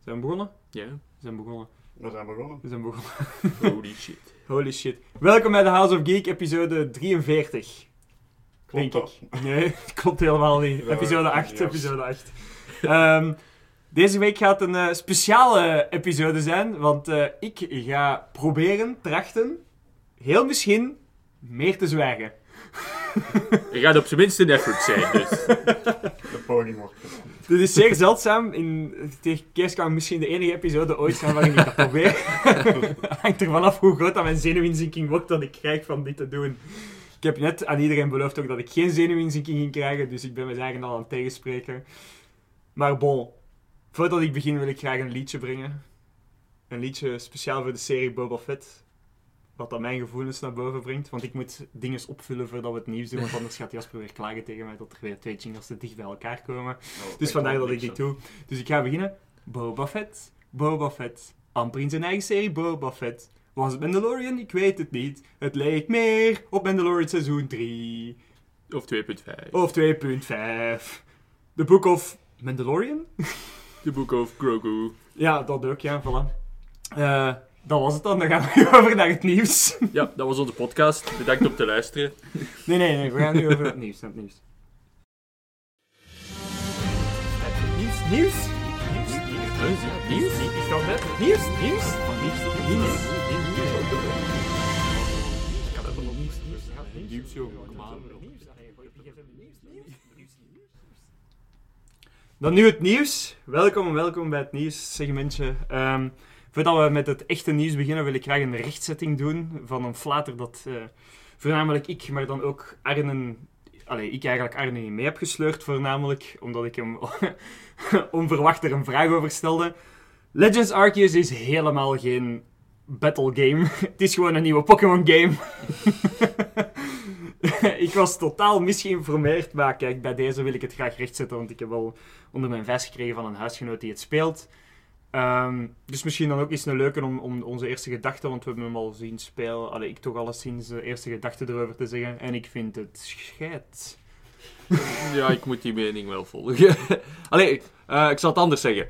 Zijn we begonnen? Ja, We zijn begonnen. We zijn begonnen. We zijn begonnen. holy shit. Holy shit. Welkom bij de House of Geek, episode 43. Klopt denk dat? ik. Nee, klopt helemaal niet. Ja, episode 8, yes. episode 8. Ehm, deze week gaat een eh, speciale episode zijn, want eh, ik ga proberen, trachten, heel misschien, meer te zwijgen. Je gaat op zijn minst een effort zijn, dus. De poging wordt. Dit is zeer zeldzaam. In, tegen kerst kan het misschien de enige episode ooit zijn waarin ik dat probeer. Hangt ervan af hoe groot dat mijn zenuwinzinking wordt dat ik krijg van dit te doen. Ik heb net aan iedereen beloofd ook dat ik geen zenuwinzinking ging krijgen, dus ik ben me eigen al aan het tegenspreken. Maar bon, voordat ik begin wil ik graag een liedje brengen. Een liedje speciaal voor de serie Boba Fett. Wat dat mijn gevoelens naar boven brengt. Want ik moet dingen opvullen voordat we het nieuws doen. Want anders gaat Jasper weer klagen tegen mij dat er weer twee jingles te dicht bij elkaar komen. Dus vandaar dat ik dit doe. Dus ik ga beginnen. Boba Fett, Boba Fett. Amper in zijn eigen serie Boba Fett. Was het Mandalorian? Ik weet het niet. Het leek meer op Mandalorian seizoen 3. Of 2.5. Of 2.5. The Book of Mandalorian? The Book of Grogu. Ja, dat ook, ja, voilà. Eh, dat was het dan. Dan gaan we nu over naar het nieuws. Ja, dat was onze podcast. Bedankt om te luisteren. Nee, nee, nee. We gaan nu over het nieuws. naar Het nieuws. Nieuws, nieuws. Nieuws, nieuws, nieuws. Nieuws, nieuws. Nieuws, nieuws. Nieuws, nieuws. Nieuws. Dan nu het nieuws. Welkom, welkom bij het nieuwssegmentje. Ehm voordat we met het echte nieuws beginnen, wil ik graag een rechtzetting doen van een flater dat eh, voornamelijk ik, maar dan ook Arne... Allee, ik eigenlijk Arne niet mee heb gesleurd, voornamelijk omdat ik hem onverwacht er een vraag over stelde. Legends Arceus is helemaal geen battle game. Het is gewoon een nieuwe Pokémon game. ik was totaal misgeïnformeerd, maar kijk, bij deze wil ik het graag rechtzetten, want ik heb wel onder mijn vest gekregen van een huisgenoot die het speelt. Ehm, dus misschien dan ook eens een leuke om, om onze eerste gedachten, want we hebben hem al zien spelen. Allee, ik toch alleszins de eerste gedachten erover te zeggen. En ik vind het scheid. Ja, ik moet die mening wel volgen. Allee, eh, ik zal het anders zeggen.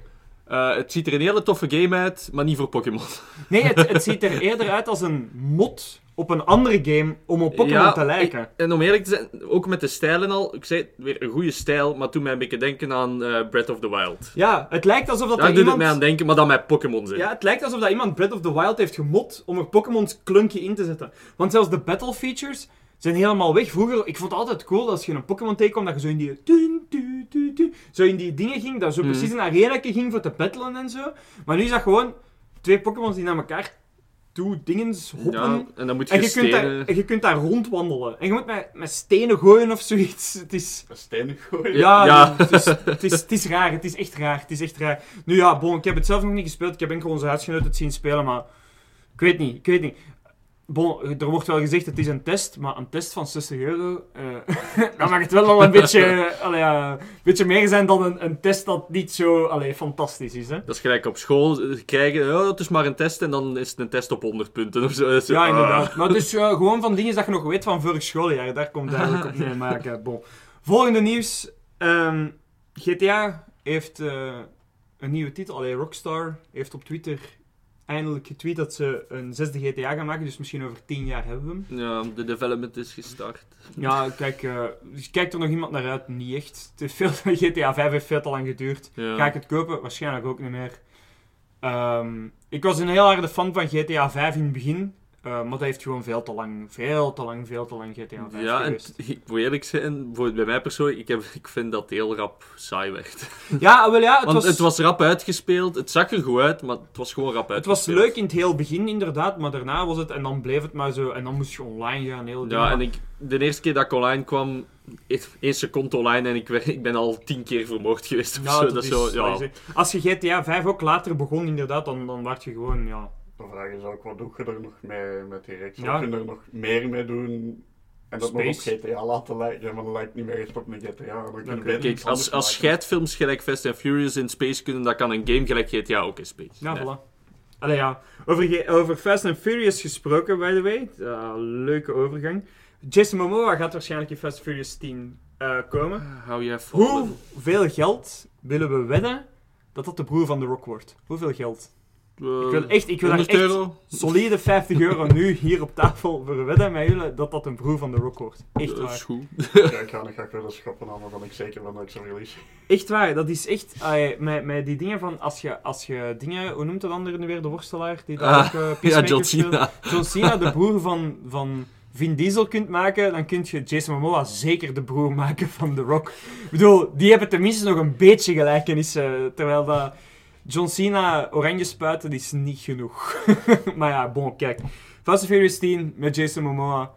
Eh, het ziet er een hele toffe game uit, maar niet voor Pokémon. Nee, het, het ziet er eerder uit als een mod op een andere game om op Pokémon Ja, te lijken. ik- en om eerlijk te zijn, ook met de stijl en al. Ik zei weer een goede stijl, maar toen mij een beetje denken aan eh, Breath of the Wild. Ja, het lijkt alsof dat Daar er doet iemand... het mij aan denken, maar dan met Pokémon zijn. Ja, het lijkt alsof dat iemand Breath of the Wild heeft gemod om er Pokémon's klunkje in te zetten. Want zelfs de battle features zijn helemaal weg. Vroeger, ik vond het altijd cool dat als je een Pokémon tegenkwam, dat je zo in die... tun, tu, tu, tu, zo in die dingen ging, dat zo Mhm. precies een arena ging voor te battlen en zo. Maar nu is dat gewoon twee Pokémons die naar elkaar toe dingens hoppen. Ja, en dan moet je En je, kunt daar, stenen... en je kunt daar rondwandelen. En je moet met, met stenen gooien of zoiets. Het is... Stenen gooien. Ja, Ja. Het, is, het, is, het is raar. Het is echt raar. Het is echt raar. Nu ja, bon, ik heb het zelf nog niet gespeeld. Ik heb enkel onze huisgenoot het zien spelen, maar... Ik weet niet. Ik weet niet. Bon, er wordt wel gezegd het is een test, maar een test van 60 euro... eh dan mag het wel al een beetje, allee, een beetje meer zijn dan een, een test dat niet zo allee, fantastisch is. Hè? Dat is gelijk op school eh, krijgen, oh, het is maar een test en dan is het een test op 100 punten of zo. Zo, Ja, ah. inderdaad. Maar dus eh, gewoon van dingen dat je nog weet van vorig schooljaar. Daar komt het eigenlijk op neer. Eh, bon. Volgende nieuws. Ehm, GTA heeft een nieuwe titel. Allee, Rockstar heeft op Twitter eindelijk getweet dat ze een zesde GTA gaan maken. Dus misschien over tien jaar hebben we hem. Ja, de development is gestart. Ja, kijk, dus kijkt er nog iemand naar uit? Niet echt. Het heeft veel, GTA 5 heeft veel te lang geduurd. Ja. Ga ik het kopen? Waarschijnlijk ook niet meer. Ehm, ik was een heel harde fan van GTA 5 in het begin. Eh, maar dat heeft gewoon veel te lang, veel te lang, veel te lang GTA 5 Ja, en geweest. t- ik moet eerlijk zijn, bijvoorbeeld bij mij persoonlijk, ik, heb, ik vind dat heel rap saai werd. Ja, wel ja, het Want was, het was rap uitgespeeld, het zag er goed uit, maar het was gewoon rap het was uitgespeeld. leuk in het heel begin inderdaad, maar daarna was het, en dan bleef het maar zo, en dan moest je online gaan. Heel. Ja, en ik, de eerste keer dat ik online kwam, één seconde online en ik, ik ben al tien keer vermoord geweest of Ja, zo. dat Dat is zo, ja. Als je GTA 5 ook later begon, inderdaad, dan, dan werd je gewoon, ja... De vraag is ook, wat doe je er nog mee met die reeks? Ja. Kun je er nog meer mee doen En dat nog op. GTA laten lijken, maar dat lijkt niet meer echt op een GTA. Dan je Kijk, anders als, als scheidfilms gelijk Fast and Furious in space kunnen, dan kan een game gelijk GTA ook in space. Ja, Nee. voilà. Allee, ja. Over, ge- over Fast and Furious gesproken, by the way. Uh, leuke overgang. Jason Momoa gaat waarschijnlijk in Fast and Furious 10 eh, komen. Ah, Hou vol. Hoeveel geld willen we wedden dat dat de broer van The Rock wordt? Hoeveel geld? Eh, Ik wil echt, ik wil daar 100 echt euro? solide 50 euro nu hier op tafel voor wedden met jullie dat dat een broer van The Rock wordt. Echt Dat is waar. goed. Ja, ik ga ik wel eens schoppen aan, waarvan ik zeker ben dat ik zo release. Echt waar. Dat is echt... met, met die dingen van... Als je, als je dingen... Hoe noemt dat andere nu weer? De worstelaar? Die daar Ah, ook, eh, Ja, John speelt? Cena. John Cena de broer van, van Vin Diesel kunt maken, dan kun je Jason Momoa zeker de broer maken van The Rock. Ik bedoel, die hebben tenminste nog een beetje gelijkenissen, terwijl dat John Cena oranje spuiten is niet genoeg. maar ja, bon, kijk. Fast and Furious 10 met Jason Momoa.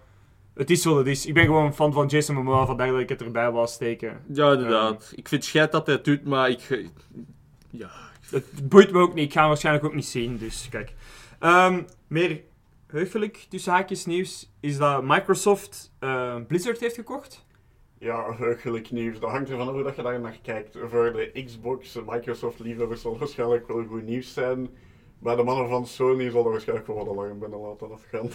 Het is wat het is. Ik ben gewoon een fan van Jason Momoa, vandaar dat ik het erbij wou steken. Ja, inderdaad. Ik vind het scheid dat hij het doet, maar ik... Ja, Het boeit me ook niet. Ik ga hem waarschijnlijk ook niet zien, dus kijk. Ehm, meer heugelijk tussen haakjes nieuws is dat Microsoft eh, Blizzard heeft gekocht. Ja, heugelijk nieuws. Dat hangt ervan af hoe dat je daar naar kijkt. Voor de Xbox, Microsoft-liefhebbers zal waarschijnlijk wel goed nieuws zijn. Bij de mannen van Sony zal er waarschijnlijk wel wat binnen laten afgaan.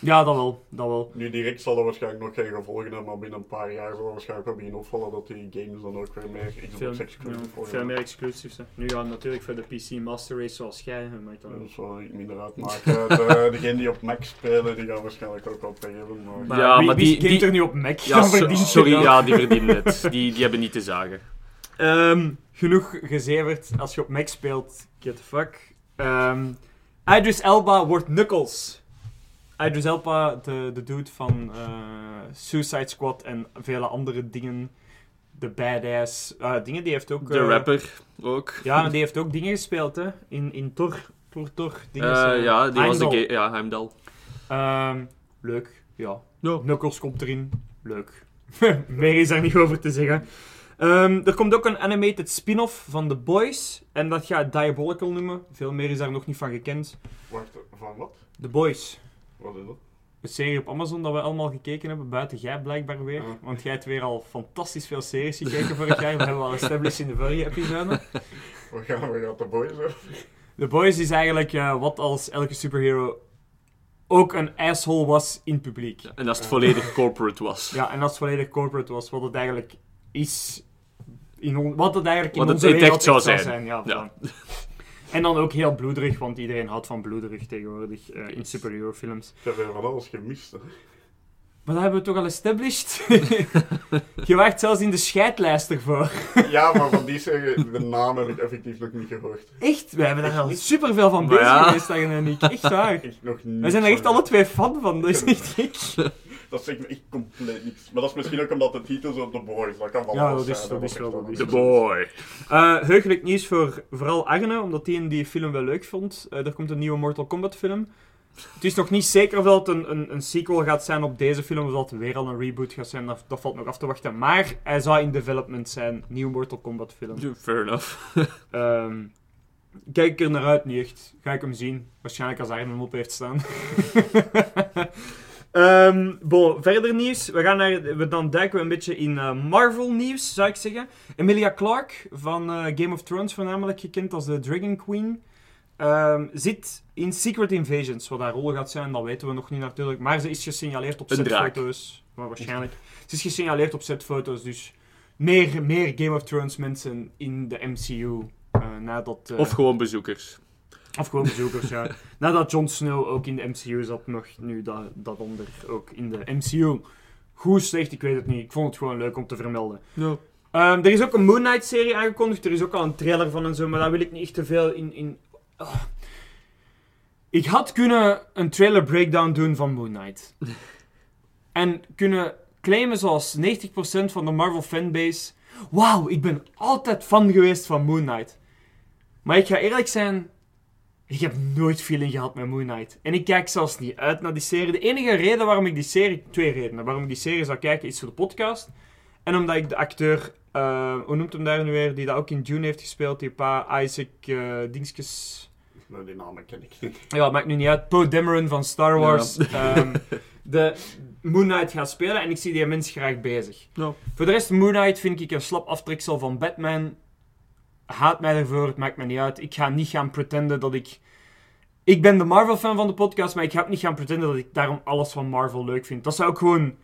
Ja, dat wel. Dat wel. Nu direct zal er waarschijnlijk nog geen gevolgen hebben, maar binnen een paar jaar zal er waarschijnlijk wel beginnen opvallen dat die games dan ook weer meer Xbox ja, exclusive worden. veel meer exclusives. hè. Nu ja, natuurlijk voor de PC Master Race zoals jij. hè, maakt dat zal niet minder uitmaken. De, degenen die op Mac spelen, die gaan waarschijnlijk ook wat hebben. Maar... Maar Ja, wie, maar wie die- gamet die- er nu op Mac? ja Dan so- sorry, ja, die verdienen het. Die, die hebben niet te zagen. Ehm, genoeg gezeverd. Als je op Mac speelt, get the fuck. Ehm Idris Elba wordt Knuckles. Idris Elba, de, de dude van eh, Suicide Squad en vele andere dingen. De badass eh, dingen. Die heeft ook... De eh, rapper ook. Ja, maar die heeft ook dingen gespeeld, hè. In, in Thor. Thor, Thor. Dingen, Eh, ja, die was de ga- Ja, Heimdall. Ehm, leuk, ja. Ja. Knuckles komt erin. Leuk. Meer is daar niet over te zeggen. Ehm, er komt ook een animated spin-off van The Boys. En dat gaat Diabolical noemen. Veel meer is daar nog niet van gekend. Wacht, van wat? The Boys. Wat is dat? Een serie op Amazon dat we allemaal gekeken hebben. Buiten jij blijkbaar weer. Ja. Want jij hebt weer al fantastisch veel series gekeken vorig jaar. Dat hebben we al established in de vorige episode. We gaan, we gaan de boys over. The Boys is eigenlijk eh, wat als elke superhero ook een asshole was in het publiek. Ja, en als het volledig corporate was. Ja, en als het volledig corporate was, wat het eigenlijk is. In on- wat het eigenlijk in Wat het onze wereld zou zijn. Ja, Ja. En dan ook heel bloederig, want iedereen houdt van bloederig tegenwoordig eh, in superhero films. Ik heb weer van alles gemist. Hè. Maar dat hebben we toch al established? Je wacht zelfs in de scheidlijst ervoor. Ja, maar van die zeggen, de naam heb ik effectief nog niet gehoord. Echt? We hebben daar al superveel van bezig ja. geweest, en ik. Echt waar. Echt nog niet. We zijn er echt alle twee fan van, dat is echt gek. Dat zegt me echt compleet niks. Maar dat is misschien ook omdat de titel zo The Boys, dat kan van Ja, dat is- dat is wel- echt dat is niet The boy. Eh heugelijk nieuws voor vooral Arne, omdat hij in die film wel leuk vond. Eh, er komt een nieuwe Mortal Kombat film. Het is nog niet zeker of dat het een, een, een sequel gaat zijn op deze film, of dat het weer al een reboot gaat zijn. Dat, dat valt nog af te wachten. Maar hij zou in development zijn, nieuwe Mortal Kombat film. Fair enough. Ehm, kijk ik er naar uit, niet echt. Ga ik hem zien. Waarschijnlijk als Arne hem op heeft staan. Ehm bon, verder nieuws. We, gaan naar, we dan duiken we een beetje in eh, Marvel nieuws, zou ik zeggen. Emilia Clarke van eh, Game of Thrones, voornamelijk gekend als de Dragon Queen, ehm, zit in Secret Invasions. Wat haar rol gaat zijn, dat weten we nog niet natuurlijk. Maar ze is gesignaleerd op setfoto's. Maar waarschijnlijk. Ze is gesignaleerd op setfoto's, dus meer, meer Game of Thrones mensen in de MCU. eh, nadat, Of gewoon bezoekers. Of gewoon bezoekers, ja. Nadat Jon Snow ook in de MCU zat, nog nu dat, dat onder ook in de MCU. Goed, slecht, ik weet het niet. Ik vond het gewoon leuk om te vermelden. Ja. Ehm, er is ook een Moon Knight-serie aangekondigd. Er is ook al een trailer van en zo, maar daar wil ik niet echt te veel in... in... Ah. Ik had kunnen een trailer breakdown doen van Moon Knight. en kunnen claimen zoals 90% van de Marvel fanbase... Wauw, ik ben altijd fan geweest van Moon Knight. Maar ik ga eerlijk zijn... Ik heb nooit feeling gehad met Moon Knight. En ik kijk zelfs niet uit naar die serie. De enige reden waarom ik die serie... Twee redenen waarom ik die serie zou kijken is voor de podcast. En omdat ik de acteur... eh, hoe noemt hem daar nu weer? Die dat ook in Dune heeft gespeeld. Die pa Isaac... eh Dingskes... Nou, die namen ken ik niet. Ja, maakt nu niet uit. Poe Dameron van Star Wars. ehm, de Moon Knight gaat spelen en ik zie die mens graag bezig. Ja. Voor de rest, Moon Knight vind ik een slap aftreksel van Batman. Haat mij ervoor, het maakt me niet uit. Ik ga niet gaan pretenden dat ik... Ik ben de Marvel-fan van de podcast, maar ik ga niet gaan pretenden dat ik daarom alles van Marvel leuk vind. Dat zou ook gewoon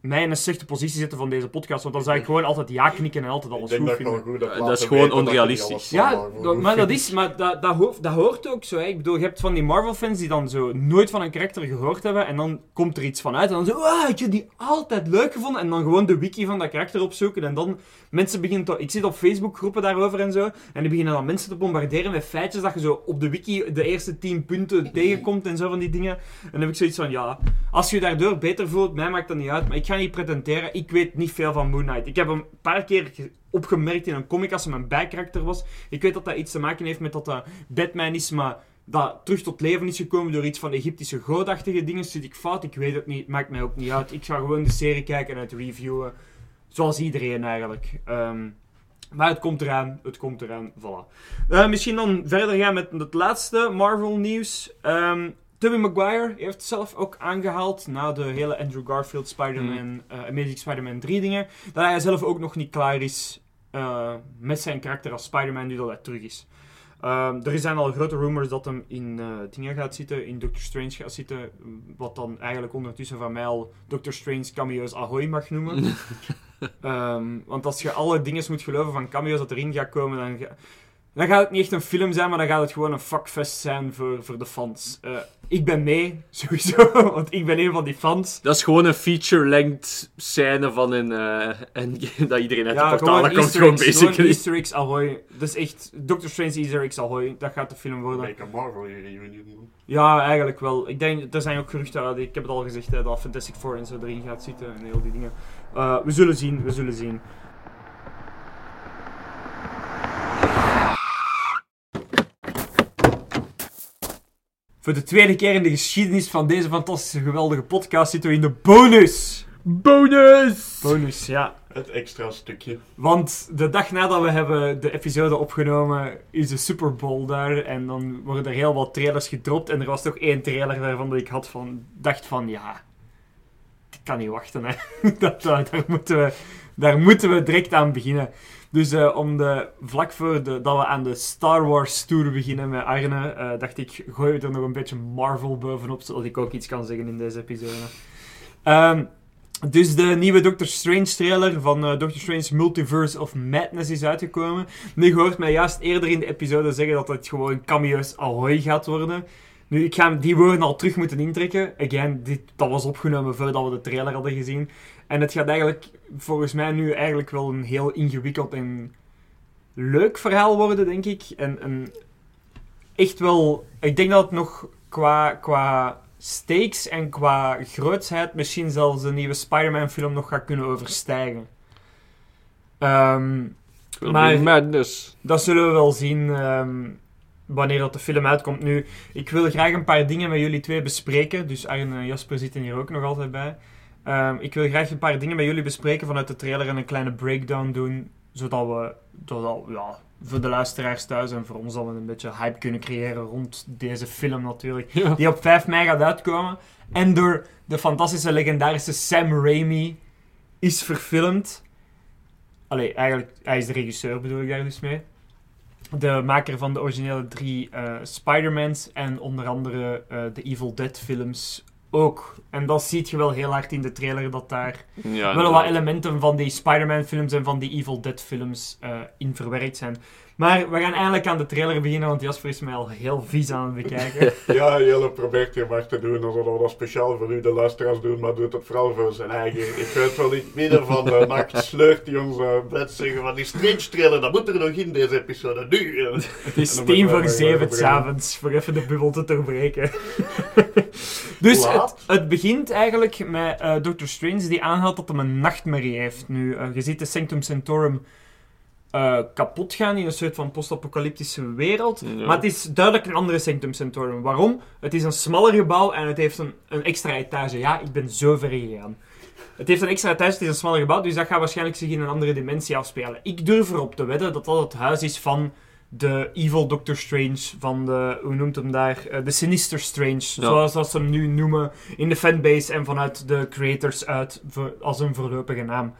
mij in een slechte positie zetten van deze podcast, want dan zou ik gewoon altijd ja knikken en altijd Ik alles denk goed vinden. goed dat is gewoon onrealistisch. Ja, dat- maar dat is, maar dat, dat, hoort, dat hoort ook zo. Hè. Ik bedoel, je hebt van die Marvel-fans die dan zo nooit van een karakter gehoord hebben en dan komt er iets van uit en dan zo, ah, ik heb die altijd leuk gevonden en dan gewoon de wiki van dat karakter opzoeken en dan mensen beginnen te, ik zit op Facebook groepen daarover en zo en die beginnen dan mensen te bombarderen met feitjes dat je zo op de wiki de eerste 10 punten tegenkomt en zo van die dingen. En dan heb ik zoiets van, ja, als je je daardoor beter voelt, mij maakt dat niet uit, maar ik ga niet pretenderen, ik weet niet veel van Moon Knight. Ik heb hem een paar keer ge- opgemerkt in een comic als hij mijn bijkarakter was. Ik weet dat dat iets te maken heeft met dat dat Batman is, maar dat terug tot leven is gekomen door iets van Egyptische godachtige dingen. Zit ik fout? Ik weet het niet. Maakt mij ook niet uit. Ik ga gewoon de serie kijken en het reviewen. Zoals iedereen eigenlijk. Ehm, maar het komt eraan. Het komt eraan. Voilà. Eh, misschien dan verder gaan met het laatste Marvel nieuws. Ehm Tobey Maguire heeft zelf ook aangehaald na de hele Andrew Garfield Spider-Man, eh, Amazing Spider-Man 3 dingen, dat hij zelf ook nog niet klaar is eh, met zijn karakter als Spider-Man nu dat hij terug is. Ehm, er zijn al grote rumors dat hem in eh, dingen gaat zitten, in Doctor Strange gaat zitten, wat dan eigenlijk ondertussen van mij al Doctor Strange cameo's Ahoy mag noemen. Ehm, want als je alle dingen moet geloven van cameo's dat erin gaat komen, dan, ga- dan gaat het niet echt een film zijn, maar dan gaat het gewoon een fuckfest zijn voor, voor de fans. Eh, ik ben mee, sowieso, want ik ben een van die fans. Dat is gewoon een feature-length scène van een eh, endgame dat iedereen uit de gewoon portalen komt. Easter Gewoon basically. Easter eggs Ahoy. Dat is echt Doctor Strange Easter eggs Ahoy. Dat gaat de film worden. Make a Marvel hier reunion. Ja, eigenlijk wel. Ik denk, er zijn ook geruchten uit. Ik heb het al gezegd, hè, dat Fantastic Four en zo erin gaat zitten en heel die dingen. Eh, we zullen zien, we zullen zien. Voor de tweede keer in de geschiedenis van deze fantastische, geweldige podcast zitten we in de bonus. Bonus! Bonus, ja. Het extra stukje. Want de dag nadat we hebben de episode opgenomen, is de Super Bowl daar. En dan worden er heel wat trailers gedropt. En er was toch één trailer daarvan dat ik had van, dacht van, ja, kan niet wachten. Hè. dat, daar, moeten we, daar moeten we direct aan beginnen. Dus eh, om de, vlak voor de, dat we aan de Star Wars Tour beginnen met Arne, eh, dacht ik, gooi er nog een beetje Marvel bovenop, zodat ik ook iets kan zeggen in deze episode. Ehm, dus de nieuwe Doctor Strange trailer van eh, Doctor Strange Multiverse of Madness is uitgekomen. Nu, hoort mij juist eerder in de episode zeggen dat het gewoon cameo's Ahoy gaat worden. Nu, ik ga die woorden al terug moeten intrekken. Again, dit, dat was opgenomen voordat we de trailer hadden gezien. En het gaat eigenlijk, volgens mij nu eigenlijk wel een heel ingewikkeld en leuk verhaal worden, denk ik. En echt wel... Ik denk dat het nog qua, qua stakes en qua grootsheid misschien zelfs de nieuwe Spider-Man film nog gaat kunnen overstijgen. Ehm, Maar- Madness. dat zullen we wel zien ehm, wanneer dat de film uitkomt. Nu, ik wil graag een paar dingen met jullie twee bespreken. Dus Arjen en Jasper zitten hier ook nog altijd bij. Ehm, ik wil graag een paar dingen met jullie bespreken vanuit de trailer en een kleine breakdown doen. Zodat we, zodat, ja, voor de luisteraars thuis en voor ons dan een beetje hype kunnen creëren rond deze film natuurlijk. Ja. Die op 5 mei gaat uitkomen. En door de fantastische, legendarische Sam Raimi is verfilmd. Allee, eigenlijk, hij is de regisseur, bedoel ik daar dus mee. De maker van de originele drie eh Spider-Mans en onder andere eh, de Evil Dead films ook. En dat ziet je wel heel hard in de trailer, dat daar Ja, wel wat elementen van die Spider-Man films en van die Evil Dead films eh, in verwerkt zijn. Maar we gaan eindelijk aan de trailer beginnen, want Jasper is mij al heel vies aan het bekijken. Ja, Jelle probeert hier maar te doen alsof we dat speciaal voor u, de luisteraars, doen, maar doet het vooral voor zijn eigen. Ik weet wel niet, midden van de nacht sleurt hij ons uh, bed zeggen van die Strange trailer, dat moet er nog in deze episode, nu! Het is tien voor zeven even s'avonds, voor even de bubbel te doorbreken. dus het, begint eigenlijk met eh Doctor Strange die aanhaalt dat hij een nachtmerrie heeft. Nu, eh, je ziet de Sanctum Sanctorum eh, kapot gaan in een soort van post-apocalyptische wereld. Ja. Maar het is duidelijk een andere Sanctum Sanctorum. Waarom? Het is een smaller gebouw en het heeft een, een extra etage. Ja, ik ben zo ver gegaan. Het heeft een extra etage, het is een smaller gebouw, dus dat gaat waarschijnlijk zich in een andere dimensie afspelen. Ik durf erop te wedden dat dat het huis is van de evil Doctor Strange van de, hoe noemt hem daar, Eh, de Sinister Strange, zoals dat ze hem nu noemen in de fanbase en vanuit de creators uit als een voorlopige naam.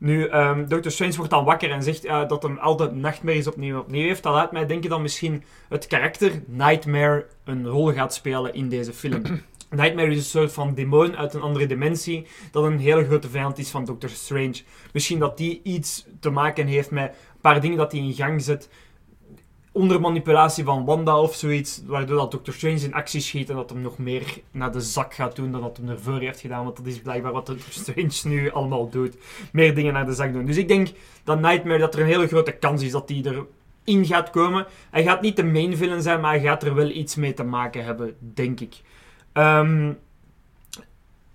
Nu, ehm Doctor Strange wordt dan wakker en zegt eh, dat hem altijd nachtmerries opnieuw opnieuw heeft. Dat laat mij denken dat misschien het karakter Nightmare een rol gaat spelen in deze film. Nightmare is een soort van demon uit een andere dimensie, dat een hele grote vijand is van Doctor Strange. Misschien dat die iets te maken heeft met een paar dingen dat hij in gang zet, onder manipulatie van Wanda of zoiets, waardoor dat Doctor Strange in actie schiet en dat hem nog meer naar de zak gaat doen dan dat hem ervoor heeft gedaan, want dat is blijkbaar wat Doctor Strange nu allemaal doet. Meer dingen naar de zak doen. Dus ik denk dat Nightmare, dat er een hele grote kans is dat hij erin gaat komen. Hij gaat niet de main villain zijn, maar hij gaat er wel iets mee te maken hebben, denk ik.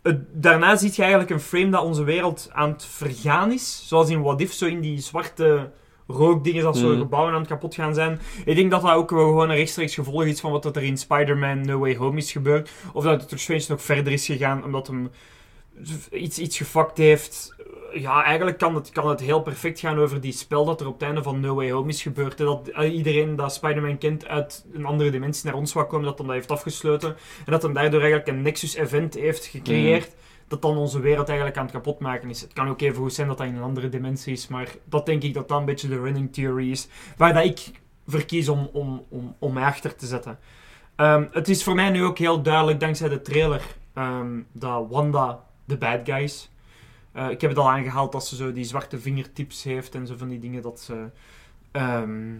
Het- daarna zie je eigenlijk een frame dat onze wereld aan het vergaan is. Zoals in What If, zo in die zwarte rookdingen, dat zo Mhm. gebouwen aan het kapot gaan zijn. Ik denk dat dat ook wel gewoon een rechtstreeks gevolg is van wat er in Spider-Man No Way Home is gebeurd. Of dat Doctor Strange nog verder is gegaan, omdat hem iets, iets gefuckt heeft. Ja, eigenlijk kan het, kan het heel perfect gaan over die spel dat er op het einde van No Way Home is gebeurd. hè. Dat eh, iedereen dat Spider-Man kent uit een andere dimensie naar ons wou komen, dat hem dat heeft afgesloten. En dat hem daardoor eigenlijk een Nexus-event heeft gecreëerd. Dat dan onze wereld eigenlijk aan het kapotmaken is. Het kan ook even goed zijn dat dat in een andere dimensie is. Maar dat denk ik dat dat een beetje de running theory is. Waar dat ik verkies om, om, om, om mij achter te zetten. Ehm, het is voor mij nu ook heel duidelijk, dankzij de trailer, ehm, dat Wanda de bad guy is. Eh, ik heb het al aangehaald dat ze zo die zwarte vingertips heeft en zo van die dingen dat ze... ehm,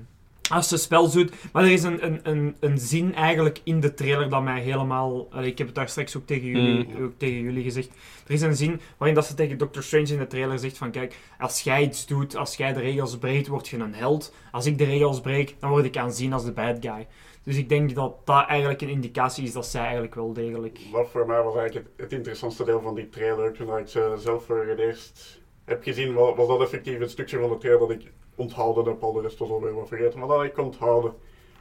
als ze spel doet. Maar er is een, een, een, een zin eigenlijk in de trailer dat mij helemaal... allee, ik heb het daar straks ook tegen, jullie, ook tegen jullie gezegd. Er is een zin waarin dat ze tegen Doctor Strange in de trailer zegt van... Kijk, als jij iets doet, als jij de regels breekt, word je een held. Als ik de regels breek, dan word ik aanzien als de bad guy. Dus ik denk dat dat eigenlijk een indicatie is dat zij eigenlijk wel degelijk... Wat voor mij was eigenlijk het, het interessantste deel van die trailer, toen ik ze zelf voor het eerst heb gezien, was, was dat effectief een stukje van de trailer dat ik onthouden heb, al de rest was alweer wat vergeten, maar dat ik kon onthouden.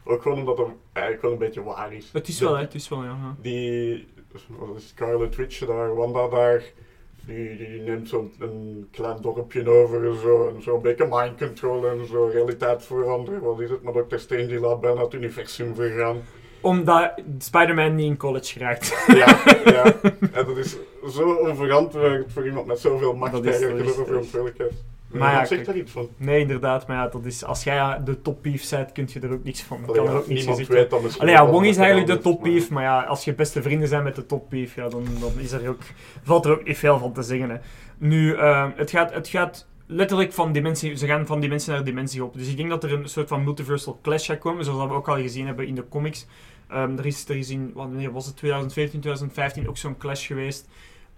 Ook gewoon omdat het eigenlijk wel een beetje waar is. Het is wel, hè. Het is wel, ja. ja. Die, wat is Scarlet Witch daar, Wanda daar, die, die neemt zo'n een klein dorpje over en zo, en zo'n beetje mind control en zo, realiteit veranderen. Wat is het, maar Dr. Strange die laat bijna het universum vergaan. Omdat Spider-Man niet in college geraakt. Ja, ja. En dat is zo onverantwoord voor iemand met zoveel macht Dat eigenlijk dat en zoveel verantwoordelijkheid. Maar ja, zegt daar iets van. Nee, inderdaad. Maar ja, dat is, als jij de toppief bent, kun je er ook niks van. Allee, kan er ook niks misschien. Allee, ja, Wong is eigenlijk de toppief. Maar ja, als je beste vrienden zijn met de toppief, ja, dan, dan is er ook, valt er ook niet veel van te zeggen. Hè. Nu, eh, het, gaat, het gaat letterlijk van dimensie... Ze gaan van dimensie naar dimensie op. Dus ik denk dat er een soort van multiversal clash gaat komen, zoals we ook al gezien hebben in de comics. Ehm, er, is, er is in, wanneer was het, 2014, 2015 ook zo'n clash geweest.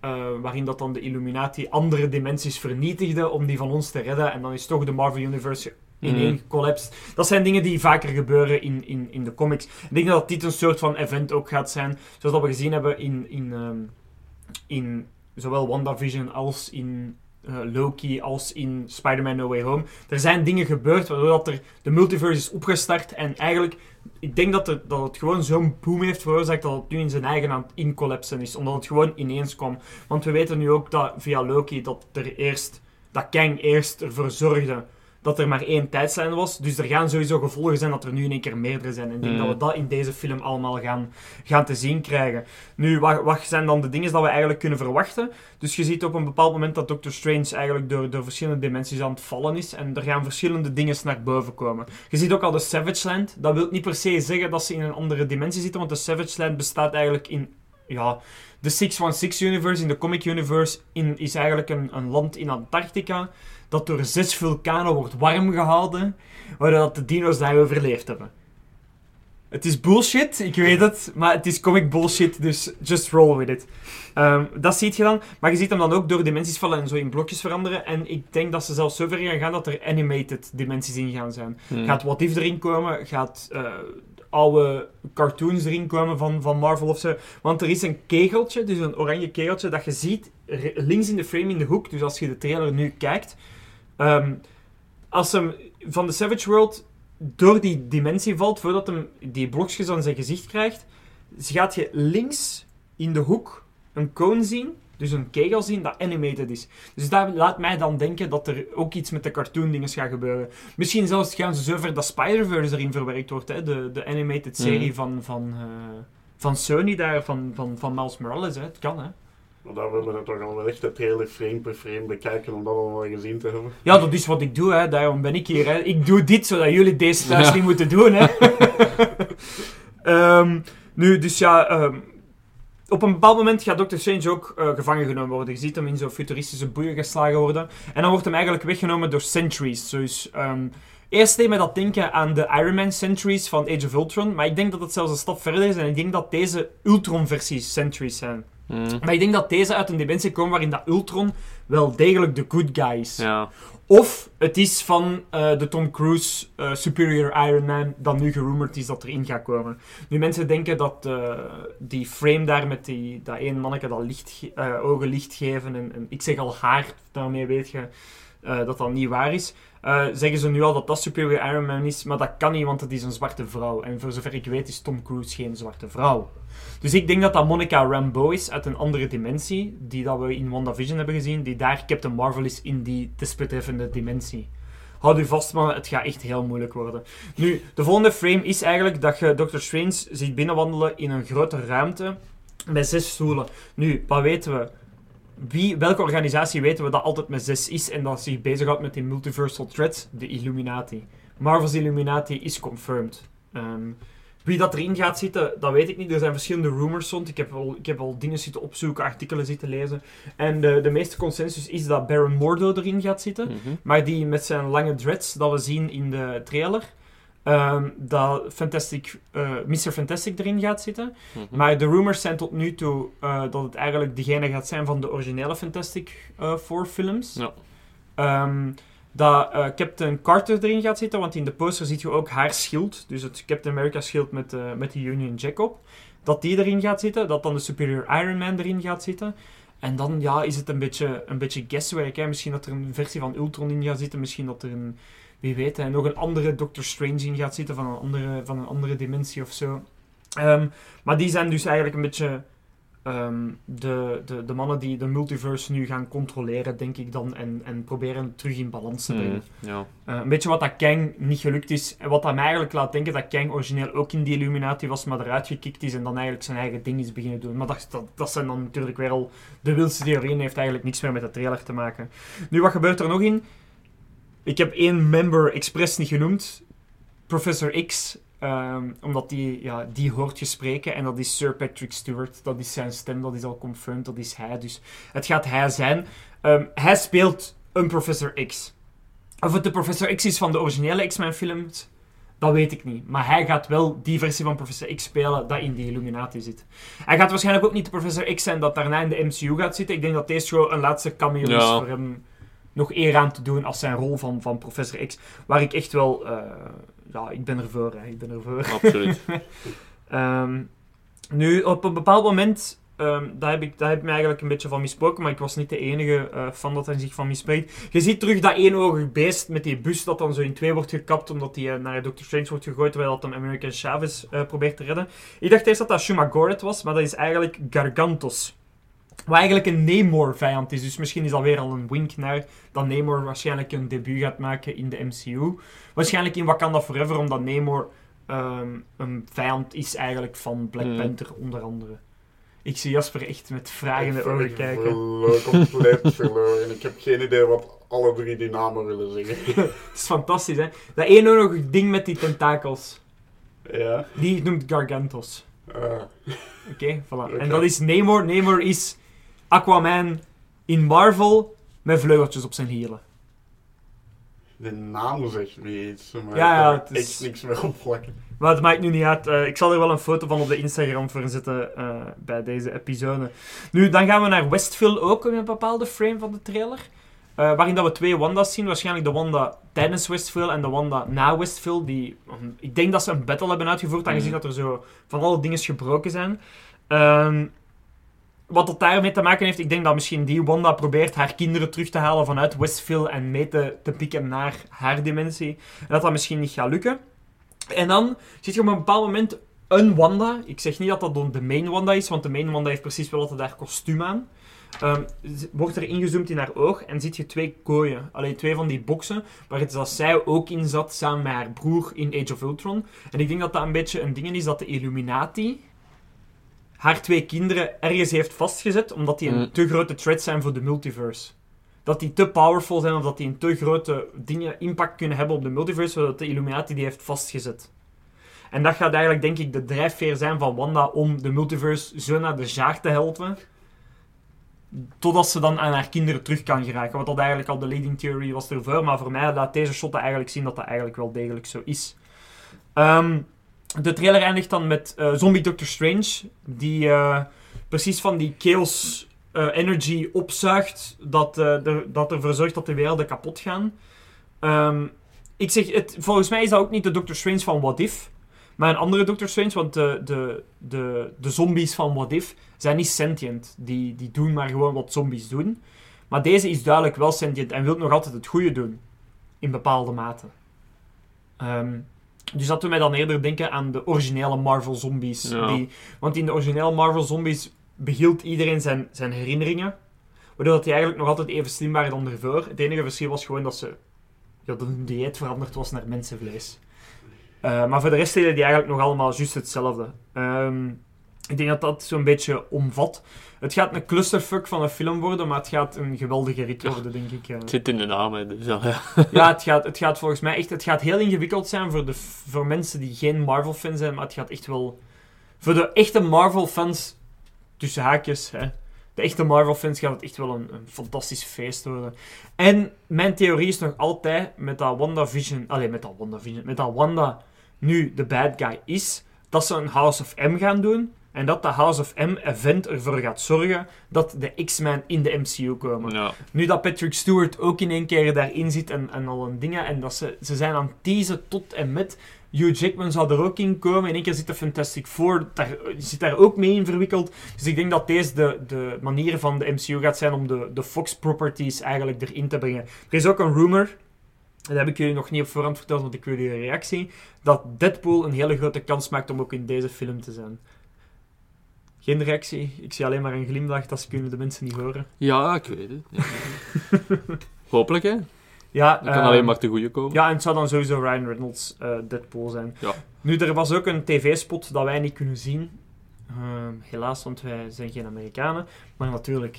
Eh, waarin dat dan de Illuminati andere dimensies vernietigde om die van ons te redden. En dan is toch de Marvel Universe ineen Mhm. gecollapsed. Dat zijn dingen die vaker gebeuren in, in, in de comics. Ik denk dat dit een soort van event ook gaat zijn. Zoals dat we gezien hebben in, in, ehm, in zowel WandaVision als in eh, Loki als in Spider-Man No Way Home. Er zijn dingen gebeurd waardoor dat er de multiverse is opgestart. En eigenlijk, ik denk dat, er, dat het gewoon zo'n boom heeft veroorzaakt dat het nu in zijn eigen aan het incollapsen is. Omdat het gewoon ineens kwam. Want we weten nu ook dat via Loki dat er eerst, dat Kang eerst ervoor zorgde dat er maar één tijdslijn was. Dus er gaan sowieso gevolgen zijn dat er nu in één keer meerdere zijn. En ik denk Mm. dat we dat in deze film allemaal gaan, gaan te zien krijgen. Nu, wat, wat zijn dan de dingen dat we eigenlijk kunnen verwachten? Dus je ziet op een bepaald moment dat Doctor Strange eigenlijk door, door verschillende dimensies aan het vallen is. En er gaan verschillende dingen naar boven komen. Je ziet ook al de Savage Land. Dat wil niet per se zeggen dat ze in een andere dimensie zitten, want de Savage Land bestaat eigenlijk in... Ja, de 616 Universe, in de Comic Universe, in, is eigenlijk een, een land in Antarctica dat door zes vulkanen wordt warm gehouden, waardoor dat de dino's daar overleefd hebben. Het is bullshit, ik weet het, maar het is comic bullshit, dus just roll with it. Ehm, dat zie je dan, maar je ziet hem dan ook door dimensies vallen en zo in blokjes veranderen. En ik denk dat ze zelfs zover gaan gaan dat er animated dimensies in gaan zijn. Hmm. Gaat What If erin komen? Gaat eh, oude cartoons erin komen van, van Marvel of zo? Want er is een kegeltje, dus een oranje kegeltje, dat je ziet links in de frame in de hoek. Dus als je de trailer nu kijkt. Ehm, als hem van de Savage World door die dimensie valt, voordat hem die blokjes aan zijn gezicht krijgt, gaat je links in de hoek een cone zien. dus een kegel zien dat animated is. Dus dat laat mij dan denken dat er ook iets met de cartoon dingen gaat gebeuren. Misschien zelfs gaan ze zover dat Spider-Verse erin verwerkt wordt, hè? De, de animated serie Mhm. van, van, eh, van Sony daar, van, van, van Miles Morales. Hè? Het kan, hè. Maar daar willen we toch al wel echt de trailer frame per frame bekijken om dat allemaal gezien te hebben. Ja, dat is wat ik doe, hè. daarom ben ik hier. Hè. Ik doe dit zodat jullie deze thuis Ja. niet moeten doen. Hè. Ehm, nu, dus ja, ehm, op een bepaald moment gaat Doctor Strange ook eh, gevangen genomen worden. Je ziet hem in zo'n futuristische boeien geslagen worden. En dan wordt hem eigenlijk weggenomen door Sentries. Dus ehm, eerst deed mij dat denken aan de Iron Man Sentries van Age of Ultron. Maar ik denk dat het zelfs een stap verder is. En ik denk dat deze Ultron-versies Sentries zijn. Mm. Maar ik denk dat deze uit een dimensie komen waarin dat Ultron wel degelijk de good guy is. Ja. Of het is van eh, de Tom Cruise eh, Superior Iron Man dat nu gerumored is dat erin gaat komen. Nu, mensen denken dat eh, die frame daar met die, dat één manneke dat licht ge- ogen licht geven en, en ik zeg al haar, daarmee weet je dat dat niet waar is. Eh, zeggen ze nu al dat dat Superior Iron Man is, maar dat kan niet, want het is een zwarte vrouw. En voor zover ik weet is Tom Cruise geen zwarte vrouw. Dus ik denk dat dat Monica Rambeau is uit een andere dimensie, die dat we in WandaVision hebben gezien, die daar Captain Marvel is in die desbetreffende dimensie. Houd u vast, man, het gaat echt heel moeilijk worden. Nu, de volgende frame is eigenlijk dat je Doctor Strange ziet binnenwandelen in een grote ruimte met zes stoelen. Nu, wat weten we? Wie, welke organisatie weten we dat altijd met zes is en dat zich bezighoudt met die multiversal threat? De Illuminati. Marvel's Illuminati is confirmed. Ehm, wie dat erin gaat zitten, dat weet ik niet. Er zijn verschillende rumors rond. Ik heb al, ik heb al dingen zitten opzoeken, artikelen zitten lezen. En de, de meeste consensus is dat Baron Mordo erin gaat zitten. Mhm. Maar die met zijn lange dreads dat we zien in de trailer. Ehm, dat Fantastic, eh Mr. Fantastic erin gaat zitten. Mhm. Maar de rumors zijn tot nu toe eh, dat het eigenlijk degene gaat zijn van de originele Fantastic eh, Four films. Ja. Ehm, dat Captain Carter erin gaat zitten, want in de poster ziet je ook haar schild. Dus het Captain America schild met, met de Union Jack op. Dat die erin gaat zitten, dat dan de Superior Iron Man erin gaat zitten. En dan ja, is het een beetje, een beetje guesswork. Hè. Misschien dat er een versie van Ultron in gaat zitten, misschien dat er een, wie weet, nog een andere Doctor Strange in gaat zitten van een andere, van een andere dimensie of zo. Ehm, maar die zijn dus eigenlijk een beetje ehm, de, de, de mannen die de multiverse nu gaan controleren, denk ik dan, en, en proberen terug in balans te brengen. Mm, ja. Eh, een beetje wat dat Kang niet gelukt is. En wat dat mij eigenlijk laat denken dat Kang origineel ook in die Illuminati was, maar eruit gekikt is en dan eigenlijk zijn eigen ding is beginnen doen. Maar dat, dat, dat zijn dan natuurlijk weer al de wildste theorieën. heeft eigenlijk niks meer met de trailer te maken. Nu, wat gebeurt er nog in? Ik heb één member expres niet genoemd. Professor X. ehm, omdat die, ja, die hoort je spreken en dat is Sir Patrick Stewart. Dat is zijn stem, dat is al confirmed, dat is hij. Dus het gaat hij zijn. Ehm, hij speelt een Professor X. Of het de Professor X is van de originele X-Men films, dat weet ik niet. Maar hij gaat wel die versie van Professor X spelen dat in die Illuminati zit. Hij gaat waarschijnlijk ook niet de Professor X zijn dat daarna in de MCU gaat zitten. Ik denk dat deze gewoon een laatste cameo is Ja. voor hem nog eer aan te doen als zijn rol van, van Professor X. Waar ik echt wel... eh, ja, ik ben ervoor. Hè. Ik ben ervoor. Absoluut. Ehm, nu, op een bepaald moment, ehm daar, heb ik, daar heb ik me eigenlijk een beetje van misproken, maar ik was niet de enige eh fan dat hij zich van mispreekt. Je ziet terug dat eenogig beest met die bus dat dan zo in twee wordt gekapt, omdat die eh, naar Doctor Strange wordt gegooid, terwijl dat hem American Chavez probeert te redden. Ik dacht eerst dat dat Shuma Gorath was, maar dat is eigenlijk Gargantos. Wat eigenlijk een Namor-vijand is, dus misschien is dat weer al een wink naar dat Namor waarschijnlijk een debuut gaat maken in de MCU. Waarschijnlijk in Wakanda Forever, omdat Namor ehm, een vijand is eigenlijk van Black Hmm. Panther, onder andere. Ik zie Jasper echt met vragende Ik ogen kijken. compleet verloren. Ik heb geen idee wat alle drie die namen willen zeggen. Het is fantastisch, hè? Dat ene nog ding met die tentakels. ja. Die noemt Gargantos. eh, Oké, voilà. En dat is Namor. Namor is Aquaman in Marvel met vleugeltjes op zijn hielen. de naam zegt me iets, maar Ja, ja, het is- echt niks meer op plakken. Maar het maakt nu niet uit. Eh, ik zal er wel een foto van op de Instagram voor zetten eh, bij deze episode. Nu, dan gaan we naar Westville ook in een bepaalde frame van de trailer. Eh, waarin dat we twee Wanda's zien. Waarschijnlijk de Wanda tijdens Westville en de Wanda na Westville. Die, um, ik denk dat ze een battle hebben uitgevoerd, aangezien Mhm. dat er zo van alle dingen gebroken zijn. Ehm, wat dat daarmee te maken heeft, ik denk dat misschien die Wanda probeert haar kinderen terug te halen vanuit Westville en mee te, te pikken naar haar dimensie. En dat dat misschien niet gaat lukken. En dan zit je op een bepaald moment een Wanda. Ik zeg niet dat dat de main Wanda is, want de main Wanda heeft precies wel altijd haar kostuum aan. ehm, wordt er ingezoomd in haar oog en ziet je twee kooien. Alleen twee van die boxen, waar het dat zij ook in zat, samen met haar broer in Age of Ultron. En ik denk dat dat een beetje een ding is dat de Illuminati haar twee kinderen ergens heeft vastgezet, omdat die een Mm. te grote threat zijn voor de multiverse. Dat die te powerful zijn, of dat die een te grote dingen, impact kunnen hebben op de multiverse, zodat de Illuminati die heeft vastgezet. En dat gaat eigenlijk, denk ik, de drijfveer zijn van Wanda om de multiverse zo naar de zaag te helpen. Totdat ze dan aan haar kinderen terug kan geraken. Wat dat eigenlijk al de leading theory was ervoor. Maar voor mij laat deze shot eigenlijk zien dat dat eigenlijk wel degelijk zo is. Ehm, de trailer eindigt dan met eh, Zombie Doctor Strange. Die eh, precies van die chaos eh, energy opzuigt. Dat, er, dat ervoor zorgt dat de werelden kapot gaan. Ehm, ik zeg, het, volgens mij is dat ook niet de Doctor Strange van What If. Maar een andere Doctor Strange, want de, de, de, de zombies van What If zijn niet sentient. Die, die doen maar gewoon wat zombies doen. Maar deze is duidelijk wel sentient en wil nog altijd het goede doen. In bepaalde mate. Ehm, dus dat doet mij dan eerder denken aan de originele Marvel zombies. Ja. Die, want in de originele Marvel zombies behield iedereen zijn, zijn herinneringen. Waardoor dat die eigenlijk nog altijd even slim waren dan ervoor. Het enige verschil was gewoon dat ze... Ja, dat hun dieet veranderd was naar mensenvlees. Eh, maar voor de rest deden die eigenlijk nog allemaal juist hetzelfde. Ehm, ik denk dat dat zo'n beetje omvat. Het gaat een clusterfuck van een film worden, maar het gaat een geweldige rit worden, denk ik. eh. Het zit in de naam, hè, dus ja. ja. Het gaat, het gaat volgens mij echt... Het gaat heel ingewikkeld zijn voor, de, voor mensen die geen Marvel-fan zijn, maar het gaat echt wel... Voor de echte Marvel-fans, tussen haakjes, hè, de echte Marvel-fans gaat het echt wel een, een fantastisch feest worden. En mijn theorie is nog altijd, met dat WandaVision... Allee, met dat WandaVision... Met dat Wanda nu de bad guy is, dat ze een House of M gaan doen... En dat de House of M-event ervoor gaat zorgen dat de X-Men in de MCU komen. ja. Nu dat Patrick Stewart ook in één keer daarin zit en, en al een dingen. En dat ze, ze zijn aan het teasen tot en met. Hugh Jackman zou er ook in komen. In één keer zit de Fantastic Four daar, zit daar ook mee in verwikkeld. Dus ik denk dat deze de, de manier van de MCU gaat zijn om de, de Fox properties eigenlijk erin te brengen. Er is ook een rumor. Dat heb ik jullie nog niet op voorhand verteld, want ik wil jullie reactie. Dat Deadpool een hele grote kans maakt om ook in deze film te zijn. Geen reactie. Ik zie alleen maar een glimlach. Dat kunnen de mensen niet horen. ja, ik weet het. Ja. Hopelijk, hè. Ja, Dat kan ehm, alleen maar te goede komen. Ja, en het zou dan sowieso Ryan Reynolds eh, Deadpool zijn. Ja. Nu, er was ook een tv-spot dat wij niet kunnen zien. Ehm, helaas, want wij zijn geen Amerikanen. Maar natuurlijk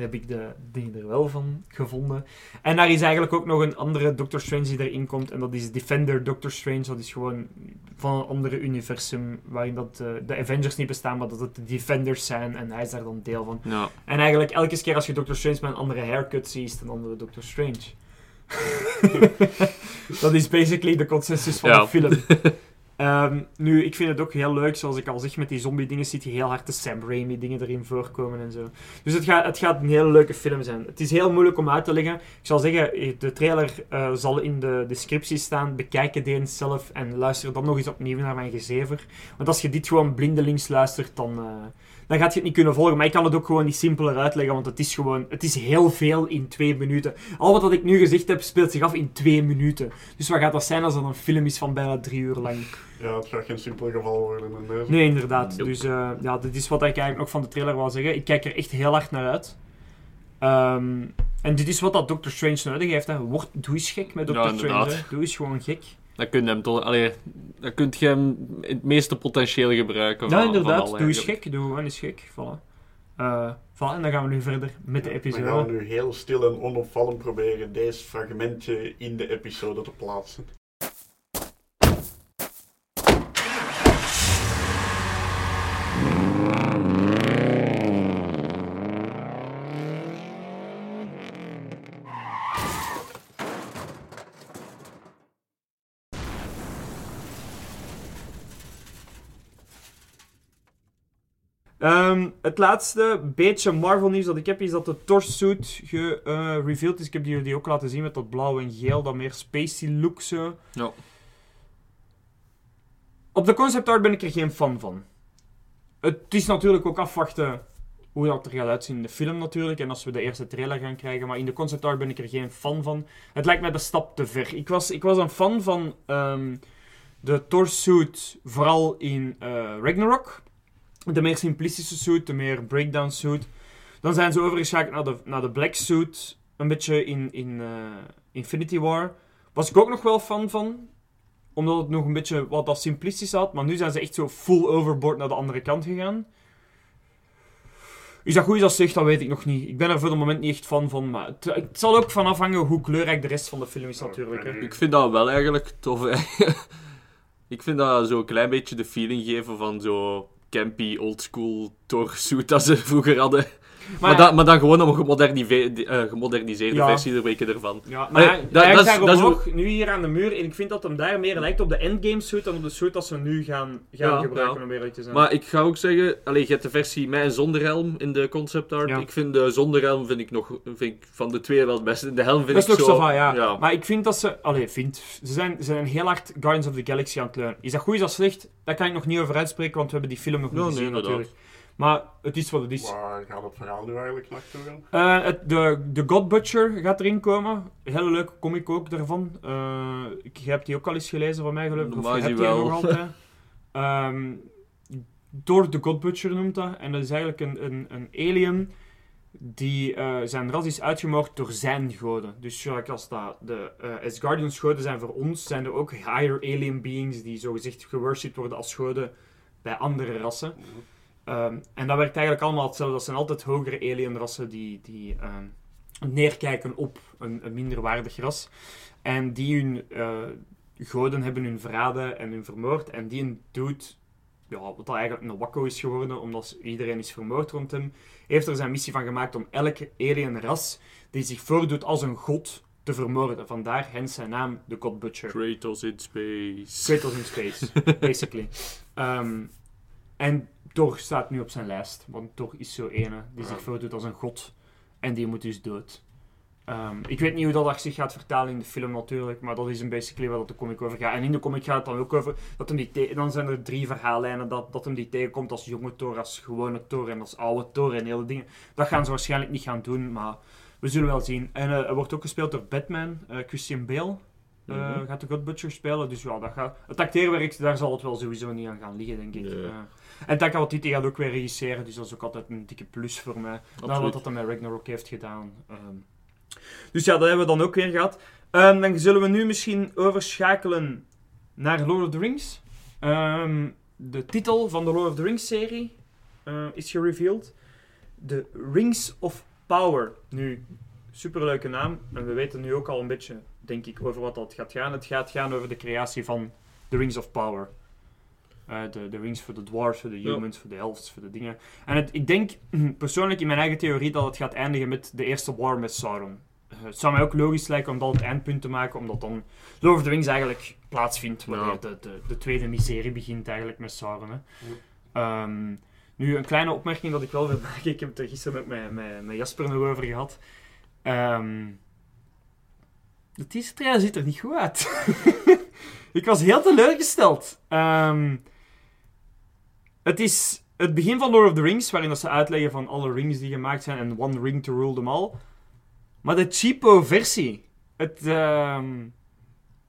heb ik de dingen er wel van gevonden. En daar is eigenlijk ook nog een andere Doctor Strange die erin komt. En dat is Defender Doctor Strange. Dat is gewoon van een andere universum. Waarin dat, eh, de Avengers niet bestaan, maar dat het de Defenders zijn. En hij is daar dan deel van. Ja. En eigenlijk elke keer als je Doctor Strange met een andere haircut ziet, is het een andere Doctor Strange. dat is basically de consensus van Ja. de film. Ehm, nu, ik vind het ook heel leuk, zoals ik al zeg, met die zombie-dingen ziet je heel hard de Sam Raimi-dingen erin voorkomen en zo. Dus het gaat, het gaat een hele leuke film zijn. Het is heel moeilijk om uit te leggen. Ik zal zeggen, de trailer eh, zal in de descriptie staan. Bekijk het eens zelf en luister dan nog eens opnieuw naar mijn gezever. Want als je dit gewoon blindelings luistert, dan, eh, dan gaat je het niet kunnen volgen. Maar ik kan het ook gewoon niet simpeler uitleggen, want het is gewoon... Het is heel veel in twee minuten. Al wat dat ik nu gezegd heb, speelt zich af in twee minuten. Dus wat gaat dat zijn als dat een film is van bijna drie uur lang? Ja, het gaat geen simpel geval worden in deze. Nee, inderdaad. Dus eh, ja, dit is wat ik eigenlijk nog van de trailer wou zeggen. Ik kijk er echt heel hard naar uit. Ehm, en dit is wat dat Doctor Strange nodig heeft. Hè. Word, doe eens gek met Ja, Doctor Strange. Hè. Doe eens gewoon gek. Dan kun je hem toch... Allee, dan kun je hem in het meeste potentieel gebruiken. Ja, van- inderdaad. van alle doe eens gek. Doe gewoon eens gek. Voilà. Eh, voilà. En dan gaan we nu verder met de Dan episode. gaan we nu heel stil en onopvallend proberen deze fragmentje in de episode te plaatsen. Ehm, het laatste beetje Marvel nieuws dat ik heb is dat de Torsuit gereveeld is. Ik heb die jullie ook laten zien met dat blauw en geel, dat meer spacey look zo. Ja. Op de concept art ben ik er geen fan van. Het is natuurlijk ook afwachten hoe dat er gaat uitzien in de film natuurlijk. En als we de eerste trailer gaan krijgen. Maar in de concept art ben ik er geen fan van. Het lijkt mij de stap te ver. Ik was, ik was een fan van ehm, de Thor-suit, vooral in eh, Ragnarok. De meer simplistische suit, de meer breakdown suit. Dan zijn ze overgeschakeld naar de, naar de Black Suit, een beetje in, in eh, Infinity War. Was ik ook nog wel fan van, omdat het nog een beetje wat dat simplistisch had. Maar nu zijn ze echt zo full overboard naar de andere kant gegaan. Is dat goed is dat slecht, dat weet ik nog niet. Ik ben er voor het moment niet echt fan van. Maar het, zal ook van afhangen hoe kleurrijk de rest van de film is, natuurlijk. Hè. Ik vind dat wel eigenlijk tof. ik vind dat zo een klein beetje de feeling geven van zo campy, oldschool Thor-suit dat ze vroeger hadden. Maar, Maar, da- maar dan gewoon een gemodernive- eh, gemoderniseerde Ja. versie er weken ervan. ja, maar Allee, dat- hij dat hangt is- omhoog, nu hier aan de muur. En ik vind dat hem daar meer lijkt op de endgame suit dan op de suit dat ze nu gaan, gaan Ja, gebruiken ja. om eerlijk te zijn. Maar ik ga ook zeggen, allee, je hebt de versie met en zonder helm in de concept art. Ik vind de zonder helm vind ik nog vind ik van de twee wel het beste. De helm vind dat ik nog zo. van, ja. Maar ik vind dat ze... Allee, vind. Ze zijn, ze zijn heel hard Guardians of the Galaxy aan het leunen. Is dat goed, is dat slecht? Daar kan ik nog niet over uitspreken, want we hebben die film nog niet gezien natuurlijk. Maar het is wat het is. Waar gaat het verhaal nu eigenlijk naartoe gaan? Eh, het, de, de God Butcher gaat erin komen. Hele leuke comic ook daarvan. Eh ik je hebt die ook al eens gelezen van mij, geloof ik. Of je hebt die wel. nog altijd. Ehm, door de God Butcher noemt dat. En dat is eigenlijk een, een, een alien die eh, zijn ras is uitgemoord door zijn goden. Dus zoals als dat de eh Asgardians goden zijn voor ons, zijn er ook higher alien beings die zogezegd geworshipped worden als goden bij andere rassen. Ehm, en dat werkt eigenlijk allemaal hetzelfde. Dat zijn altijd hogere alienrassen die, die ehm, neerkijken op een, een minderwaardig ras. En die hun eh, goden hebben hun verraden en hun vermoord. En die een dude, ja, wat eigenlijk een wakko is geworden, omdat iedereen is vermoord rond hem, heeft er zijn missie van gemaakt om elke alienras die zich voordoet als een god te vermoorden. Vandaar hens zijn naam, de God Butcher. Kratos in space. Kratos in space, basically. Ehm, en Thor staat nu op zijn lijst, want Thor is zo ene die zich voordoet als een god. En die moet dus dood. Ehm, ik weet niet hoe dat zich gaat vertalen in de film natuurlijk, maar dat is een basically waar de comic over gaat. En in de comic gaat het dan ook over, dat hem die dan zijn er drie verhaallijnen, dat, dat hem die tegenkomt als jonge Thor, als gewone Thor en als oude Thor en hele dingen. Dat gaan ze waarschijnlijk niet gaan doen, maar we zullen wel zien. En eh, er wordt ook gespeeld door Batman, eh, Christian Bale. Eh, Mhm. gaat de God Butcher spelen. Dus ja, dat gaat, het acteerwerk, daar zal het wel sowieso niet aan gaan liggen, denk ik. En Taika Waititi gaat ook weer regisseren, dus dat is ook altijd een dikke plus voor mij. Na wat dat met Ragnarok heeft gedaan. Ehm. dus ja, dat hebben we dan ook weer gehad. Ehm, dan zullen we nu misschien overschakelen naar Lord of the Rings. Ehm, de titel van de Lord of the Rings serie eh, is gereveeld. The Rings of Power. Nu, superleuke naam. En we weten nu ook al een beetje, denk ik, over wat dat gaat gaan. Het gaat gaan over de creatie van The Rings of Power. Eh, de, de rings voor de dwarves, voor de Ja. humans, voor de elves, voor de dingen. En het, ik denk persoonlijk in mijn eigen theorie dat het gaat eindigen met de eerste war met Sauron. Eh, het zou mij ook logisch lijken om dat het eindpunt te maken, omdat dan Lord of the Rings eigenlijk plaatsvindt, wanneer Ja. de, de, de tweede miserie begint eigenlijk met Sauron. Hè. Ja. Ehm, nu, een kleine opmerking dat ik wel wil maken. Ik heb het er gisteren met, mijn- met, met Jasper nog over gehad. Ehm, de teaser trailer ziet er niet goed uit. ik was heel teleurgesteld. Ehm, het is het begin van Lord of the Rings, waarin dat ze uitleggen van alle rings die gemaakt zijn en one ring to rule them all. Maar de cheapo versie. Het, ehm,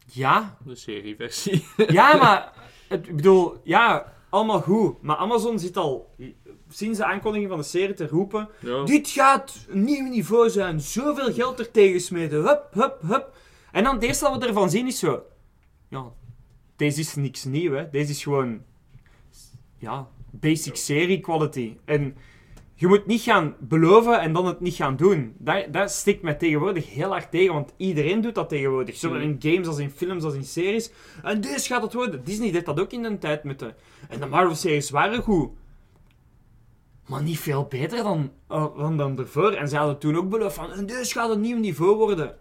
ja, De serieversie. ja, maar het, ik bedoel, ja, allemaal goed. Maar Amazon zit al sinds de aankondiging van de serie te roepen: ja. dit gaat een nieuw niveau zijn, zoveel geld er tegen smeten, hup, hup, hup. En dan het eerste dat we ervan zien is zo: ja, deze is niks nieuw, hè. Deze is gewoon, ja, basic serie quality. En je moet niet gaan beloven en dan het niet gaan doen. Dat, dat stikt mij tegenwoordig heel hard tegen, want iedereen doet dat tegenwoordig. Zowel in games als in films als in series. En deze gaat het worden. Disney deed dat ook in de tijd met de... En de Marvel-series waren goed. Maar niet veel beter dan, uh, dan, dan ervoor. En ze hadden toen ook beloofd van, en deze gaat een nieuw niveau worden.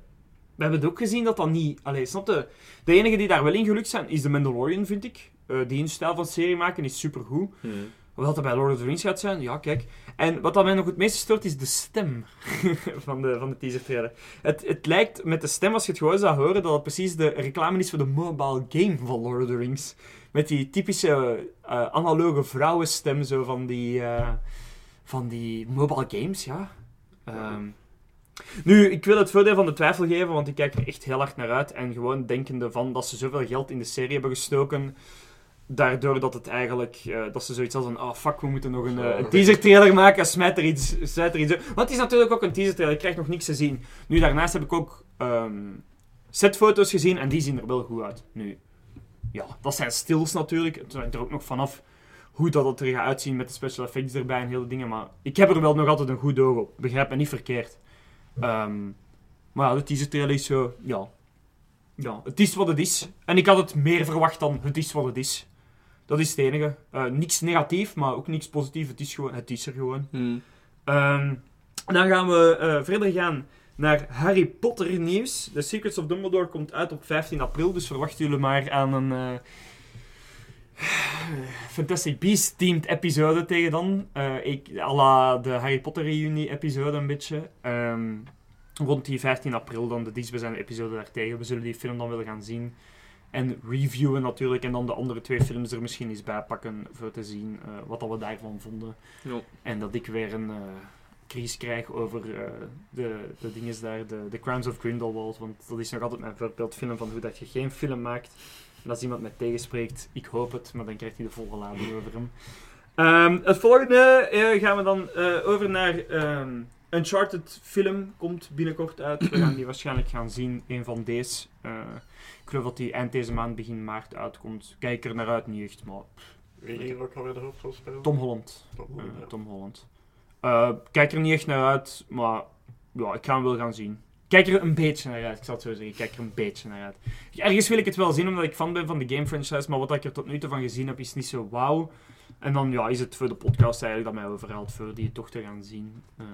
We hebben het ook gezien dat dat niet... Allee, snap je? De enige die daar wel in gelukt zijn, is de Mandalorian, vind ik. Uh, die een stijl van serie maken is supergoed. Hmm. Wat dat bij Lord of the Rings gaat zijn, ja, kijk. En wat dat mij nog het meeste stoort, is de stem van de, van de teaser trailer. Het, het lijkt met de stem, als je het gewoon zou horen, dat het precies de reclame is voor de mobile game van Lord of the Rings. Met die typische uh, analoge vrouwenstem, zo van die, uh, van die mobile games, ja. Um, nu, ik wil het voordeel van de twijfel geven, want ik kijk er echt heel hard naar uit. En gewoon denkende van dat ze zoveel geld in de serie hebben gestoken daardoor dat het eigenlijk, eh, dat ze zoiets als een, oh fuck, we moeten nog een, eh, een teaser trailer maken, smijt er iets, smijt er iets. Want het is natuurlijk ook een teaser trailer, je krijgt nog niks te zien. Nu, daarnaast heb ik ook ehm, setfoto's gezien en die zien er wel goed uit. Nu, ja, dat zijn stils natuurlijk. Het hangt er ook nog vanaf hoe dat het er gaat uitzien met de special effects erbij en hele dingen. Maar ik heb er wel nog altijd een goed oog op. Begrijp me niet verkeerd. Ehm, maar ja, de teaser trailer is zo, ja. Ja, het is wat het is. En ik had het meer verwacht dan het is wat het is. Dat is het enige. Eh, niks negatief, maar ook niks positief. Het is, gewoon, het is er gewoon. Hmm. Ehm, dan gaan we eh, verder gaan naar Harry Potter nieuws. The Secrets of Dumbledore komt uit op 15 april, dus verwachten jullie maar aan een eh, Fantastic Beasts themed episode tegen dan. Eh ik, à la de Harry Potter reunie episode een beetje. Ehm, rond die 15 april dan de dichtstbijzijnde episode daartegen. We zullen die film dan willen gaan zien. En reviewen natuurlijk. En dan de andere twee films er misschien eens bij pakken voor te zien eh, wat dat we daarvan vonden. Ja. En dat ik weer een eh crisis krijg over de, de dingen daar, de, de Crimes of Grindelwald. Want dat is nog altijd mijn voorbeeldfilm van hoe dat je geen film maakt. En als iemand mij tegenspreekt, ik hoop het, maar dan krijgt hij de volle lading over hem. Ehm, het volgende eh, gaan we dan eh, over naar ehm, Uncharted film. Komt binnenkort uit. We gaan die waarschijnlijk gaan zien. Een van deze. Eh, ik geloof dat die eind deze maand, begin maart uitkomt. Kijk er naar uit, niet echt, maar Wie hier ook alweer de hoofdrol speelt? Tom Holland. Tom Holland, ja. Tom Holland. Kijk er niet echt naar uit, maar ja, ik ga hem wel gaan zien. Kijk er een beetje naar uit, ik zal het zo zeggen. Kijk er een beetje naar uit. Ergens wil ik het wel zien, omdat ik fan ben van de game franchise, maar wat ik er tot nu toe van gezien heb, is niet zo wauw. En dan ja, is het voor de podcast eigenlijk dat mij overhaalt voor die toch te gaan zien. Eh,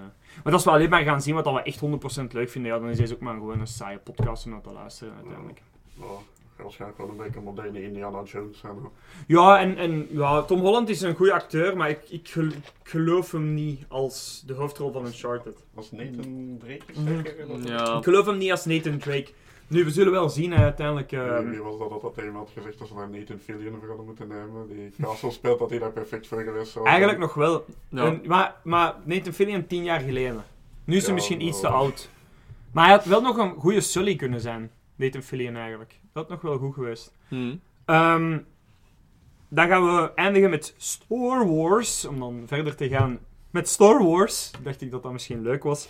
maar als we alleen maar gaan zien wat we echt 100% leuk vinden, ja, dan is deze ook maar gewoon een saaie podcast om naar te luisteren uiteindelijk. Waarschijnlijk wel een beetje een moderne Indiana Jones zijn. hoor. Ja, en, en ja, Tom Holland is een goede acteur, maar ik, ik gel- ik geloof hem niet als de hoofdrol van Uncharted. Was Nathan Drake Mhm. zeker? Ja. Ik geloof hem niet als Nathan Drake. Nu, we zullen wel zien hè, uiteindelijk. eh, Wie- Wie was dat dat dat had gezegd dat ze daar Nathan Fillion voor hadden moeten nemen? Die Castle speelt dat hij daar perfect voor geweest zou eigenlijk nog wel. Ja. En- maar, maar Nathan Fillion tien jaar geleden. Nu is hij misschien iets te oud. Maar hij had wel nog een goede Sully kunnen zijn. Nathan Fillion eigenlijk. Dat had nog wel goed geweest. Hmm. Ehm, dan gaan we eindigen met Star Wars. Om dan verder te gaan met Star Wars. Dacht ik dat dat misschien leuk was.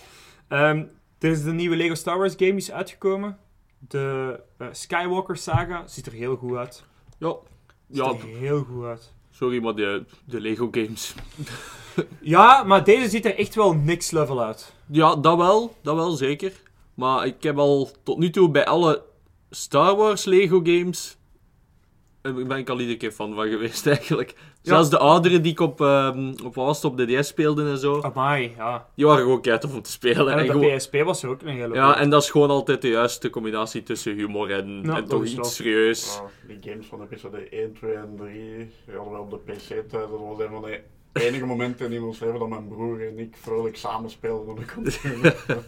Ehm, er is de nieuwe Lego Star Wars game is uitgekomen. De eh, Skywalker saga ziet er heel goed uit. Ja. Ziet Ja, er heel goed uit. sorry, maar de, de Lego games. Ja, maar deze ziet er echt wel next level uit. Ja, dat wel. Dat wel, zeker. Maar ik heb al tot nu toe bij alle Star Wars Lego games... eh, ben ik al iedere keer fan van geweest, eigenlijk. Zelfs de oudere die ik op, ehm, op, wat was het, op de DS speelde en zo, Amai, ja. die waren gewoon keihard om te spelen. En En op gewoon- de PSP was er ook een hele ja, en dat is gewoon altijd de juiste combinatie tussen humor en, Ja, en toch iets serieus. Ja, die games van episode 1, 2 en 3, die hadden we op de PC thuis. Dat was een van de enige momenten in iemands leven dat mijn broer en ik vrolijk samen speelden op de computer.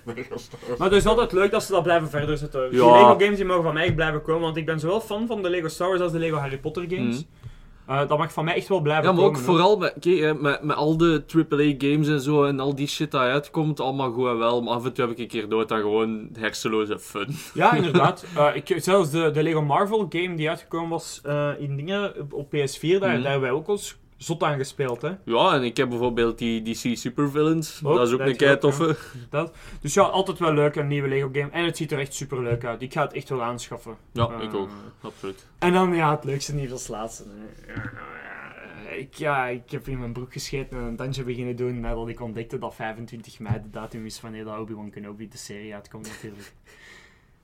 Maar het is altijd leuk dat ze dat blijven verder zetten. Die Ja. Lego games die mogen van mij echt blijven komen, want ik ben zowel fan van de Lego Star Wars als de Lego Harry Potter games. Mhm. Eh, dat mag van mij echt wel blijven Ja, maar ook komen. hoor. vooral met, met, met al de AAA-games en zo en al die shit dat uitkomt, allemaal goed en wel. Maar af en toe heb ik een keer dood aan gewoon hersenloze fun. Ja, inderdaad. Eh, ik, zelfs de, de Lego Marvel game die uitgekomen was eh, in dingen op- op PS4, daar, Mhm. daar hebben wij ook al s- zot aan gespeeld. Hè. Ja, en ik heb bijvoorbeeld die DC Supervillains. Ook, dat is ook een kei toffe. Dat. Dus ja, altijd wel leuk, een nieuwe Lego game. En het ziet er echt super leuk uit. Ik ga het echt wel aanschaffen. Ja, Eh, ik ook. Absoluut. En dan ja, het leukste nieuws als laatste. hè. Ja, Ik, ja, ik heb in mijn broek gescheten en een dansje beginnen doen nadat ik ontdekte dat 25 mei de datum is wanneer dat Obi-Wan Kenobi de serie uitkomt natuurlijk.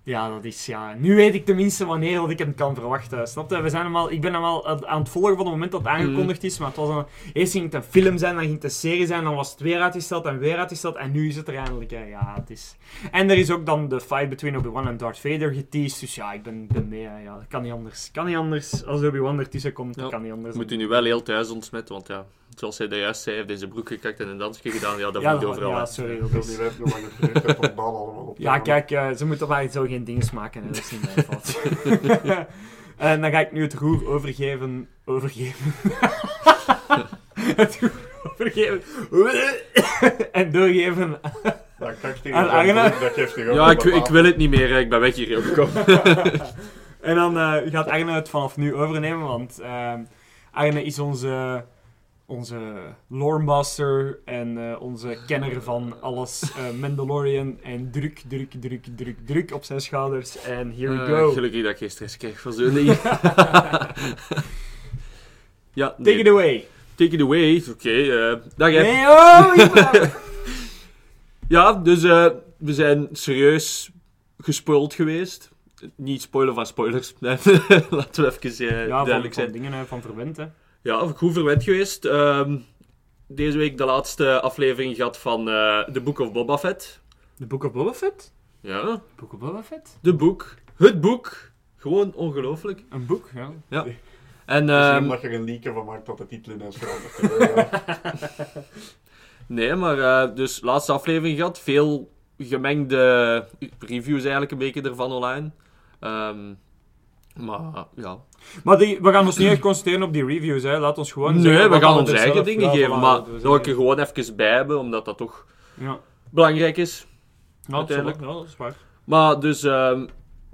Ja, dat is ja. Nu weet ik tenminste wanneer dat ik hem kan verwachten. Snap je? We zijn hem al, ik ben hem al aan het volgen van het moment dat het aangekondigd is. Maar het was een, eerst ging het een film zijn, dan ging het een serie zijn, dan was het weer uitgesteld en weer uitgesteld. En nu is het er eindelijk. hè. Ja, het is. En er is ook dan de fight between Obi-Wan en Darth Vader geteased. Dus ja, ik ben, ben mee. hè. Ja, dat kan niet anders. Kan niet anders. Als Obi-Wan ertussen komt, Ja. kan niet anders. Moet u nu wel heel thuis ontsmetten, want ja, zoals hij daar juist zei, heeft in zijn broek gekakt en een dansje gedaan. Ja, dat ja, moet dat- overal. ja, sorry. Ik Dat wil is... niet weten hoe lang het allemaal op Ja, kijk, eh, ze moeten maar zo geen dingen maken. Hè. Dat is niet mijn fout. en dan ga ik nu het roer overgeven. Overgeven. het roer overgeven. en doorgeven. Dat geeft hij ook Ja, ik, de ik wil het niet meer, hè. ik ben weg hier gekomen. en dan eh, gaat Arne het vanaf nu overnemen, want ehm, Arne is onze, onze loremaster en eh, onze kenner van alles eh, Mandalorian. En druk, druk, druk, druk, druk op zijn schouders. En here we Eh, go. gelukkig dat ik geen stress krijg van zo'n ding. ja, nee. Take it away. Take it away. Oké, dag hè. Nee, oh. Ja, dus we zijn serieus gespoild geweest. Niet spoilen van spoilers. Laten we even ja, van, duidelijk zijn. van dingen van verwend, hè. Ja, goed verwend geweest. Ehm, deze week de laatste aflevering gehad van eh The Book of Boba Fett. The Book of Boba Fett? Ja, Book of Boba Fett? de boek. Het boek. Gewoon ongelooflijk. Een boek, ja. En Misschien ehm, je er een leak van maakt dat de titel verandert. Ja. nee, maar eh, dus laatste aflevering gehad. Veel gemengde reviews eigenlijk een beetje ervan online. Ehm, maar ja, Maar die, we gaan ons niet echt concentreren op die reviews, hè. Laat ons gewoon Nee, we gaan onze er eigen dingen geven, maar dat we dat wil ik er zeggen. gewoon even bij hebben, omdat dat toch Ja, belangrijk is. ja, is Uiteindelijk. dat is waar. Maar dus, ehm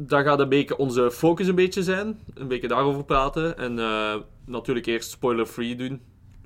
dat gaat een beetje onze focus een beetje zijn. Een beetje daarover praten. En eh, natuurlijk eerst spoiler-free doen,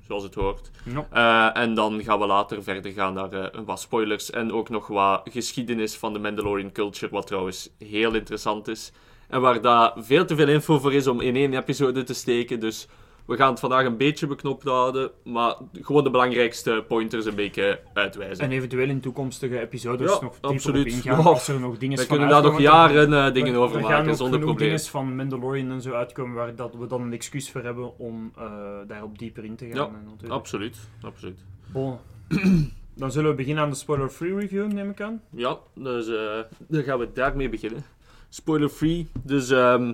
zoals het hoort. Ja. Eh, en dan gaan we later verder gaan naar eh, wat spoilers en ook nog wat geschiedenis van de Mandalorian culture, wat trouwens heel interessant is. En waar daar veel te veel info voor is om in één episode te steken. Dus we gaan het vandaag een beetje beknopt houden, maar gewoon de belangrijkste pointers een beetje uitwijzen. En eventueel in toekomstige episodes Ja, nog dieper absoluut. op ingaan. Ja. Als er nog dingen we kunnen daar nog jaren eh, dingen We- over er gaan maken, nog zonder probleem. dingen van Mandalorian en zo uitkomen waar dat we dan een excuus voor hebben om eh, daarop dieper in te gaan. Ja, natuurlijk. Absoluut, absoluut. Bon. Dan zullen we beginnen aan de spoiler-free review, neem ik aan. Ja, dus eh, dan gaan we daarmee beginnen. Spoiler-free. Dus ehm,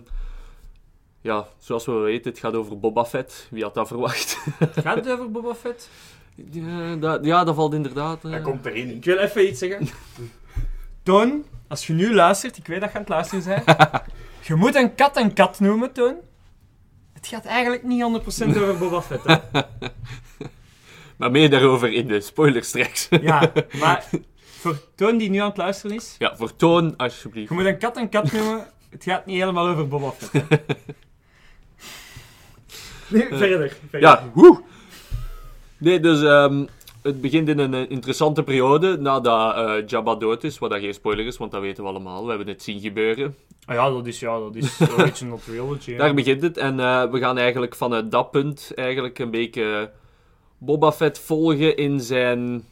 ja, zoals we weten, het gaat over Boba Fett. Wie had dat verwacht? Gaat het over Boba Fett? ja, dat, ja, dat valt inderdaad. eh. Hij komt erin. Ik wil even iets zeggen. Toon, als je nu luistert, ik weet dat je aan het luisteren bent. je moet een kat een kat noemen, Toon. Het gaat eigenlijk niet 100% over Boba Fett, hè. Maar meer daarover in de spoilers straks. Ja, maar voor Toon die nu aan het luisteren is, ja, voor Toon, alsjeblieft. je moet een kat een kat noemen. Het gaat niet helemaal over Boba Fett. hè. Nu, verder, verder. Ja, woe! Nee, dus ehm, het begint in een eh, interessante periode nadat eh Jabba dood is, wat dat geen spoiler is, want dat weten we allemaal. We hebben het zien gebeuren. Ah ja, dat is, ja, dat is original trilogy. Daar begint het. En eh, we gaan eigenlijk vanuit dat punt eigenlijk een beetje Boba Fett volgen in zijn...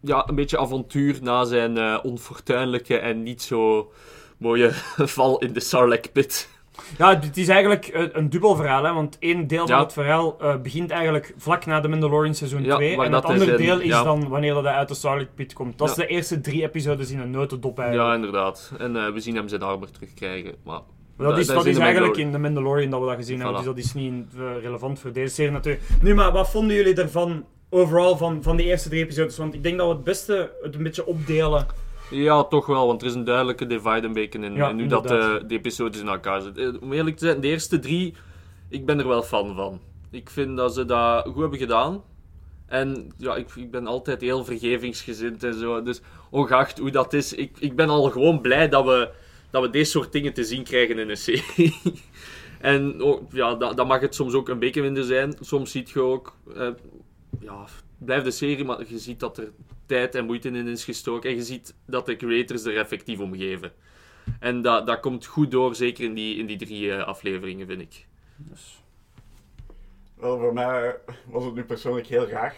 Ja, een beetje avontuur na zijn eh, onfortuinlijke en niet zo mooie val in de Sarlacc pit. Ja, het is eigenlijk een, een dubbel verhaal, hè, want één deel van Ja. het verhaal eh, begint eigenlijk vlak na de Mandalorian seizoen Ja, 2. waar en het andere deel is ja. dan wanneer dat hij uit de Starlight Pit komt. Dat is Ja. de eerste drie episodes in een notendop Ja, eigenlijk. inderdaad. En eh, we zien hem zijn armor terugkrijgen. Maar Maar dat, is, dat is eigenlijk in de Mandalorian dat we dat gezien hebben, dus dat is niet eh, relevant voor deze serie natuurlijk. Nu, maar wat vonden jullie ervan, overal, van, van die eerste drie episodes? Want ik denk dat we het beste het een beetje opdelen. Ja, toch wel, want er is een duidelijke divide een beetje in, Ja, in hoe dat inderdaad. eh, de episodes in elkaar zitten. Eh, Om eerlijk te zijn, de eerste drie, ik ben er wel fan van. Ik vind dat ze dat goed hebben gedaan. En ja, ik, ik ben altijd heel vergevingsgezind en zo. Dus ongeacht hoe dat is, ik, ik ben al gewoon blij dat we, dat we deze soort dingen te zien krijgen in een serie. en oh, ja, dat, dat mag het soms ook een beetje minder zijn. Soms ziet je ook, eh, ja, blijft de serie, maar je ziet dat er tijd en moeite in is gestoken. En je ziet dat de creators er effectief om geven. En dat, dat komt goed door, zeker in die, in die drie eh, afleveringen, vind ik. Dus, Wel, voor mij was het nu persoonlijk heel raar.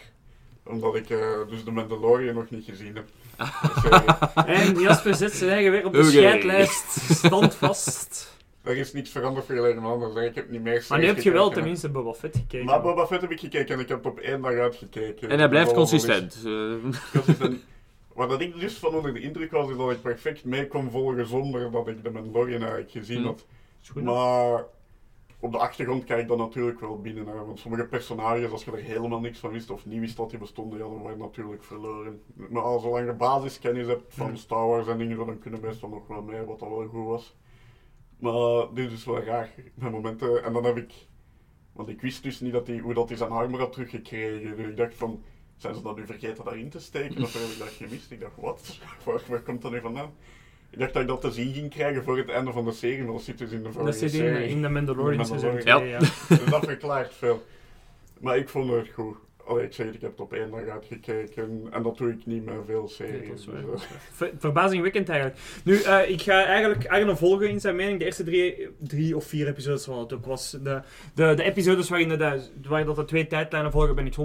Omdat ik eh, dus de Mandalorian nog niet gezien heb. De serie. En Jasper zet zijn eigen weer op de Oké. scheidlijst, standvast. Er is niets veranderd vergeleken met anders. Ik heb niet meer Maar nu heb je wel tenminste Boba Fett gekeken. Maar Boba Fett heb ik gekeken en ik heb op één dag uitgekeken. En hij blijft consistent. Consistent. Wat dat ik dus van onder de indruk was, is dat ik perfect mee kon volgen zonder dat ik de Mandalorian eigenlijk gezien Hmm. had. Maar op de achtergrond kijk ik dan natuurlijk wel binnen. Hè. Want sommige personages, als je er helemaal niks van wist of niet wist dat die bestonden, ja, dan word je natuurlijk verloren. Maar zolang je basiskennis hebt van Hmm. Star Wars en dingen, dan kunnen best wel nog wel mee, wat dat wel goed was. Maar dit is wel raar, met momenten. En dan heb ik... Want ik wist dus niet dat hij, hoe dat hij zijn armor had teruggekregen. Dus ik dacht van, zijn ze dat nu vergeten daarin te steken? Of heb ik dat gemist? Ik dacht, wat? Waar, waar komt dat nu vandaan? Ik dacht dat ik dat te zien ging krijgen voor het einde van de serie, maar dat zit dus in de vorige Dat zit in, in de Mandalorian. 2, ja. Dus dat verklaart veel. Maar ik vond het goed. Allee, ik zeg het, ik heb het op één dag uitgekeken en dat doe ik niet met veel Nee, series. is dus. Ver- Verbazingwekkend eigenlijk. Nu, eh, ik ga eigenlijk Arne volgen in zijn mening. De eerste drie, drie of vier episodes van het ook was. De, de, de episodes waarin de, waar dat de twee tijdlijnen volgen, ben ik 100%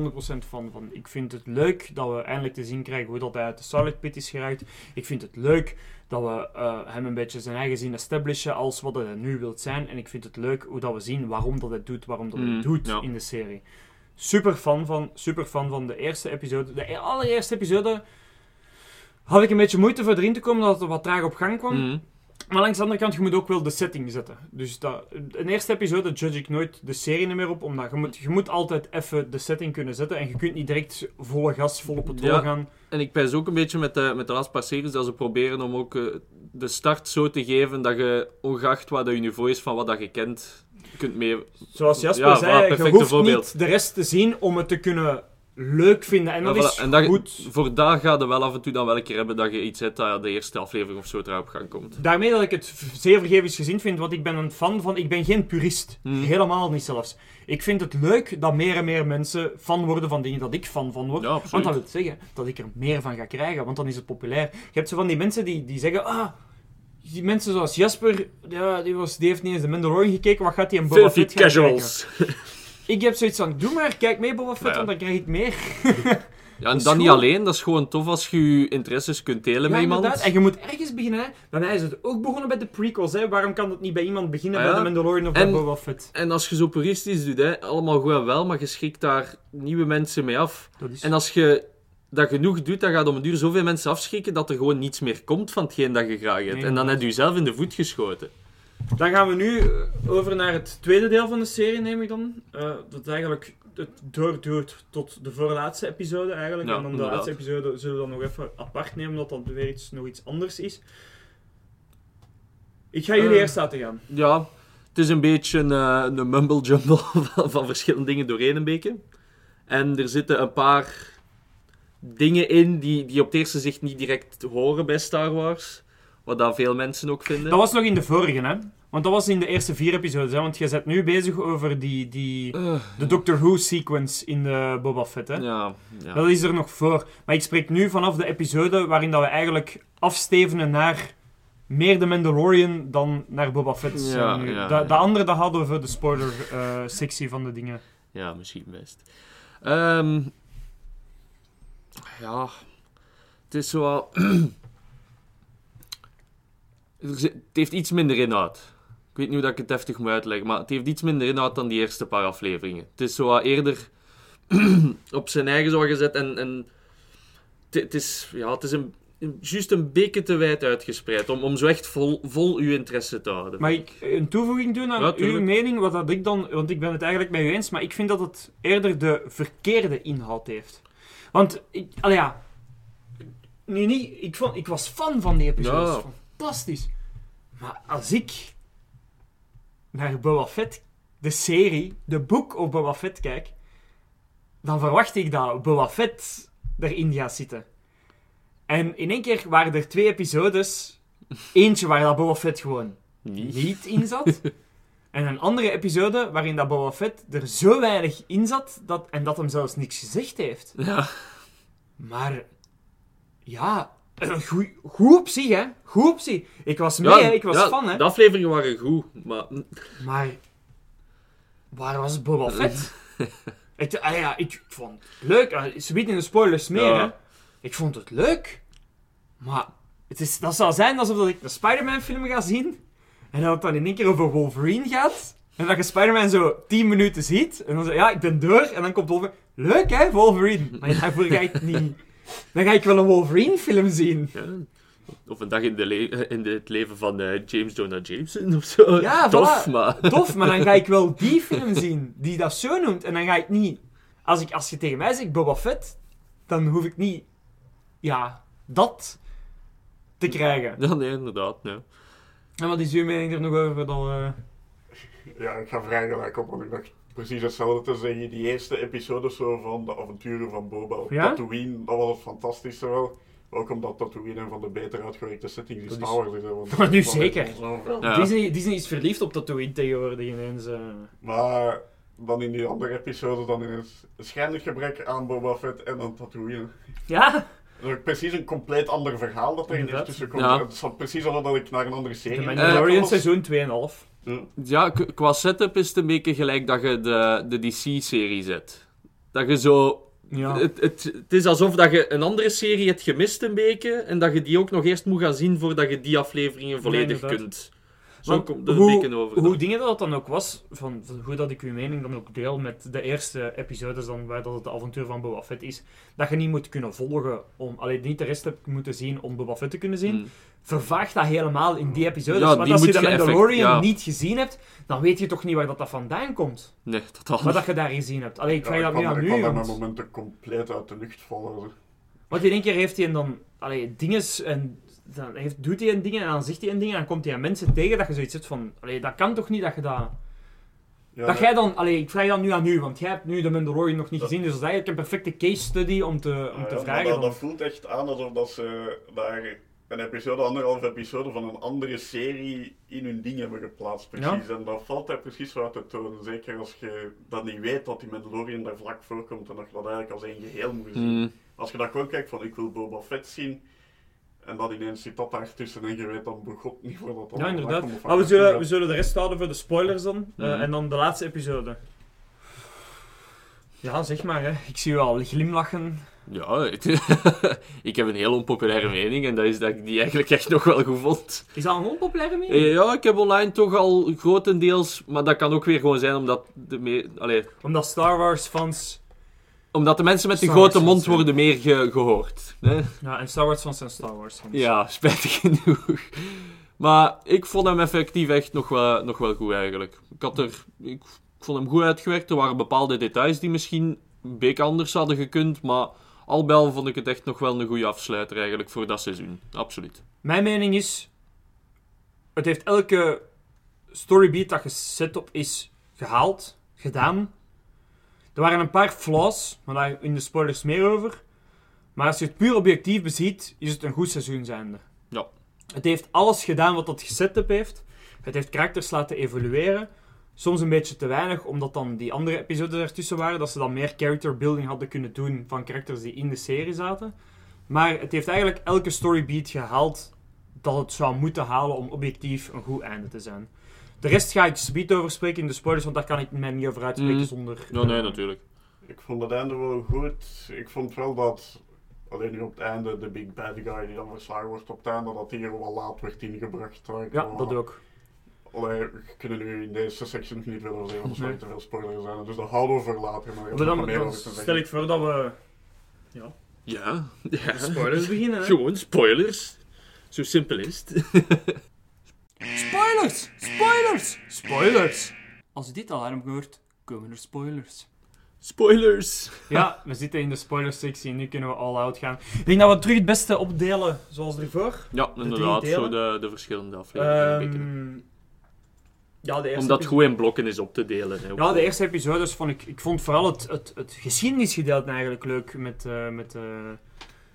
van, van. Ik vind het leuk dat we eindelijk te zien krijgen hoe dat hij uit de Starlight Pit is geraakt. Ik vind het leuk dat we eh, hem een beetje zijn eigen zin establishen als wat hij nu wilt zijn. En ik vind het leuk hoe dat we zien waarom dat hij doet, waarom dat Mm, het doet ja. in de serie. Super fan van, super fan van de eerste episode. De e- allereerste episode had ik een beetje moeite voor erin te komen dat het wat traag op gang kwam. Mhm. Maar langs de andere kant, je moet ook wel de setting zetten. Dus dat, een eerste episode judge ik nooit de serie meer op, omdat je moet, je moet altijd even de setting kunnen zetten en je kunt niet direct volle gas, vol op het Ja. gaan. En ik pijs ook een beetje met de, met de laatste paar series dat ze proberen om ook eh, de start zo te geven dat je, ongeacht wat je niveau is van wat dat je kent, kunt mee... Zoals Jasper Ja, voilà, zei, je hoeft voorbeeld. niet de rest te zien om het te kunnen leuk vinden. En dat Ja, voilà. is En dat je- goed. Voor daar gaat er wel af en toe dan wel een keer hebben dat je iets hebt dat de eerste aflevering of zo erop op gang komt. Daarmee dat ik het zeer vergevingsgezind vind, want ik ben een fan van... Ik ben geen purist. Hmm. Helemaal niet zelfs. Ik vind het leuk dat meer en meer mensen fan worden van dingen dat ik fan van word. Ja, Want dat wil zeggen dat ik er meer van ga krijgen, want dan is het populair. Je hebt zo van die mensen die, die zeggen... Ah, die mensen zoals Jasper, ja, die, was, die heeft niet eens de Mandalorian gekeken, wat gaat hij een Boba Fett gaan casuals. kijken? Ik heb zoiets van, doe maar, kijk mee Boba Fett, Ja. want dan krijg ik meer. Ja, en dan niet alleen, dat is gewoon tof als je je interesses kunt delen Ja, met iemand. inderdaad. En je moet ergens beginnen. Hè. Mij is het ook begonnen bij de prequels. Hè. Waarom kan dat niet bij iemand beginnen Ah, bij de Mandalorian of En- bij Boba Fett? En als je zo puristisch doet, hè, allemaal goed en wel, maar je schrikt daar nieuwe mensen mee af. Dat is... En als je dat genoeg doet, dan gaat om een duur zoveel mensen afschrikken dat er gewoon niets meer komt van hetgeen dat je graag hebt. Nee, en dan heb je jezelf in de voet geschoten. Dan gaan we nu eh, over naar het tweede deel van de serie, neem ik dan. Eh, dat eigenlijk het doorduurt tot de voorlaatste episode eigenlijk. Ja, en dan de inderdaad. laatste episode zullen we dan nog even apart nemen, omdat dat weer iets, nog iets anders is. Ik ga jullie Eh. eerst laten gaan. Ja, het is een beetje een, een mumble jumble van, van verschillende dingen doorheen een beetje. En er zitten een paar dingen in die, die op het eerste zicht niet direct horen bij Star Wars. Wat dan veel mensen ook vinden. Dat was nog in de vorige, hè? Want dat was in de eerste vier episodes, hè? Want je bent nu bezig over die, die, Eh, de Doctor Who sequence in de Boba Fett, hè? ja, ja. Dat is er nog voor. Maar ik spreek nu vanaf de episode waarin dat we eigenlijk afstevenen naar meer de Mandalorian dan naar Boba Fett. Ja, eh, ja, de, andere dat hadden we voor de spoiler-sectie van de dingen. Ja, misschien best. Ehm, ja, het is zo wel... Het heeft iets minder inhoud. Ik weet niet hoe dat ik het heftig moet uitleggen, maar het heeft iets minder inhoud dan die eerste paar afleveringen. Het is zo wat eerder op zijn eigen zo gezet en... en het, is, ja, het is een, juist een beetje te wijd uitgespreid om, om zo echt vol, vol uw interesse te houden. Mag ik een toevoeging doen aan Ja, uw mening? Wat dat ik dan, want ik ben het eigenlijk met u eens, maar ik vind dat het eerder de verkeerde inhoud heeft. Want, ik, ja, nu niet, ik, vond, ik was fan van die episodes. Ja. Fantastisch. Maar als ik naar Boba Fett, de serie, de boek op Boba Fett kijk, dan verwacht ik dat Boba Fett erin gaat zitten. En in één keer waren er twee episodes. Eentje waar dat Boba Fett gewoon Niet. niet in zat. En een andere episode waarin dat Boba Fett er zo weinig in zat dat, en dat hem zelfs niks gezegd heeft. Ja. Maar ja, een goe- goed op zich, hè? Goed op zich. Ik was mee, Ja, hè? ik was ja, fan, hè? De afleveringen waren goed, maar Maar waar was Boba Fett? ik, ah ja, ik vond het leuk. Ah, Ze bieden in de spoilers meer, Ja. hè? Ik vond het leuk. Maar het is, dat zou zijn alsof dat ik een Spider-Man film ga zien. En dat het dan in één keer over Wolverine gaat. En dat je Spider-Man zo 10 minuten ziet. En dan zo, ja, ik ben door. En dan komt Wolverine. Leuk hè, Wolverine. Maar daarvoor ga ik niet. Dan ga ik wel een Wolverine film zien. Ja. Of een dag in, de le- in het leven van eh, James Jonah Jameson of zo. Ja, Tof, voilà. maar... Tof, maar dan ga ik wel die film zien. Die dat zo noemt. En dan ga ik niet. Als, ik, als je tegen mij zegt Boba Fett. Dan hoef ik niet. Ja, dat te krijgen. Ja, nee, inderdaad. Ja. En wat is uw mening er nog over? Dan, eh, Ja, ik ga vrij gelijk op, want ik dacht precies hetzelfde te zeggen. Die eerste episode zo van de avonturen van Boba op Ja? Tatooine, dat was het fantastische wel. Ook omdat Tatooine een van de beter uitgewerkte settings in Star is- Wars is. want- Maar nu zeker. Ja. Disney, Disney is verliefd op Tatooine tegenwoordig ineens. eh. Maar dan in die andere episode dan is een schijnlijk gebrek aan Boba Fett en aan Tatooine. Ja, Dat is ook precies een compleet ander verhaal dat erin is Inderdaad. tussen komt. Ja. Het is precies alsof dat ik naar een andere serie Mandalorian was. seizoen 2,5. Ja. Qua setup is het een beetje gelijk dat je de, de DC-serie zet. Dat je zo... Ja. Het, het, het is alsof dat je een andere serie hebt gemist een beetje, en dat je die ook nog eerst moet gaan zien voordat je die afleveringen volledig kunt. Zo Want komt het een beetje over. hoe dingen dat dan ook was, van, van hoe dat ik uw mening dan ook deel met de eerste episodes dan, waar dat het avontuur van Boba Fett is, dat je niet moet kunnen volgen om, alleen niet de rest hebt moeten zien om Boba Fett te kunnen zien, Hmm. vervaagt dat helemaal in die episodes. Ja, Want die als je de effect- Mandalorian ja. niet gezien hebt, dan weet je toch niet waar dat, dat vandaan komt. Nee, totaal Wat dat je daar gezien hebt. Allee, ik Ja, vraag dat nu kan- aan ik u, kan met momenten compleet uit de lucht vallen. want in één keer heeft hij dan allee, dinges en dan heeft, doet hij een dingen en dan zegt hij een ding en dan komt hij aan mensen tegen dat je zoiets hebt van, allee, dat kan toch niet dat je dat... Ja, Dat jij dan, allee, ik vraag dat nu aan u, want jij hebt nu de Mandalorian nog niet Dat- gezien, dus dat is eigenlijk een perfecte case study om te, om Ja, te vragen. dat, dat voelt echt aan alsof dat ze daar een episode, anderhalf episode van een andere serie in hun ding hebben geplaatst. Precies. En dat valt daar precies zo uit te tonen. Zeker als je dat niet weet dat die Mandalorian daar vlak voorkomt en dat je dat eigenlijk als één geheel moet zien. Hmm. Als je dat gewoon kijkt van ik wil Boba Fett zien. En dan ineens zit dat daartussen en je weet dan begot niet voor dat Ja, inderdaad. Maar we zullen, we zullen de rest houden voor de spoilers dan. eh, Mhm. en dan de laatste episode. Ja, zeg maar, hè. ik zie u al glimlachen. Ja, ik heb een heel onpopulaire mening en dat is dat ik die eigenlijk echt nog wel goed vond. Is dat een onpopulaire mening? Eh, Ja, ik heb online toch al grotendeels, maar dat kan ook weer gewoon zijn omdat de, me- allee, Omdat Star Wars fans... omdat de mensen met de Star grote Wars mond worden meer ge- gehoord. Hè? Ja, en Star Wars fans zijn Star Wars fans. Ja, spijtig genoeg. Maar ik vond hem effectief echt nog wel, nog wel goed eigenlijk. Ik, had er, ik vond hem goed uitgewerkt. Er waren bepaalde details die misschien een beetje anders hadden gekund. Maar al bij al vond ik het echt nog wel een goede afsluiter eigenlijk voor dat seizoen. Absoluut. Mijn mening is... Het heeft elke storybeat dat gezet op is gehaald, gedaan. Er waren een paar flaws, maar daar in de spoilers meer over. Maar als je het puur objectief beziet, is het een goed seizoen zijnde. Ja. Het heeft alles gedaan wat het gesetup heeft. Het heeft karakters laten evolueren. Soms een beetje te weinig, omdat dan die andere episodes ertussen waren. Dat ze dan meer character building hadden kunnen doen van karakters die in de serie zaten. Maar het heeft eigenlijk elke storybeat gehaald dat het zou moeten halen om objectief een goed einde te zijn. De rest ga ik speed over spreken in de spoilers, want daar kan ik mij niet over uitspreken Mm. zonder... Ja, nee, eh, natuurlijk. Ik vond het einde wel goed. Ik vond wel dat, alleen nu op het einde, de big bad guy die dan verslagen wordt op het einde, dat die er wel laat werd ingebracht. Ja, dat ook. Allee, we kunnen nu in deze section nog niet veel over zeggen, want er Nee. te veel spoilers zijn. Dus dat houden we voor later. Maar dan, nog meer dan te stel ik voor dat we Ja. ja. spoilers beginnen. Hè? Gewoon spoilers. Zo simpel is het. Spoilers! Spoilers! Spoilers! Als je dit alarm hoort, komen er spoilers. Spoilers. Ja, we zitten in de spoilersectie, nu kunnen we all out gaan. Ik denk dat we terug het beste opdelen zoals ervoor. Ja, inderdaad. Zo de, de verschillende afleveringen. een beetje. Ehm ja, de eerste Om dat episode- goed in blokken is op te delen. Hè. Ja, de eerste episodes vond ik... Ik vond vooral het, het, het geschiedenisgedeelte eigenlijk leuk met, eh, met, eh,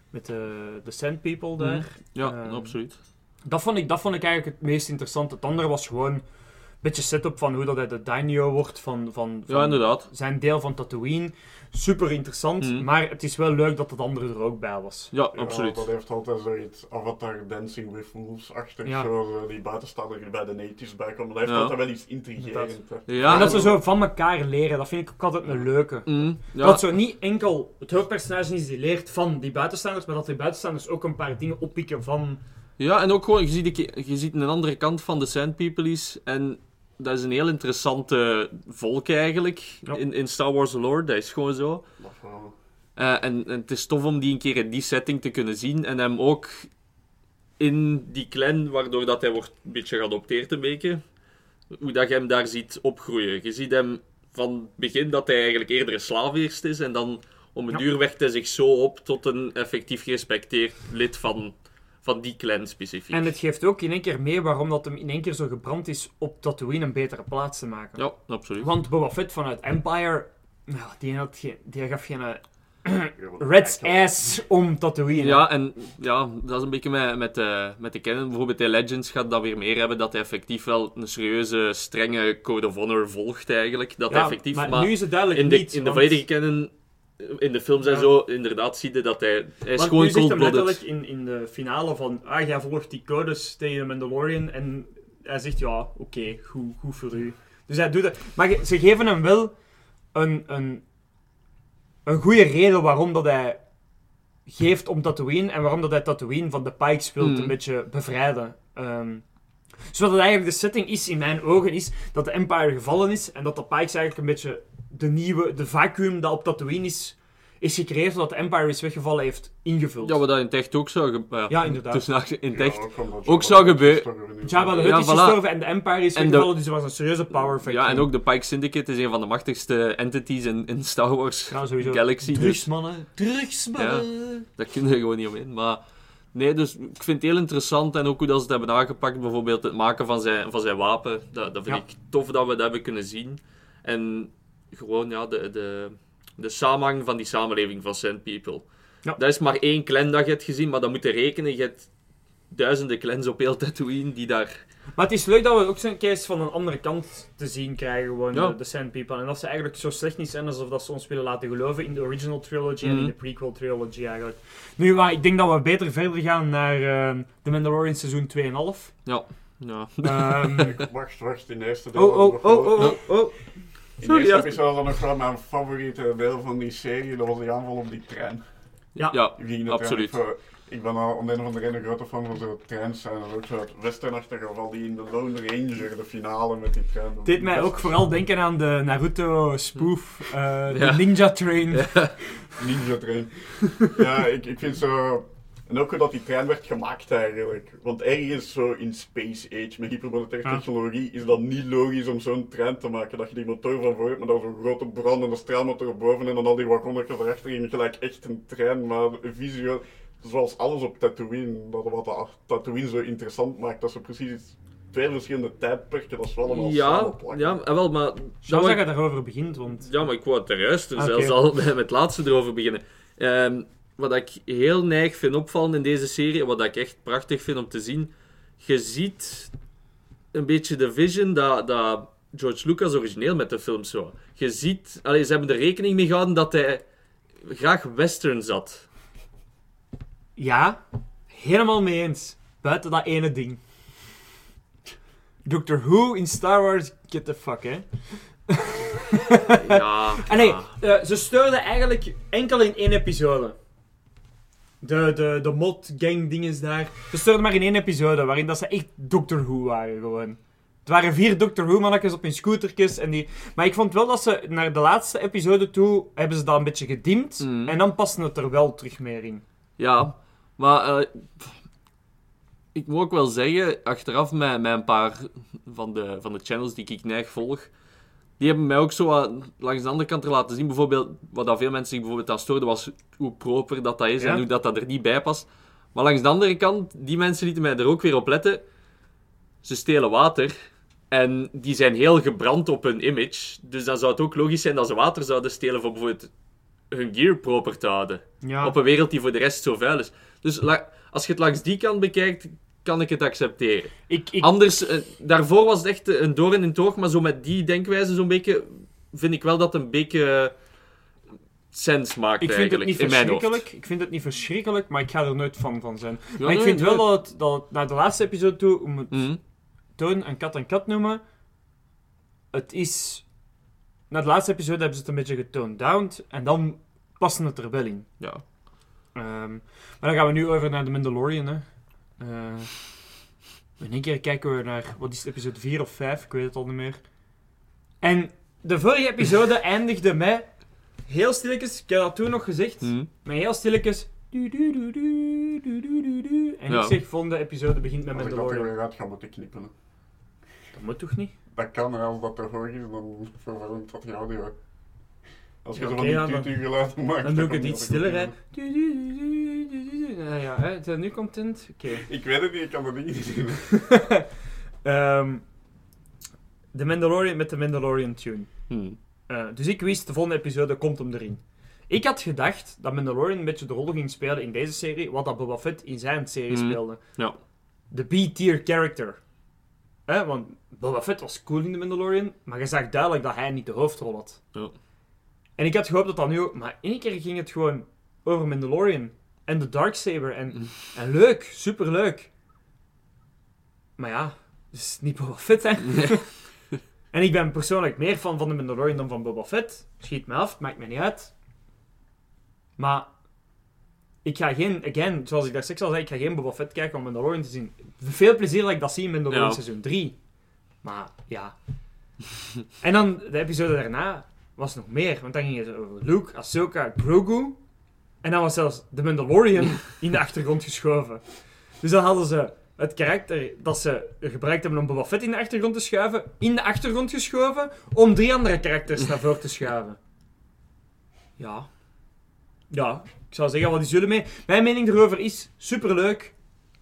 met eh, de Sand People daar. Ja, Ehm, absoluut. Dat vond, ik, dat vond ik eigenlijk het meest interessante. Het andere was gewoon een beetje setup van hoe dat hij de daimyo wordt van, van, van Ja, inderdaad. zijn deel van Tatooine. Super interessant, Mhm. maar het is wel leuk dat het andere er ook bij was. Ja, Ja, absoluut. dat heeft altijd zoiets Avatar Dancing with Wolves-achtig. Ja. Zo, zo die buitenstaander bij de natives bij komen. Dat heeft Ja. altijd wel iets intrigerend. Ja, en dat ze zo van elkaar leren, dat vind ik ook altijd een leuke. Mm, ja. Dat zo niet enkel het hoofdpersonage is die leert van die buitenstaanders, maar dat die buitenstaanders ook een paar dingen oppikken van... ja, en ook gewoon, je ziet, je ziet een andere kant van de Sand People is. En dat is een heel interessante volk eigenlijk. Ja. In, in Star Wars lore, dat is gewoon zo. Eh, en, en het is tof om die een keer in die setting te kunnen zien. En hem ook in die clan, waardoor dat hij wordt een beetje geadopteerd een beetje. Hoe dat je hem daar ziet opgroeien. Je ziet hem van het begin dat hij eigenlijk eerder een slaaf eerst is. En dan om een Ja. duur werkt hij zich zo op tot een effectief gerespecteerd lid van, van die clan specifiek. En het geeft ook in één keer mee waarom dat hem in één keer zo gebrand is op Tatooine een betere plaats te maken. Ja, absoluut. Want Boba Fett vanuit Empire, nou, die, had geen, die gaf geen, Red's ass om Tatooine. Ja, en ja, dat is een beetje met, met, de, met de kennen. Bijvoorbeeld in Legends gaat dat weer meer hebben, dat hij effectief wel een serieuze, strenge Code of Honor volgt eigenlijk. Dat Ja, effectief... maar, maar nu is het duidelijk in de, niet. in de volledige kennen, in de films en Ja. zo, inderdaad zie je dat hij... Hij is gewoon nu zegt hem cold-blooded. letterlijk in, in de finale van, ah, jij volgt die codes tegen de Mandalorian. En hij zegt, ja, oké, goed, goed voor u. Dus hij doet het. Maar ze geven hem wel een, een, een goede reden waarom dat hij geeft om Tatooine. En waarom dat hij Tatooine van de Pikes wil Mhm. een beetje bevrijden. Wat het eigenlijk de setting is, in mijn ogen, is dat de Empire gevallen is. En dat de Pikes eigenlijk een beetje de nieuwe, de vacuüm dat op Tatooine is, is gecreëerd, zodat de Empire is weggevallen heeft ingevuld. Ja, wat dat in het echt ook zou gebeuren. Ja, inderdaad. Dus in het echt... ook, ook zou gebeuren- Jabba de Hutt Ja, is voilà. gestorven en de Empire is En de- weggevallen, dus er was een serieuze power factor. Ja, en ook de Pike Syndicate is een van de machtigste entities in, in Star Wars Ja, sowieso. Galaxy. Dus Drugsmannen. Drugsmannen. daar kunnen we gewoon niet omheen. Maar nee, dus ik vind het heel interessant. En ook hoe dat ze het hebben aangepakt. Bijvoorbeeld het maken van zijn, van zijn wapen. Dat, dat vind Ja. ik tof dat we dat hebben kunnen zien. En gewoon ja, de, de, de samenhang van die samenleving van Sand People. Ja. Dat is maar één clan dat je hebt gezien. Maar dat moet je rekenen. Je hebt duizenden clans op heel Tatooine die daar... Maar het is leuk dat we ook zo'n case van een andere kant te zien krijgen, gewoon Ja. de, de Sand People. En dat ze eigenlijk zo slecht niet zijn alsof dat ze ons willen laten geloven in de original trilogy en in Mhm. de prequel trilogy eigenlijk. Nu, maar ik denk dat we beter verder gaan naar uh, The Mandalorian seizoen 2,5. Ja, ja. Ehm, Wacht, wacht, in de eerste deel. oh, oh, oh, oh, oh, oh. In de eerste ja. episode was nog wel mijn favoriete deel van die serie. Dat was die aanval op die trein. Ja. ja. Die Absoluut. voor- Ik ben al om de een of andere reden een grote fan van zo'n treins. En ook zo het westernachtige geval die in de Lone Ranger, de finale met die trein. Het deed mij ook vooral denken aan de Naruto spoof, eh, de Ja. Ninja Train. Ninja Train. ja, ik, ik vind zo... En ook hoe dat die trein werd gemaakt eigenlijk. Want ergens zo in Space Age met hypermoderne Ja. technologie is dat niet logisch om zo'n trein te maken. Dat je die motor van voor hebt, maar dat zo'n grote brandende straalmotor boven en dan al die wagonnetjes erachter in gelijk echt een trein, maar visueel... Zoals alles op Tatooine, dat wat Tatooine zo interessant maakt, dat ze precies twee verschillende tijdperken, dat is wel allemaal Ja, ja, en wel, maar... Zo dat dat je daarover begint, want... Ja, maar ik wou ter juiste Ah, zelfs oké. al met het laatste erover beginnen. Ehm, wat ik heel neig vind opvallen in deze serie, en wat ik echt prachtig vind om te zien, je ziet een beetje de vision dat, dat George Lucas origineel met de film zo. Je ziet, allee, ze hebben er rekening mee gehouden dat hij graag western zat. Ja, helemaal mee eens. Buiten dat ene ding. Doctor Who in Star Wars, get the fuck, hè. Ja. Ah nee, ja. eh, ze steurden eigenlijk enkel in één episode. De, de, de mod gang dinges daar. Ze steurden maar in één episode, waarin dat ze echt Doctor Who waren gewoon. Het waren vier Doctor Who mannetjes op hun scootertjes en die... Maar ik vond wel dat ze naar de laatste episode toe, hebben ze dat een beetje gedimd. Mhm. En dan paste het er wel terug meer in. Ja, maar eh, ik moet ook wel zeggen, achteraf met, met een paar van de, van de channels die ik neig volg, die hebben mij ook zo langs de andere kant er laten zien. Bijvoorbeeld, wat dat veel mensen zich bijvoorbeeld aan stoorden, was hoe proper dat dat is Ja. en hoe dat, dat er niet bij past. Maar langs de andere kant, die mensen lieten mij er ook weer op letten. Ze stelen water. En die zijn heel gebrand op hun image. Dus dan zou het ook logisch zijn dat ze water zouden stelen voor bijvoorbeeld hun gear proper te houden. Ja. Op een wereld die voor de rest zo vuil is. Dus als je het langs die kant bekijkt, kan ik het accepteren. Ik, ik, Anders, eh, daarvoor was het echt eh, een doorn in het oog, maar zo met die denkwijze zo'n beetje, vind ik wel dat een beetje eh, sens maakt Ik vind het niet verschrikkelijk. Ik vind het niet verschrikkelijk, maar ik ga er nooit van van zijn. Ja, maar ik vind wel dat het, dat het naar de laatste episode toe, om het Mhm. toon en kat en kat noemen, het is... Na de laatste episode hebben ze het een beetje getoned down en dan passen het er wel in. Ja. Ehm, maar dan gaan we nu over naar The Mandalorian. Hè. Eh, in één keer kijken we naar, wat is het, episode 4 of 5? Ik weet het al niet meer. En de vorige episode eindigde met, heel stilletjes, ik heb dat toen nog gezegd, Mhm. met heel stilletjes... du- du- du-. En Ja. ik zeg, volgende episode begint met Als ik dat er Mandalorian. weer uit ga moeten knippen. Dat moet toch niet? Dat kan, als dat te hoog is, dan vervormt dat die audio. Als je Ja, zo oké, van ja, die dan- tutu-geluiden maakt... Dan doe ik het iets stiller, hè. du. Ja, hè. Zijn nu content? Oké. Ik weet het niet, ik kan dat niet zien. Ehm, The Mandalorian met de Mandalorian tune. Mhm. Eh, dus ik wist, de volgende episode komt hem erin. Ik had gedacht dat Mandalorian een beetje de rol ging spelen in deze serie, wat dat Boba Fett in zijn serie Mhm. speelde. Ja. De B-tier character. Hè, want Boba Fett was cool in de Mandalorian, maar je zag duidelijk dat hij niet de hoofdrol had. Ja. En ik had gehoopt dat dat nu ook... Maar één keer ging het gewoon over Mandalorian en de Darksaber. En, Mhm. en leuk, superleuk. Maar ja, het is niet Boba Fett, hè. En ik ben persoonlijk meer fan van de Mandalorian dan van Boba Fett. Schiet me af, maakt me niet uit. Maar ik ga geen, again, zoals ik daar straks al zei, ik ga geen Boba Fett kijken om Mandalorian te zien. Veel plezier dat ik dat zie in Mandalorian Ja. seizoen 3. Maar ja. en dan de episode daarna was nog meer, want dan ging het over Luke, Ahsoka, Grogu. En dan was zelfs de Mandalorian in de achtergrond geschoven. Dus dan hadden ze het karakter dat ze gebruikt hebben om Boba Fett in de achtergrond te schuiven, in de achtergrond geschoven, om drie andere karakters naar voren te schuiven. Ja. Ja, ik zou zeggen, wat is jullie mee? Mijn mening erover is superleuk,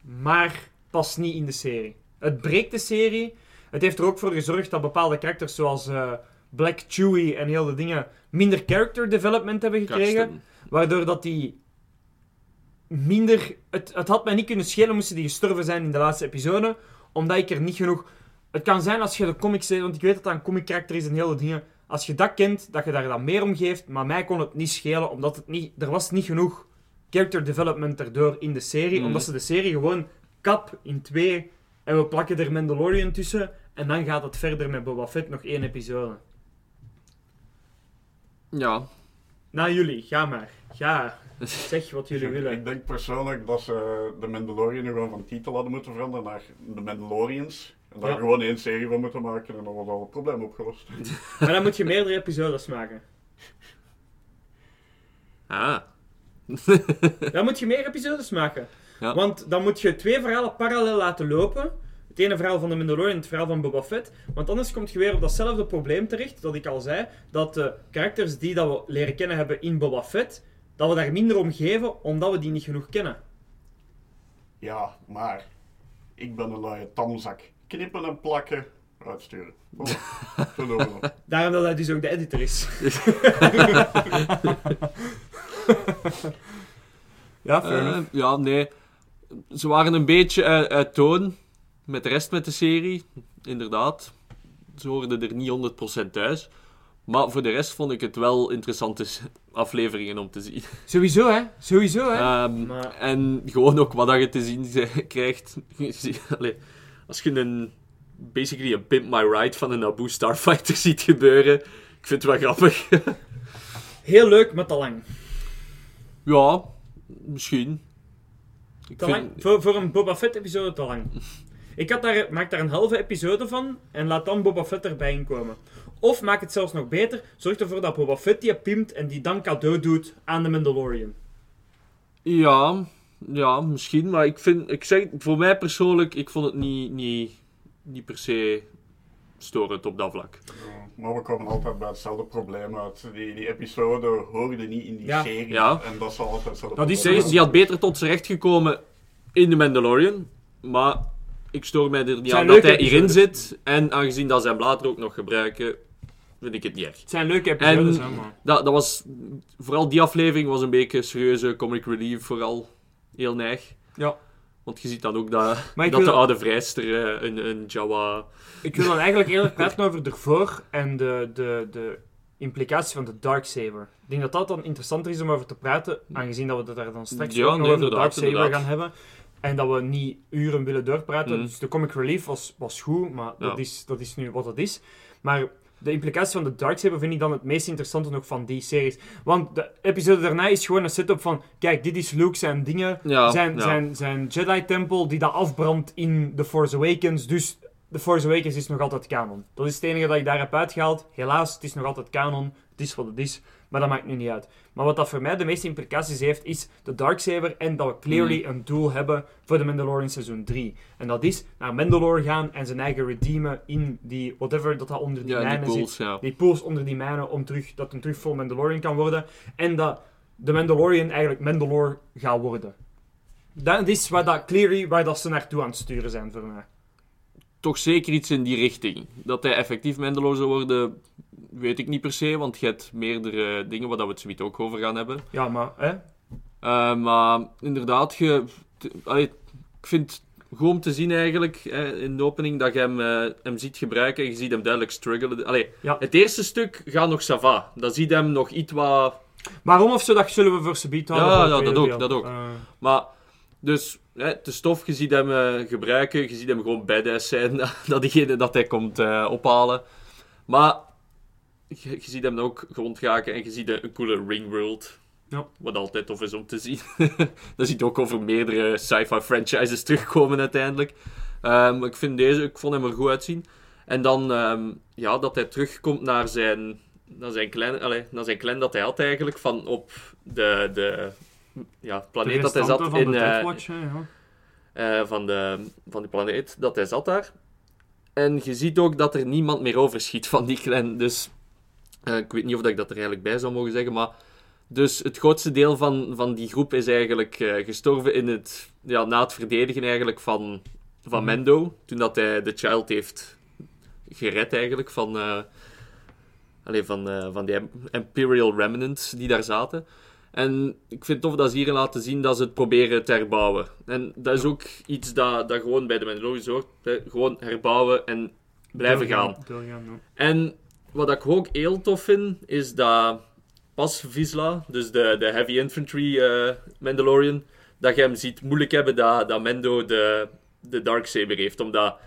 maar past niet in de serie. Het breekt de serie. Het heeft er ook voor gezorgd dat bepaalde karakters zoals eh, Black Chewie en heel de dingen minder character development hebben gekregen. Waardoor dat die minder... Het, het had mij niet kunnen schelen moesten die gestorven zijn in de laatste episode. Omdat ik er niet genoeg... Het kan zijn als je de comics... Want ik weet dat dat een comic karakter is en heel de dingen. Als je dat kent, dat je daar dan meer om geeft. Maar mij kon het niet schelen, omdat het niet... Er was niet genoeg character development erdoor in de serie. Mhm. Omdat ze de serie gewoon kap in twee... En we plakken er Mandalorian tussen. En dan gaat het verder met Boba Fett nog één episode. Ja. Nou, jullie, ga maar. Ga. Zeg wat jullie Ik- willen. Ik denk persoonlijk dat ze de Mandalorian gewoon van titel hadden moeten veranderen naar de Mandalorians. En daar Ja. gewoon één serie van moeten maken en dan was al het probleem opgelost. Maar dan moet je meerdere episodes maken. Ah. Dan moet je meer episodes maken. Ja. Want dan moet je twee verhalen parallel laten lopen. Het ene verhaal van de Mandalorian en het verhaal van Boba Fett. Want anders kom je weer op datzelfde probleem terecht, dat ik al zei. Dat de karakters die dat we leren kennen hebben in Boba Fett, dat we daar minder om geven, omdat we die niet genoeg kennen. Ja, maar ik ben een luie tamzak. Knippen en plakken, uitsturen. Dat. Daarom dat hij dus ook de editor is. ja, fair Eh, ja, nee. Ze waren een beetje uit, uit toon met de rest met de serie. Inderdaad. Ze hoorden er niet 100% thuis. Maar voor de rest vond ik het wel interessante afleveringen om te zien. Sowieso, hè. Sowieso, hè. Ehm, Maar- En gewoon ook wat je te zien krijgt. Allee, als je een, basically een Pimp My Ride van een Naboo Starfighter ziet gebeuren. Ik vind het wel grappig. Heel leuk, maar te lang. ja, misschien. Ik Te vind- lang. Voor, voor een Boba Fett episode te lang. Ik had daar, maak daar een halve episode van en laat dan Boba Fett erbij inkomen. Of maak het zelfs nog beter, zorg ervoor dat Boba Fett die pimpt en die dan cadeau doet aan de Mandalorian. Ja, ja, misschien. Maar ik vind, ik zeg, voor mij persoonlijk, ik vond het niet, niet, niet per se storend op dat vlak. Ja, Maar we komen altijd bij hetzelfde probleem uit. Die, die episode hoorde niet in die Ja. serie. Ja. En dat zal altijd hetzelfde Dat is probleem zo. die had beter tot zijn recht gekomen in de Mandalorian. Maar ik stoor mij er niet aan dat hij hierin zit. En aangezien dat ze hem later ook nog gebruiken, vind ik het niet erg. Het zijn leuke episodes, En- hè. Dat, dat was, vooral die aflevering was een beetje serieuze comic relief, vooral heel neig. Ja. Want je ziet dan ook dat, dat de oude vrijster eh, een, een Jawa... Ik wil dan eigenlijk eerlijk praten over de voor en de, de, de implicaties van de Darksaber. Ik denk dat dat dan interessanter is om over te praten, aangezien dat we het daar dan straks Ja, nog nee, over de Darksaber gaan hebben. En dat we niet uren willen doorpraten. Mhm. Dus de comic relief was, was goed, maar dat, is, dat is nu wat het is. Maar de implicaties van de Darksaber vind ik dan het meest interessante nog van die series. Want de episode daarna is gewoon een setup van... Kijk, dit is Luke zijn dingen. Ja, zijn, ja. zijn, zijn Jedi-tempel die dat afbrandt in The Force Awakens. Dus The Force Awakens is nog altijd canon. Dat is het enige dat ik daar heb uitgehaald. Helaas, het is nog altijd canon. Het is wat het is. Maar dat maakt nu niet uit. Maar wat dat voor mij de meeste implicaties heeft, is de Darksaber. En dat we clearly een doel hebben voor de Mandalorian seizoen 3. En dat is naar Mandalore gaan en zijn eigen redeemen in die... Whatever dat dat onder die Ja, die mijnen zit ja. die pools onder die mijnen om terug, dat een terug vol Mandalorian kan worden. En dat de Mandalorian eigenlijk Mandalore gaat worden. Dat is waar, dat, clearly waar dat ze naartoe aan het sturen zijn voor mij. Toch zeker iets in die richting. Dat hij effectief Mandalore zou worden, weet ik niet per se, want je hebt meerdere dingen waar we het zometeen ook over gaan hebben. Ja, maar, hè? Uh, maar inderdaad, je, allee, ik vind om te zien eigenlijk hè, in de opening dat je hem, eh, hem ziet gebruiken en je ziet hem duidelijk struggelen. Allee, Ja. Het eerste stuk gaat nog sava. Dan ziet hem nog iets wat Waarom of zo, dat zullen we voor subiet houden. Ja, ja, dat ook, dat ook. Eh, Maar, dus, hè, de stof, je ziet hem eh, gebruiken, je ziet hem gewoon badass zijn, dat diegene dat hij komt eh, ophalen. Maar, je, je ziet hem ook rondgaken en je ziet een, een coole ringworld. Ja. Wat altijd tof is om te zien. dat ziet ook over meerdere sci-fi franchises terugkomen uiteindelijk. Ehm, ik vind deze, ik vond hem er goed uitzien. En dan, ehm, ja, dat hij terugkomt naar zijn, naar zijn clan, allee, naar zijn clan dat hij had eigenlijk, van op de, de ja, de planeet dat hij zat van in, de eh, hè, ja. eh, van, de, van die planeet, dat hij zat daar. En je ziet ook dat er niemand meer overschiet van die clan. Dus eh, ik weet niet of ik dat er eigenlijk bij zou mogen zeggen, maar... Dus het grootste deel van, van die groep is eigenlijk gestorven in het, ja, na het verdedigen eigenlijk van, van Mhm. Mendo. Toen dat hij de child heeft gered eigenlijk van, eh, allee, van, van die Imperial Remnants die daar zaten. En ik vind het tof dat ze hier laten zien dat ze het proberen te herbouwen. En dat is ook iets dat, dat gewoon bij de Mandalorians hoort. Gewoon herbouwen en blijven gaan. En wat ik ook heel tof vind, is dat pas Vizsla, dus de, de heavy infantry eh, Mandalorian, dat je hem ziet moeilijk hebben dat, dat Mendo de, de Darksaber heeft. Omdat,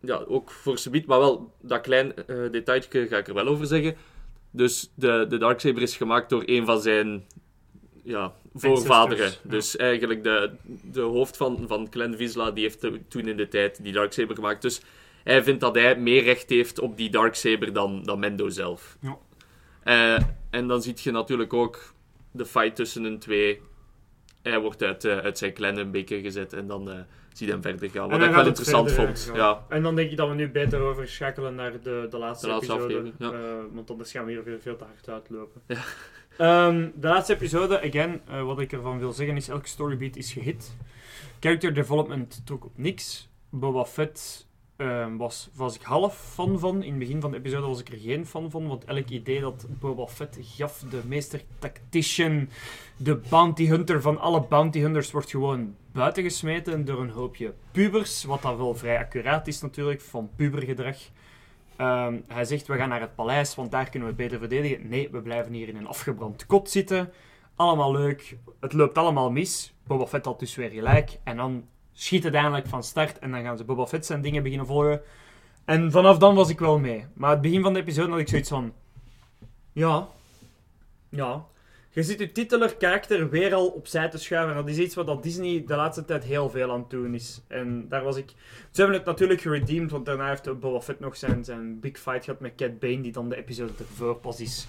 ja, ook voor subiet, maar wel dat klein eh detailje ga ik er wel over zeggen. Dus de, de Darksaber is gemaakt door een van zijn ja, voorvaderen. Ja. Dus eigenlijk de, de hoofd van, van Clan Vizsla, die heeft to- toen in de tijd die Darksaber gemaakt. Dus hij vindt dat hij meer recht heeft op die Darksaber dan, dan Mendo zelf. Ja. Eh, en dan zie je natuurlijk ook de fight tussen hun twee. Hij wordt uit, eh, uit zijn clan een beetje gezet en dan eh zie je hem verder gaan. Wat ik wel interessant vond. Ja. En dan denk ik dat we nu beter overschakelen naar de, de laatste, De laatste episode. aflevering, ja. Eh, want anders gaan we hier veel, veel te hard uitlopen. Ja. Ehm, de laatste episode, again, wat ik ervan wil zeggen is, elke storybeat is gehit. Character development trok op niks. Boba Fett ehm, was, was ik half fan van. In het begin van de episode was ik er geen fan van, want elk idee dat Boba Fett gaf, de meester tactician, de bounty hunter van alle bounty hunters, wordt gewoon buitengesmeten door een hoopje pubers, wat dan wel vrij accuraat is natuurlijk, van pubergedrag. Ehm, hij zegt, we gaan naar het paleis, want daar kunnen we beter verdedigen. Nee, we blijven hier in een afgebrand kot zitten. Allemaal leuk. Het loopt allemaal mis. Boba Fett had dus weer gelijk. En dan schiet het eindelijk van start. En dan gaan ze Boba Fett zijn dingen beginnen volgen. En vanaf dan was ik wel mee. Maar het begin van de episode had ik zoiets van... Ja. Ja. Je ziet je titeler karakter weer al opzij te schuiven. Dat is iets wat dat Disney de laatste tijd heel veel aan het doen is. En daar was ik... Ze hebben het natuurlijk geredeemd, want daarna heeft Boba Fett nog zijn, zijn big fight gehad met Cat Bane, die dan de episode ervoor pas is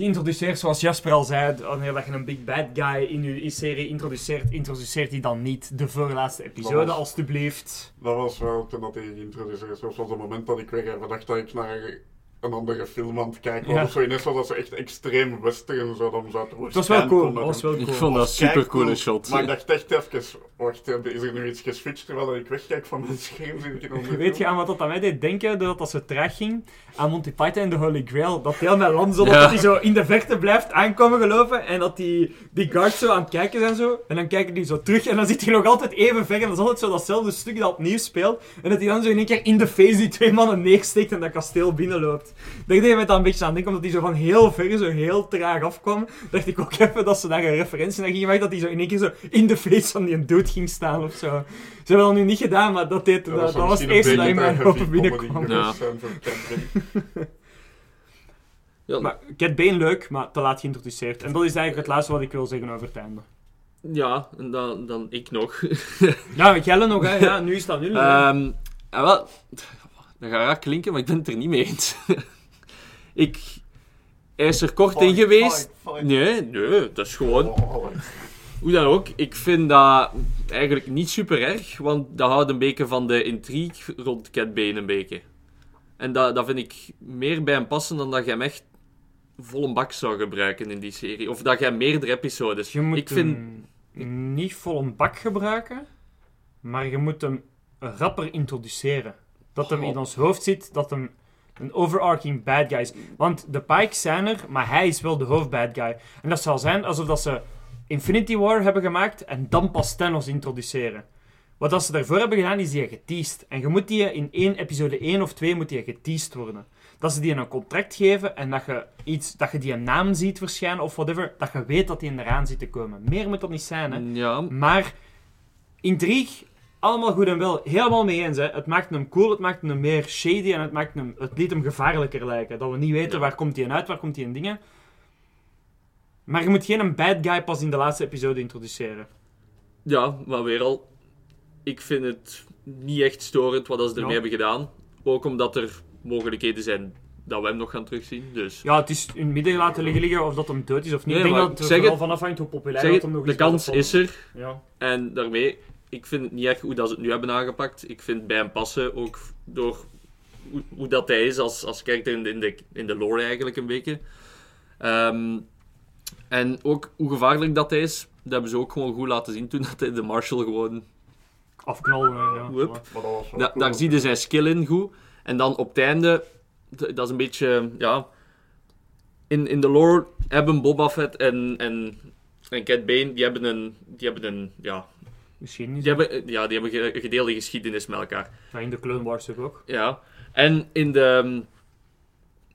geïntroduceerd. Zoals Jasper al zei, wanneer dat je een big bad guy in je serie introduceert, introduceert hij dan niet de voorlaatste episode, was- alstublieft. Dat was wel toen dat hij geïntroduceerd was, was het moment dat ik weer even dacht dat ik naar een andere film aan het kijken. Ja. Of zo ineens was dat zo echt extreem western, zo dan zou het Het was wel cool. Dat was wel Ik cool. vond dat super coole shot. Maar ik dacht echt even, wacht, is er nu iets geswitcht terwijl ik wegkijk van mijn scherm? Zit ik Weet je aan wat dat aan mij deed denken, doordat dat zo traag ging, aan Monty Python en de Holy Grail, dat heel met land zo, Ja. dat hij zo in de verte blijft aankomen geloven, en dat die, die guards zo aan het kijken zijn zo, en dan kijken die zo terug, en dan zit hij nog altijd even ver, en dat is altijd zo datzelfde stuk dat opnieuw speelt, en dat hij dan zo in één keer in de face die twee mannen neersteekt en dat kasteel binnenloopt. Daar deed me dan een beetje aan denken, omdat hij zo van heel ver, zo heel traag afkwam, dacht ik ook even dat ze daar een referentie naar gingen maken, dat hij zo in één keer zo in de face van die dude ging staan of zo. Ze hebben dat nu niet gedaan, maar dat, deed, dat, dat, was het eerste dat in mijn heavy binnenkwam. Ja. Ja, Maar Cat Bane leuk, maar te laat geïntroduceerd. En dat is eigenlijk het laatste wat ik wil zeggen over het einde. ja en dan, dan ik nog. Ja, met Jelle nog, hè. Ja, nu is dat nu. Ehm en wel, dat gaat raar klinken, maar ik ben het er niet mee eens. ik, hij is er kort in geweest. Nee, nee, dat is gewoon... Oh, Hoe dan ook, ik vind dat eigenlijk niet super erg, want dat houdt een beetje van de intrigue rond Cat Bane een beetje. En dat, dat vind ik meer bij hem passen dan dat je hem echt vol een bak zou gebruiken in die serie. Of dat je hem meerdere episodes... je moet ik vind... hem niet vol een bak gebruiken, maar je moet hem rapper introduceren. Dat hem in ons hoofd zit, dat hem een overarching bad guy is. Want de Pikes zijn er, maar hij is wel de hoofdbad guy. En dat zal zijn alsof dat ze Infinity War hebben gemaakt en dan pas Thanos introduceren. Wat als ze daarvoor hebben gedaan, is die geteased. En je moet die in één episode 1 of 2 moet die geteased worden. Dat ze die een contract geven en dat je, iets, dat je die een naam ziet verschijnen of whatever, dat je weet dat die eraan zit te komen. Meer moet dat niet zijn, hè. Ja, Maar intrigue, allemaal goed en wel. Helemaal mee eens. Hè. Het maakt hem cool, het maakt hem meer shady en het, maakt hem, het liet hem gevaarlijker lijken. Dat we niet weten Ja. waar komt hij uit, waar komt hij in dingen. Maar je moet geen een bad guy pas in de laatste episode introduceren. ja, maar weer al. Ik vind het niet echt storend wat ze ermee hebben gedaan. Ook omdat er mogelijkheden zijn dat we hem nog gaan terugzien. Dus Ja, het is in het midden laten liggen, liggen of dat hem dood is of niet. Nee, ik denk dat het er vooral het- van afhangt hoe populair dat hem nog de is. bij kans is er. Ja. En daarmee, ik vind het niet erg hoe dat ze het nu hebben aangepakt. Ik vind het bij hem passen, ook door hoe, hoe dat hij is als, als karakter in de, in, de, in de lore eigenlijk een beetje. Ehm, en ook hoe gevaarlijk dat hij is, dat hebben ze ook gewoon goed laten zien toen dat hij de Marshall gewoon... Afknallen, hè, ja. Wup. Maar dat was wel Da- cool. daar zie je zijn skill in goed. En dan op het einde, dat is een beetje, ja... In, in de lore hebben Boba Fett en, en, en Cat Bane, die hebben een, die hebben een, ja, Misschien niet. die hebben, ja, die hebben een gedeelde geschiedenis met elkaar. Maar in de Clone Wars ook. Ja. En in de... um,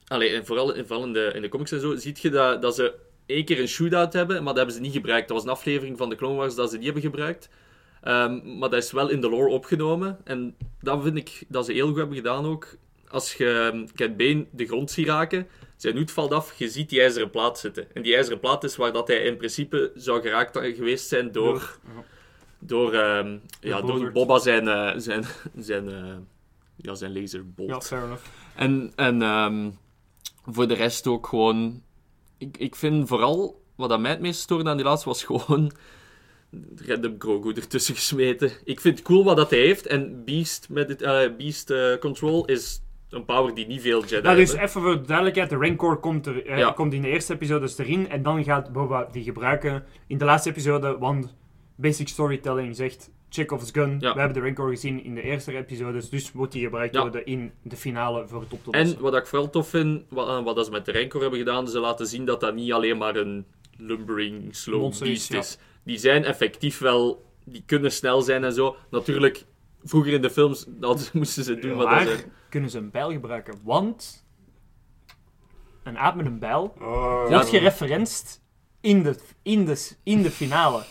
Allee, en vooral, vooral in, de, in de comics en zo, zie je dat, dat ze één keer een shootout hebben, maar dat hebben ze niet gebruikt. Dat was een aflevering van de Clone Wars dat ze die hebben gebruikt. Ehm, maar dat is wel in de lore opgenomen. En dat vind ik dat ze heel goed hebben gedaan ook. Als je um, Cat Bane de grond ziet raken, zijn hoed valt af, je ziet die ijzeren plaat zitten. En die ijzeren plaat is waar dat hij in principe zou geraakt geweest zijn door... Ja. Door, ehm, ja, door. Boba zijn, eh, zijn, zijn, eh, ja, zijn laserbolt. Ja, fair enough. En, en ehm, voor de rest ook gewoon... Ik, ik vind vooral, wat aan mij het meest stoorde aan die laatste, was gewoon random Grogu ertussen gesmeten. Ik vind het cool wat dat hij heeft. En Beast, met het, eh, Beast Control is een power die niet veel Jedi Nou, dus hebben. even voor de duidelijkheid, de Rancor komt, er, Ja. komt in de eerste episodes erin en dan gaat Boba die gebruiken in de laatste episode, want basic storytelling zegt Chekhov's gun, Ja. we hebben de Rancor gezien in de eerste episodes, dus moet die gebruikt Ja. worden in de finale voor het op te lossen. En wat ik vooral tof vind, wat, eh, wat dat ze met de Rancor hebben gedaan, ze laten zien dat dat niet alleen maar een lumbering slow Monster is, beast ja. is. Die zijn effectief wel, die kunnen snel zijn en zo. Natuurlijk, vroeger in de films dat moesten ze doen wat ze... kunnen ze een bijl gebruiken, want een aap met een bijl Ah, wordt gereferenced in de, in, de, in de finale.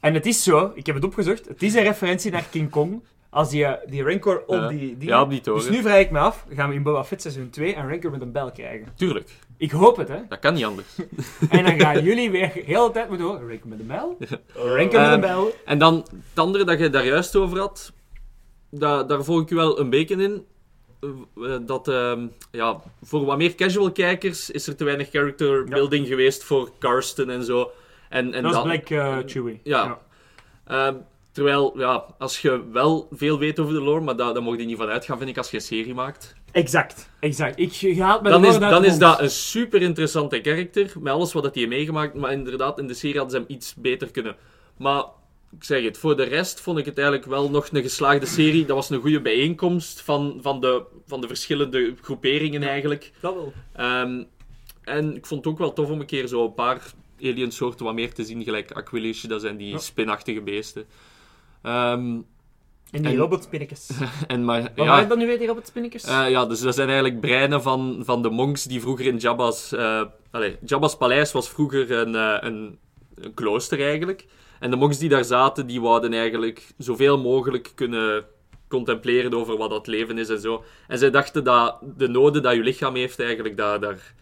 En het is zo, ik heb het opgezocht, het is een referentie naar King Kong. Als die, eh, die Rancor op Ja. die... die Ja, op die toren. dus nu vraag ik me af, gaan we in Boba Fett seizoen 2 een Rancor met een bijl krijgen? Tuurlijk, Ik hoop het, hè. dat kan niet anders. En dan gaan jullie weer de hele tijd moeten horen, Rancor met een Eh, Rancor met een Ehm, bijl. En dan het andere dat je daar juist over had, da- daar volg ik je wel een beetje in. Eh, Dat, ehm, ja, voor wat meer casual kijkers is er te weinig character Ja. building geweest voor Karsten en zo. En, en dat is dan- Black eh, Chewie. Ja. Ehm, terwijl, ja, als je wel veel weet over de lore, maar daar daar mocht je niet van uitgaan, vind ik, als je een serie maakt. Exact, exact. Ik je haalt me Dan is, dan is dat een super interessante karakter, met alles wat hij heeft meegemaakt. Maar inderdaad, in de serie hadden ze hem iets beter kunnen. Maar, ik zeg het, voor de rest vond ik het eigenlijk wel nog een geslaagde serie. Dat was een goede bijeenkomst van, van, de, van de verschillende groeperingen eigenlijk. Dat wel. Ehm, en ik vond het ook wel tof om een keer zo een paar aliensoorten wat meer te zien, gelijk Aquilish, dat zijn die spinachtige beesten. Ehm, En die En- robotspinnetjes. en maar, Wat ja, waren dat nu weer, die robotspinnetjes? eh, ja, dus dat zijn eigenlijk breinen van, van de monks die vroeger in Jabba's... eh allee, Jabba's paleis was vroeger een, eh, een, een klooster eigenlijk. En de monks die daar zaten, die wouden eigenlijk zoveel mogelijk kunnen contempleren over wat dat leven is en zo. En zij dachten dat de noden dat je lichaam heeft eigenlijk, daar, daar,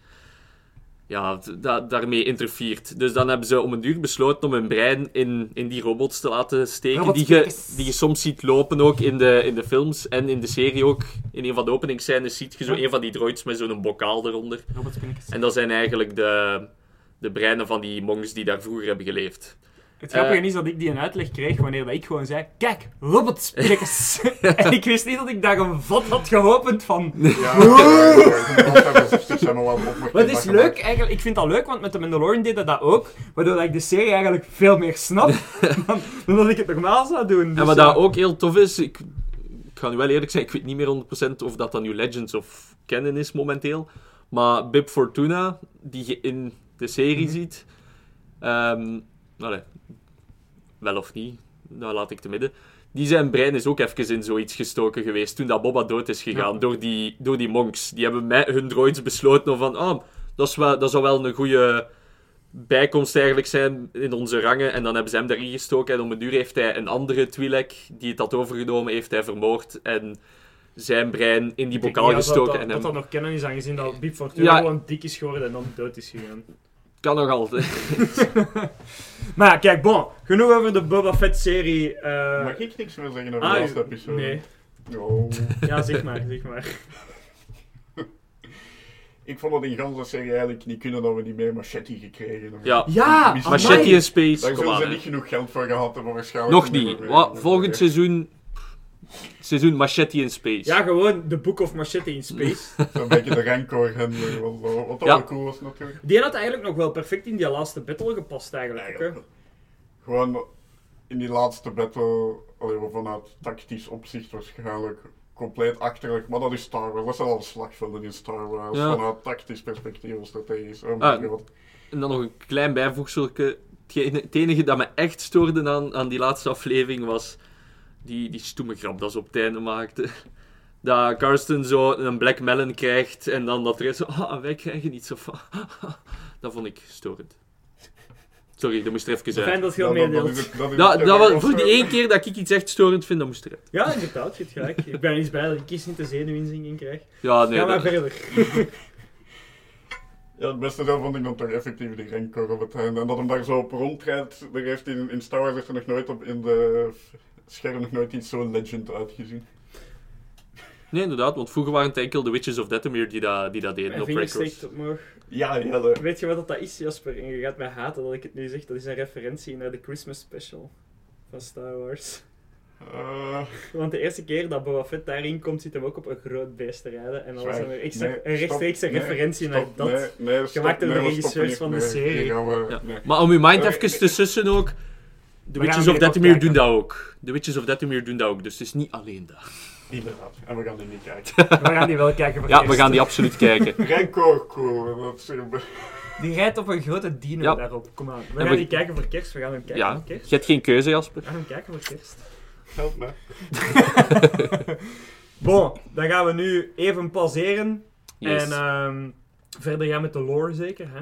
ja, da- daarmee interfereert. Dus dan hebben ze om een duur besloten om hun brein in, in die robots te laten steken, die je, die je soms ziet lopen ook in de, in de films en in de serie ook. In een van de openingsscènes ziet je zo een van die droids met zo'n bokaal eronder. En dat zijn eigenlijk de, de breinen van die monks die daar vroeger hebben geleefd. Het grappige Eh. is dat ik die een uitleg kreeg wanneer dat ik gewoon zei: Kijk, robotsprekers. en ik wist niet dat ik daar een vat had geopend van. Ja, wat is leuk, eigenlijk. Ik vind dat leuk, want met de Mandalorian deed dat, dat ook. Waardoor dat ik de serie eigenlijk veel meer snap dan, dan dat ik het normaal zou doen. En Dus, wat ja. dat ook heel tof is, ik, ik ga nu wel eerlijk zijn, ik weet niet meer 100% of dat dan nu Legends of Canon is momenteel. Maar Bib Fortuna, die je in de serie Mhm. ziet, ehm, allee, wel of niet, nou laat ik te midden. Die zijn brein is ook even in zoiets gestoken geweest toen dat Boba dood is gegaan Ja. door, die, door die monks. Die hebben met hun droids besloten van, ah, dat, is wel, dat zou wel een goede bijkomst eigenlijk zijn in onze rangen. En dan hebben ze hem daarin gestoken. En om een duur heeft hij een andere Twi'lek die het had overgenomen, heeft hij vermoord. En zijn brein in die bokaal dat gestoken. Dat, en dat, hem... dat nog kennen is, aangezien dat Bib Fortuna Ja. gewoon dik is geworden en dan dood is gegaan. Kan nog altijd. Maar kijk, bon. Genoeg over de Boba Fett-serie. eh, Mag ik niks meer zeggen over ah, de laatste episode? Nee. Oh. Ja, zeg maar, zeg maar. Ik vond het in ganse serie eigenlijk niet kunnen dat we niet meer machete gekregen hebben. Ja. Ja, amai. Machete in Space, Daar kom zullen aan. ze hè. niet genoeg geld voor gehad hebben waarschijnlijk. Nog niet. volgend seizoen... Seizoen Machete in Space. Ja, gewoon de Book of Machete in Space. Zo'n beetje de rancor handler, wat, wat wel cool was natuurlijk. Die had eigenlijk nog wel perfect in die laatste battle gepast, eigenlijk. ook, hè. Gewoon in die laatste battle, vanuit tactisch opzicht waarschijnlijk compleet achterlijk, maar dat is Star Wars. Dat zijn al slagvelden in Star Wars. Ja. Vanuit tactisch perspectief of strategisch. Oh Ah. En dan nog een klein bijvoegselke. Het enige dat me echt stoorde aan, aan die laatste aflevering was die, die stoeme grap dat ze op het einde maakte. Dat Karsten zo een black melon krijgt en dan dat er is zo, ah, wij krijgen niet zo van. Dat vond ik storend. Sorry, dat moest er even Fijn uit. dat je dat meedeelt. dat Dat, voor die één keer dat ik iets echt storend vind, dat moest eruit. Ja, inderdaad, je hebt gelijk. Ik ben eens blij dat ik kies niet de zenuwinzinking krijg. Ja, nee. Ga maar verder. Ja, het beste zelf vond ik dan toch effectief die rancor op het einde. En dat hem daar zo op rondrijdt. Er heeft in, in Star Wars heeft er nog nooit op in de scherm nog nooit iets zo legend uitgezien. Nee, inderdaad, want vroeger waren het enkel de Witches of Dathomir die dat, die dat deden Mijn op records. omhoog. Ja, Weet je wat dat is, Jasper? En je gaat mij haten dat ik het nu zeg. Dat is een referentie naar de Christmas special van Star Wars. eh, Want de eerste keer dat Boba Fett daarin komt, zit hem ook op een groot beest te rijden. En dan was er extra, Nee, een rechtstreekse nee, referentie naar dat. Nee, nee, stop, Gemaakt door de regisseurs van de serie. we- Ja. nee. Maar om uw mind Eh, even te sussen ook. De We Witches of Dathomir doen dat ook. De Witches of Dathomir doen dat ook, dus het is niet alleen dat. Inderdaad. En we gaan die niet kijken. We gaan die wel kijken voor Ja, we gaan die absoluut kijken. Rancor, cool. Dat is een be- Die rijdt op een grote dino Ja. daarop. Kom aan. We En gaan we- die kijken voor kerst. We gaan hem kijken Ja, voor kerst. je hebt geen keuze, Jasper. We gaan hem kijken voor kerst. Help me. Bon, dan gaan we nu even pauzeren. Yes. En ehm, verder gaan met de lore zeker, hè?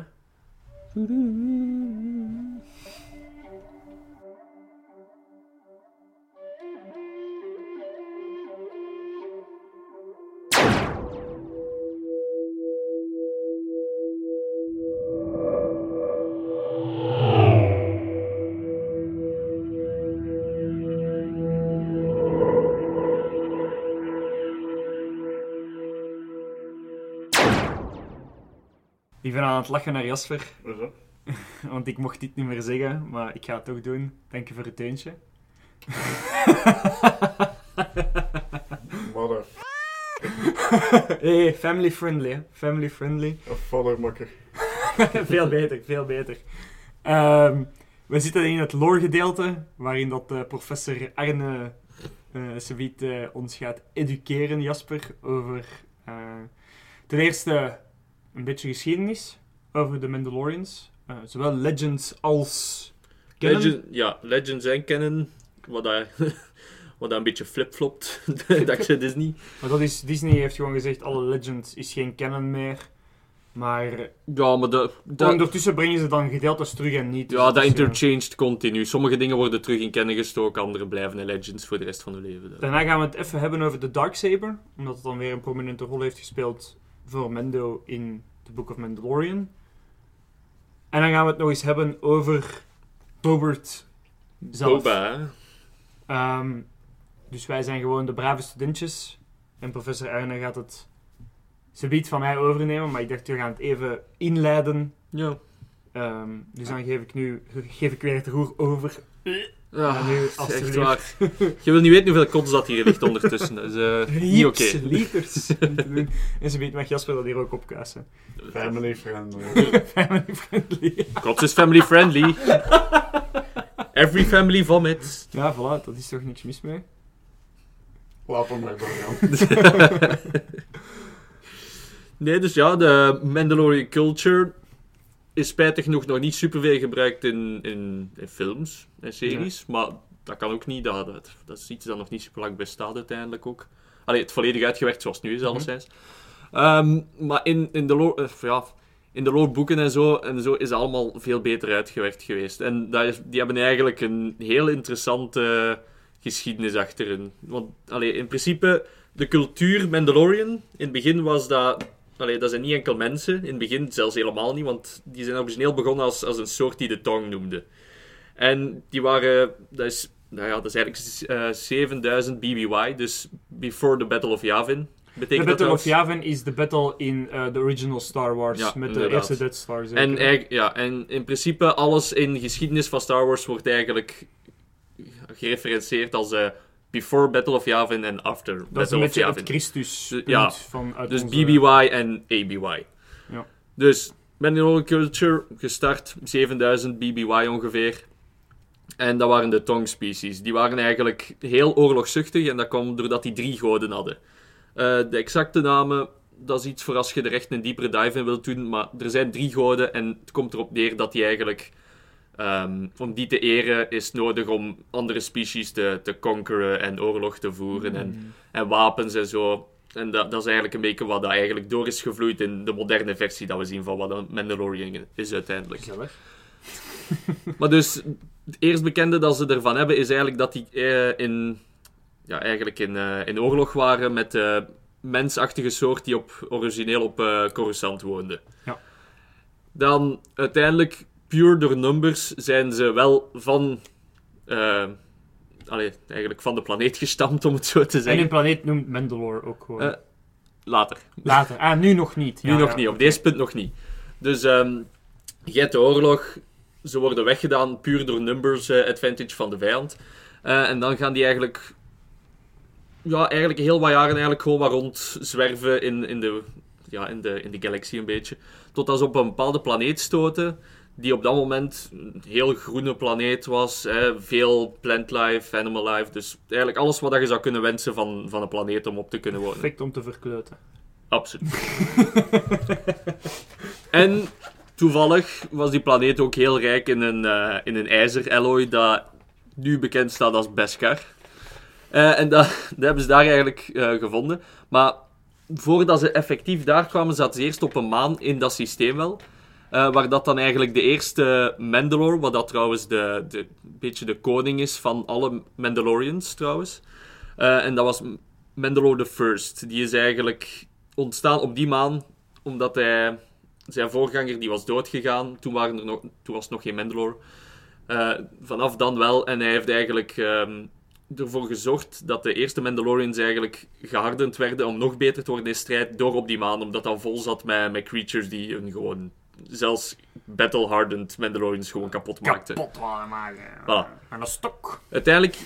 Aan het lachen naar Jasper, want ik mocht dit niet meer zeggen, maar ik ga het toch doen. Dank je voor het teuntje. Mother. hey, family friendly, hè. Family friendly. Of vadermakker. veel beter, veel beter. Ehm, we zitten in het lore gedeelte, waarin dat eh, professor Arne eh eh, ons gaat educeren, Jasper, over eh, ten eerste een beetje geschiedenis over de Mandalorians. Eh, zowel Legends als canon. Legend, ja, Legends en Canon. Wat daar, wat daar een beetje flip-flopt. Dankzij Disney. Maar dat is, Disney heeft gewoon gezegd, alle Legends is geen canon meer. Maar Ja, maar dat, dat, ondertussen brengen ze dan gedeeltes terug en niet. Dus ja, dat is, eh, interchanged continu. Sommige dingen worden terug in Canon gestoken, andere blijven in Legends voor de rest van hun leven. Daarna gaan we het even hebben over de Darksaber, omdat het dan weer een prominente rol heeft gespeeld voor Mendo in The Book of Mandalorian. En dan gaan we het nog eens hebben over Robert zelf. Boba? Ehm, dus wij zijn gewoon de brave studentjes. En professor Arne gaat het subiet van mij overnemen, maar ik dacht we gaan het even inleiden Ja. Ehm, dus dan geef ik nu geef ik weer het roer over. Ja, nu, alsjeblieft. waar. Je wil niet weten hoeveel kots dat hier ligt ondertussen. Dat is eh, niet oké. Liters. Niet. En ze weet mag Jasper dat hier ook opkuisen. Family friendly. Family friendly. Kots is family friendly. Every family vomits. Ja, voilà, dat is toch niks mis mee. Laat hem maar. Nee, dus ja, de Mandalorian culture is spijtig genoeg nog niet superveel gebruikt in, in, in films en series. Maar dat kan ook niet. Dat, dat, dat is iets dat nog niet super lang bestaat uiteindelijk ook. Allee, het volledig uitgewerkt zoals het nu is, Mhm. alleszins. Ehm, maar in, in de lore... eh, ja, in de loreboeken en zo, en zo is het allemaal veel beter uitgewerkt geweest. En dat is, die hebben eigenlijk een heel interessante geschiedenis achterin. Want allee, in principe, de cultuur Mandalorian, in het begin was dat... Allee, dat zijn niet enkel mensen, in het begin zelfs helemaal niet, want die zijn origineel begonnen als, als een soort die de Tong noemde. En die waren... Dat is, nou ja, dat is eigenlijk eh, 7000 BBY, dus Before the Battle of Yavin. De Betekent dat Battle of. Yavin is de battle in eh, de original Star Wars. Ja, met de eerste Death Star. zeker. En, ja, en in principe alles in geschiedenis van Star Wars wordt eigenlijk gereferencieerd als eh, Before Battle of Yavin en After dat is Battle een of Yavin. Christus Dus, ja. van uit Dus onze- BBY en ABY. Ja. Dus Mandalorian Culture gestart, 7000 BBY ongeveer. En dat waren de Tong species. Die waren eigenlijk heel oorlogzuchtig en dat kwam doordat die drie goden hadden. Eh, de exacte namen, dat is iets voor als je er echt een diepere dive in wilt doen. Maar er zijn drie goden en het komt erop neer dat die eigenlijk... ehm, om die te eren is nodig om andere species te, te conqueren en oorlog te voeren. En Mm. en wapens en zo. En dat, dat is eigenlijk een beetje wat dat eigenlijk door is gevloeid in de moderne versie dat we zien van wat een Mandalorian is uiteindelijk. Maar dus, het eerst bekende dat ze ervan hebben is eigenlijk dat die eh, in, ja, eigenlijk in, eh, in oorlog waren met de mensachtige soort die op, origineel op eh Coruscant woonde. Ja. Dan uiteindelijk, puur door numbers, zijn ze wel van... eh, allee, eigenlijk van de planeet gestampt, om het zo te En zeggen. hun planeet noemt Mandalore ook gewoon. Eh, Later. Later. Ah, nu nog niet. Nu Ja, nog ja. niet, op deze punt nog niet. Dus ehm je hebt de oorlog, ze worden weggedaan puur door numbers eh, advantage van de vijand. En dan gaan die eigenlijk, ja, eigenlijk heel wat jaren eigenlijk gewoon wat rond zwerven in, in, de, ja, in, de, in de galaxie een beetje. Totdat ze op een bepaalde planeet stoten, die op dat moment een heel groene planeet was. Hè, veel plant life, animal life. Dus eigenlijk alles wat je zou kunnen wensen van, van een planeet om op te kunnen wonen. Perfect om te verkleuten. Absoluut. en toevallig was die planeet ook heel rijk in een, eh in een ijzeralloy dat nu bekend staat als Beskar. Eh, en dat, dat hebben ze daar eigenlijk eh, gevonden. Maar voordat ze effectief daar kwamen, zaten ze eerst op een maan in dat systeem wel. Eh, waar dat dan eigenlijk de eerste Mandalore, wat dat trouwens de, de, beetje de koning is van alle Mandalorians trouwens. Eh, en dat was Mandalore the First. Die is eigenlijk ontstaan op die maan, omdat hij, zijn voorganger die was doodgegaan. Toen, waren er nog, toen was het nog geen Mandalore. Eh, vanaf dan wel. En hij heeft eigenlijk ehm, ervoor gezorgd dat de eerste Mandalorians eigenlijk gehardend werden om nog beter te worden in strijd door op die maan. Omdat dat vol zat met, met creatures die hun gewoon, zelfs battle-hardened Mandalorians gewoon kapot maakten. Kapot waren maken. Voilà. Aan een stok. Uiteindelijk,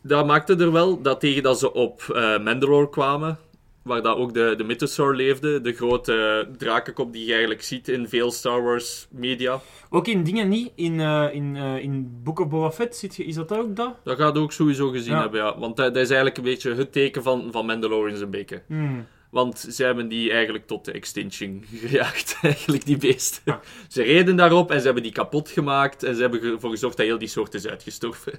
dat maakte er wel dat tegen dat ze op eh Mandalore kwamen, waar dat ook de, de Mythosaur leefde, de grote drakenkop die je eigenlijk ziet in veel Star Wars media. Ook in dingen niet. In, eh, in, in Book of Boba Fett zit je, is dat ook dat? Dat gaat ook sowieso gezien Ja. hebben, ja. Want dat, is eigenlijk een beetje het teken van, van Mandalorians een beetje. Hmm. Want ze hebben die eigenlijk tot de extinction gejaagd, eigenlijk, die beesten. Ja. Ze reden daarop en ze hebben die kapot gemaakt en ze hebben ervoor gezorgd dat heel die soort is uitgestorven.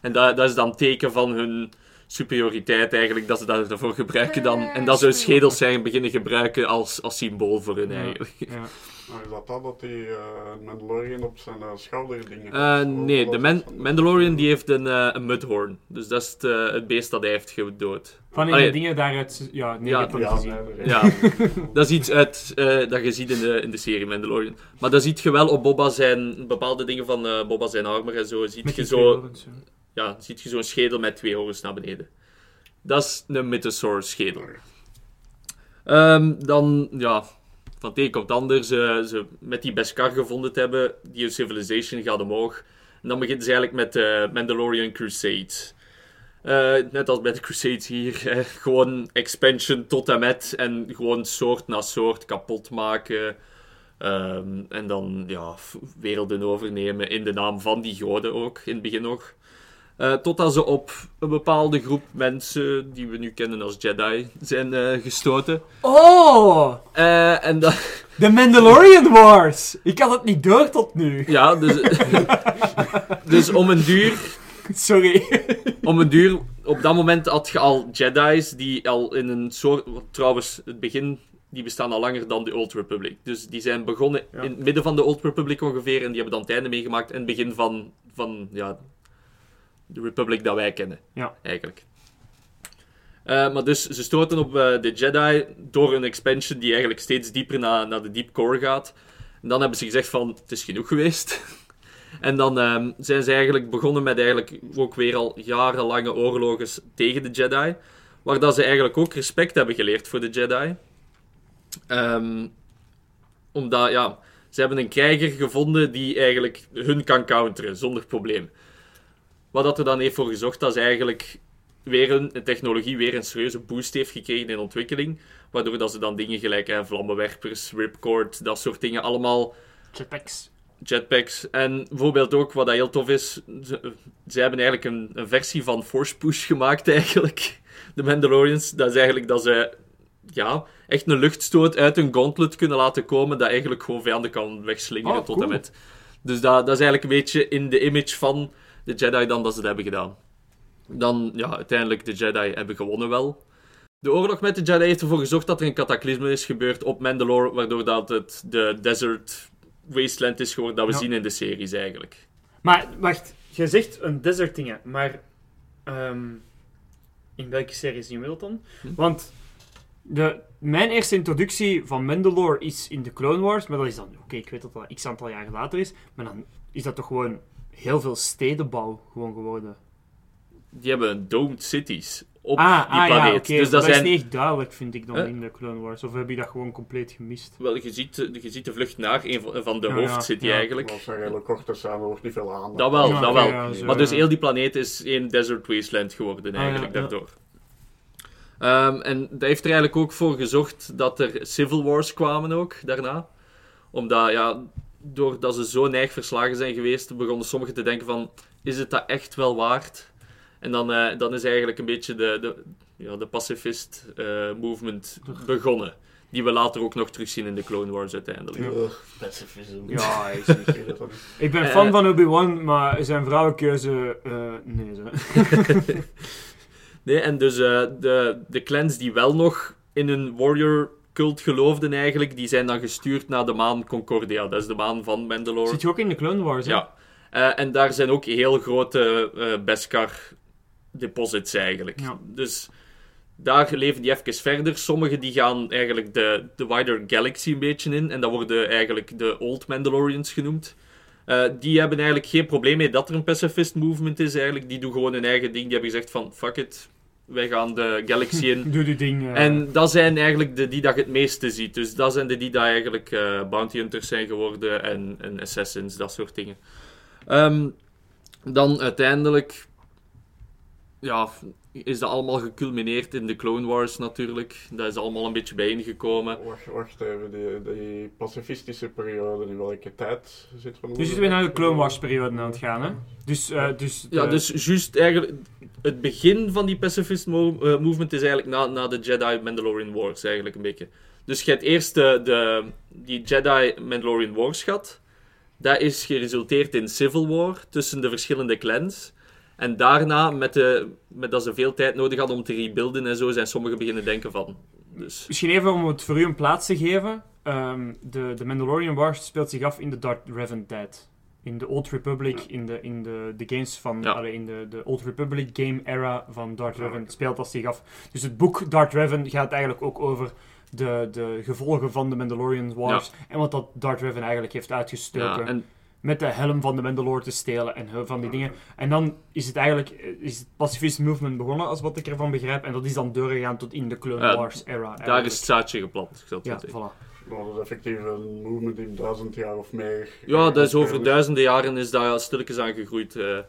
En dat, dat is dan teken van hun superioriteit eigenlijk, dat ze dat ervoor gebruiken dan. En dat ze hun schedels zijn beginnen gebruiken als, als symbool voor hun Ja. eigenlijk. Ja. Maar is dat dan dat die eh, Mandalorian op zijn eh, schouder dingen Eh, heeft? nee, de Man- dat Mandalorian die heeft een, een mudhorn. Dus dat is het, het beest dat hij heeft gedood. Van in de dingen daaruit... Ja, nee, Ja, Ja, gezien. nee, nee. Ja, dat is iets uit, eh, dat je ziet in de, in de serie Mandalorian. Maar dat ziet je wel op Boba zijn, bepaalde dingen van eh, Boba zijn armor en zo. Ziet Met je die zo, ja. ja, ziet je zo'n schedel met twee horens naar beneden. Dat is een Mythosaur schedel. Ehm, dan, ja, van het een komt ander. Ze, ze met die Beskar gevonden hebben, die civilization gaat omhoog. En dan begint ze eigenlijk met de Mandalorian Crusades. Eh, net als bij de Crusades hier, eh, gewoon expansion tot en met. En gewoon soort na soort kapot maken. Ehm, en dan ja, werelden overnemen in de naam van die goden ook, in het begin nog. Eh, totdat ze op een bepaalde groep mensen, die we nu kennen als Jedi, zijn eh, gestoten. Oh! Eh, en dan, The Mandalorian Wars! Ik had het niet door tot nu. ja, dus, dus om een duur Sorry. om een duur, op dat moment had je al Jedi's die al in een soort. Trouwens, het begin, die bestaan al langer dan de Old Republic. Dus die zijn begonnen Ja. in het midden van de Old Republic ongeveer. En die hebben dan het einde meegemaakt in het begin van, van ja, de Republic dat wij kennen. Ja. Eigenlijk. Eh, maar dus ze stoten op eh, de Jedi door een expansion die eigenlijk steeds dieper naar, naar de deep core gaat. En dan hebben ze gezegd van, het is genoeg geweest. En dan ehm, zijn ze eigenlijk begonnen met eigenlijk ook weer al jarenlange oorlogen tegen de Jedi. Waar dat ze eigenlijk ook respect hebben geleerd voor de Jedi. Ehm, omdat, ja, ze hebben een krijger gevonden die eigenlijk hun kan counteren zonder probleem. Wat dat er dan heeft voor gezorgd dat ze eigenlijk weer een, technologie weer een serieuze boost heeft gekregen in ontwikkeling. Waardoor dat ze dan dingen gelijk hè, vlammenwerpers, ripcord, dat soort dingen allemaal Jetpacks. jetpacks. En bijvoorbeeld ook, wat dat heel tof is, ze, ze hebben eigenlijk een, een versie van Force Push gemaakt eigenlijk. De Mandalorians. Dat is eigenlijk dat ze ja, echt een luchtstoot uit een gauntlet kunnen laten komen dat eigenlijk gewoon vijanden kan wegslingeren Oh, tot cool. en met. Dus dat, dat is eigenlijk een beetje in de image van de Jedi dan dat ze het hebben gedaan. Dan, ja, uiteindelijk de Jedi hebben gewonnen wel. De oorlog met de Jedi heeft ervoor gezorgd dat er een cataclysme is gebeurd op Mandalore, waardoor dat het de desert wasteland is geworden dat we Ja. zien in de series eigenlijk. Maar, wacht. Je zegt een desert dingen, maar... ehm, in welke serie zien we dat dan? Hm? Want... De, mijn eerste introductie van Mandalore is in de Clone Wars, maar dat is dan... Oké, ik weet dat dat x aantal jaren later is, maar dan is dat toch gewoon heel veel stedenbouw gewoon geworden. Die hebben domed cities op ah, die ah, planeet. ja, dus dat dat zijn... is niet echt duidelijk, vind ik dan, Huh? in de Clone Wars. Of heb je dat gewoon compleet gemist? Wel, je ziet, je ziet de vlucht naar een van, de Ja, hoofdcity ja. eigenlijk. Dat zijn hele korte samen, er wordt niet veel aan. Dat wel, Ja, dat wel. ja, zo, maar dus heel die planeet is één desert wasteland geworden Ah, eigenlijk daardoor. Ehm, en dat heeft er eigenlijk ook voor gezorgd dat er civil wars kwamen ook daarna. Omdat, ja, doordat ze zo neig verslagen zijn geweest, begonnen sommigen te denken van, is het dat echt wel waard? En dan, eh, dan is eigenlijk een beetje de, de, ja, de pacifist eh, movement begonnen. Die we later ook nog terugzien in de Clone Wars uiteindelijk. Ja. Ugh, pacifism. Ja, ik, Ik weet het ook niet. ik ben Eh. fan van Obi-Wan, maar zijn vrouwenkeuze... eh nee, zo. Nee, en dus eh, de, de clans die wel nog in een warrior cult geloofden eigenlijk, die zijn dan gestuurd naar de maan Concordia. Dat is de maan van Mandalore. Zit je ook in de Clone Wars, hè? Ja. Eh, en daar zijn ook heel grote eh Beskar deposits eigenlijk. Ja. Dus daar leven die even verder. Sommigen die gaan eigenlijk de, de wider galaxy een beetje in. En dat worden eigenlijk de Old Mandalorians genoemd. Eh, die hebben eigenlijk geen probleem mee dat er een pacifist movement is eigenlijk. Die doen gewoon hun eigen ding. Die hebben gezegd van, fuck it, wij gaan de galaxy in. Doe die ding. eh. En dat zijn eigenlijk de die dat je het meeste ziet. Dus dat zijn de die dat eigenlijk eh, bounty hunters zijn geworden en, en assassins, dat soort dingen. Ehm, dan uiteindelijk ja, is dat allemaal geculmineerd in de Clone Wars natuurlijk. Dat is allemaal een beetje bijeengekomen. Wacht, wacht even, die, die pacifistische periode, die welke tijd zit van? Dus zitten we naar de Clone Wars periode aan het gaan, hè? Dus, eh, dus, Ja, dus juist eigenlijk... Het begin van die pacifist mo- eh, movement is eigenlijk na, na de Jedi-Mandalorian Wars eigenlijk een beetje. Dus je hebt eerst de, de, die Jedi-Mandalorian Wars gehad. Dat is geresulteerd in civil war tussen de verschillende clans. En daarna, met, de, met dat ze veel tijd nodig hadden om te rebuilden en zo, zijn sommigen beginnen denken van... Dus, Misschien even om het voor u een plaats te geven. Ehm, de, de Mandalorian Wars speelt zich af in de Darth Revan tijd. In de Old Republic, in de, in de, de games van... Ja. allee, in de, de Old Republic game era van Darth Revan speelt dat zich af. Dus het boek Darth Revan gaat eigenlijk ook over de, de gevolgen van de Mandalorian Wars. En wat dat Darth Revan eigenlijk heeft uitgestoken. ja, en met de helm van de Mandalore te stelen en heel van die dingen. En dan is het eigenlijk eh, is het pacifist movement begonnen, als wat ik ervan begrijp. En dat is dan doorgegaan tot in de Clone Wars era. daar is het zaadje geplant, ik zal het Ja, voilà. Dat is effectief een movement die duizend jaar of meer... Ja, dat is over Dus- duizenden jaren is daar stilletjes aan gegroeid. eh. Ah.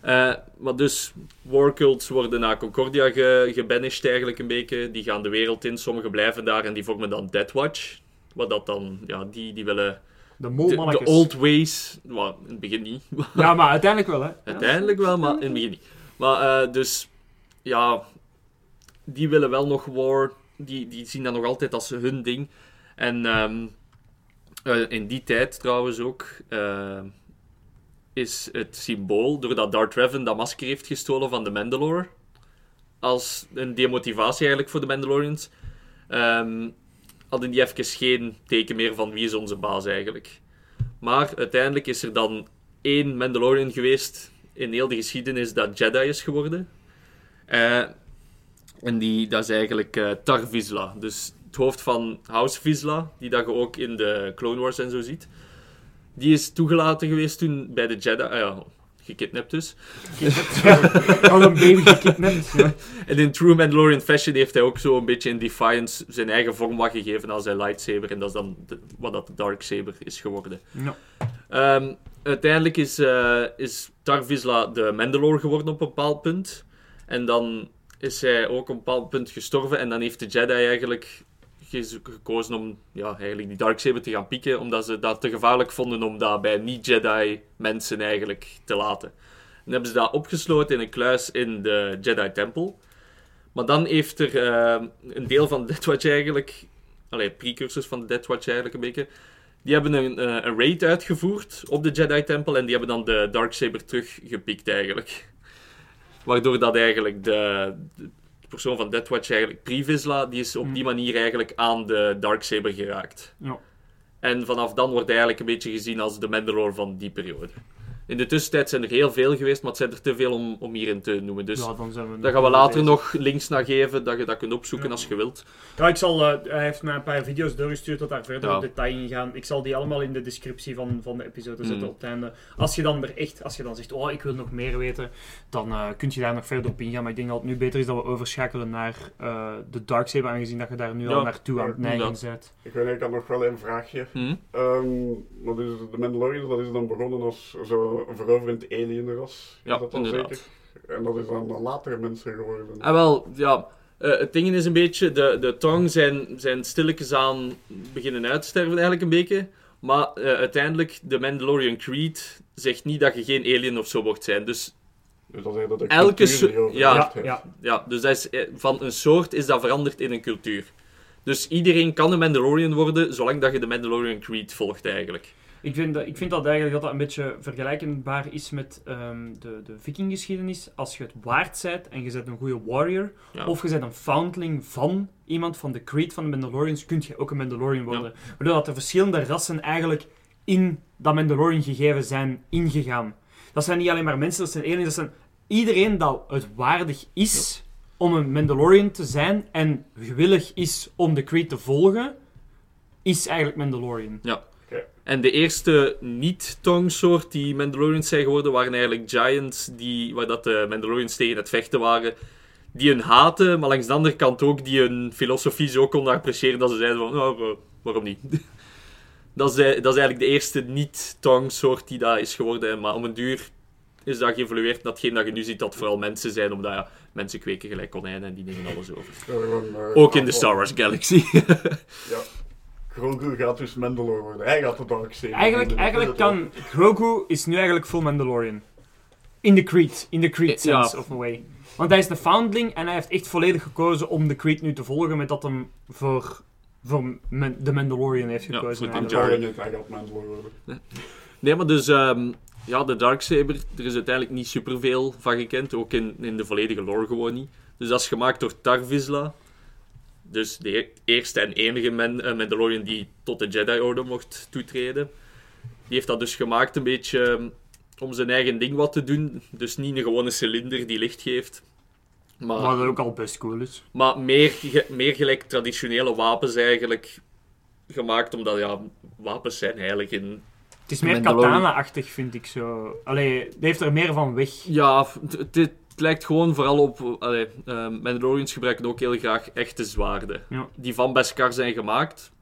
Eh, maar dus, warcults worden naar Concordia ge gebanished eigenlijk een beetje. Die gaan de wereld in, sommigen blijven daar en die vormen dan Death Watch. Wat dat dan, ja, die, die willen De de, molmannetjes. de old ways, well, in het begin niet, Ja, maar uiteindelijk wel, hè. uiteindelijk wel, maar in het begin niet. Maar eh, dus, ja, die willen wel nog war, die, die zien dat nog altijd als hun ding. En ehm, eh, in die tijd trouwens ook, eh, is het symbool, doordat Darth Revan dat masker heeft gestolen van de Mandalore, als een demotivatie eigenlijk voor de Mandalorians, ehm, hadden die even geen teken meer van wie is onze baas eigenlijk. Maar uiteindelijk is er dan één Mandalorian geweest in heel de geschiedenis dat Jedi is geworden. Eh, en die, dat is eigenlijk eh, Tar Vizsla. Dus het hoofd van House Vizsla, die dat je ook in de Clone Wars en zo ziet. Die is toegelaten geweest toen bij de Jedi. Ah gekidnapt dus. Al een baby gekidnapt. Ja. En in true Mandalorian fashion heeft hij ook zo een beetje in Defiance zijn eigen vorm wat gegeven als zijn lightsaber. En dat is dan de- wat dat de Darksaber is geworden. Ja. Ehm, uiteindelijk is, eh is Vizsla de Mandalore geworden op een bepaald punt. En dan is hij ook op een bepaald punt gestorven. En dan heeft de Jedi eigenlijk gekozen om ja, eigenlijk die Darksaber te gaan pieken. Omdat ze dat te gevaarlijk vonden om dat bij niet-Jedi mensen eigenlijk te laten. En hebben ze dat opgesloten in een kluis in de Jedi-tempel. Maar dan heeft er eh, een deel van de Death Watch eigenlijk... Allee, precursors van de Death Watch eigenlijk een beetje... Die hebben een, eh, een raid uitgevoerd op de Jedi-tempel en die hebben dan de Darksaber teruggepikt eigenlijk. Waardoor dat eigenlijk de, de persoon van Death Watch eigenlijk, Privisla, die is op Hmm. die manier eigenlijk aan de Darksaber geraakt. Ja. En vanaf dan wordt hij eigenlijk een beetje gezien als de Mandalore van die periode. In de tussentijd zijn er heel veel geweest, maar het zijn er te veel om, om hierin te noemen. Dus Ja, dan zijn we daar gaan we later bezig. nog links naar geven, dat je dat kunt opzoeken Ja. als je wilt. Ja, ik zal, eh, hij heeft mij een paar video's doorgestuurd dat daar verder Ja. op detail in gaan. Ik zal die allemaal in de descriptie van, van de episode zetten Mm. op het einde. Als je dan er echt, als je dan zegt, oh, ik wil nog meer weten, dan eh kun je daar nog verder op ingaan. Maar ik denk dat het nu beter is dat we overschakelen naar eh, de Darksaber, aangezien dat je daar nu Ja, al naartoe aan het ja, neigen bent. Ik weet had nog wel een vraagje. Ehm, dat is, de Mandalorians dat is dan begonnen als zo veroverend alienras. Ja, is dat dan inderdaad. zeker? En dat is dan latere mensen geworden. Ah, wel, ja. eh, het ding is een beetje, de, de Tong zijn, zijn stilletjes aan beginnen uit te sterven eigenlijk een beetje. Maar eh, uiteindelijk, de Mandalorian Creed zegt niet dat je geen alien of zo mocht zijn. Dus Dus dat is dat de Elke ja. Ja. ja, dus dat is, eh, van een soort is dat veranderd in een cultuur. Dus iedereen kan een Mandalorian worden, zolang dat je de Mandalorian Creed volgt eigenlijk. Ik vind, dat, ik vind dat eigenlijk dat dat een beetje vergelijkbaar is met ehm, de, de vikinggeschiedenis. Als je het waard bent en je bent een goede warrior, Ja. of je bent een foundling van iemand van de creed van de Mandalorians, kun je ook een Mandalorian worden. Waardoor dat de verschillende rassen eigenlijk in dat Mandalorian gegeven zijn ingegaan. Dat zijn niet alleen maar mensen, dat zijn aliens, dat zijn iedereen dat het waardig is om een Mandalorian te zijn en gewillig is om de creed te volgen, is eigenlijk Mandalorian. En de eerste niet-tong-soort die Mandalorians zijn geworden, waren eigenlijk Giants, die, waar dat de Mandalorians tegen het vechten waren. Die hun haten, maar langs de andere kant ook die hun filosofie zo konden appreciëren dat ze zeiden van, eh, waarom niet? dat, is, eh, dat is eigenlijk de eerste niet-tong-soort die dat is geworden. Maar om een duur is dat geëvolueerd. Datgene dat je nu ziet, dat vooral mensen zijn, omdat ja, mensen kweken gelijk konijnen en die nemen alles over. Ja, Ook in de. Star Wars Galaxy. Ja. Grogu gaat dus Mandalore worden. Hij gaat de Darksaber Eigenlijk, worden. eigenlijk kan Grogu is nu eigenlijk full Mandalorian. In de Creed, in de Creed Ja. sense of a way. Want hij is de foundling en hij heeft echt volledig gekozen om de Creed nu te volgen met dat hem voor, voor de Mandalorian heeft Ja, gekozen. voor de eigenlijk. it, hij gaat Mandalore worden. Nee, maar dus, ehm, ja, de Darksaber, er is uiteindelijk niet superveel van gekend. Ook in, in de volledige lore gewoon niet. Dus dat is gemaakt door Tar Vizsla. Dus de e- eerste en enige Man- eh, Mandalorian die tot de Jedi-orde mocht toetreden. Die heeft dat dus gemaakt een beetje ehm, om zijn eigen ding wat te doen. Dus niet een gewone cilinder die licht geeft. Maar, Wat ook al best cool is. maar meer, meer gelijk traditionele wapens eigenlijk gemaakt. Omdat, ja, wapens zijn eigenlijk in Het is meer katana-achtig, vind ik zo. Allee, die heeft er meer van weg. Ja, het, het- lijkt gewoon vooral op... Allee, eh, Mandalorians gebruiken ook heel graag echte zwaarden. Ja. Die van Beskar zijn gemaakt.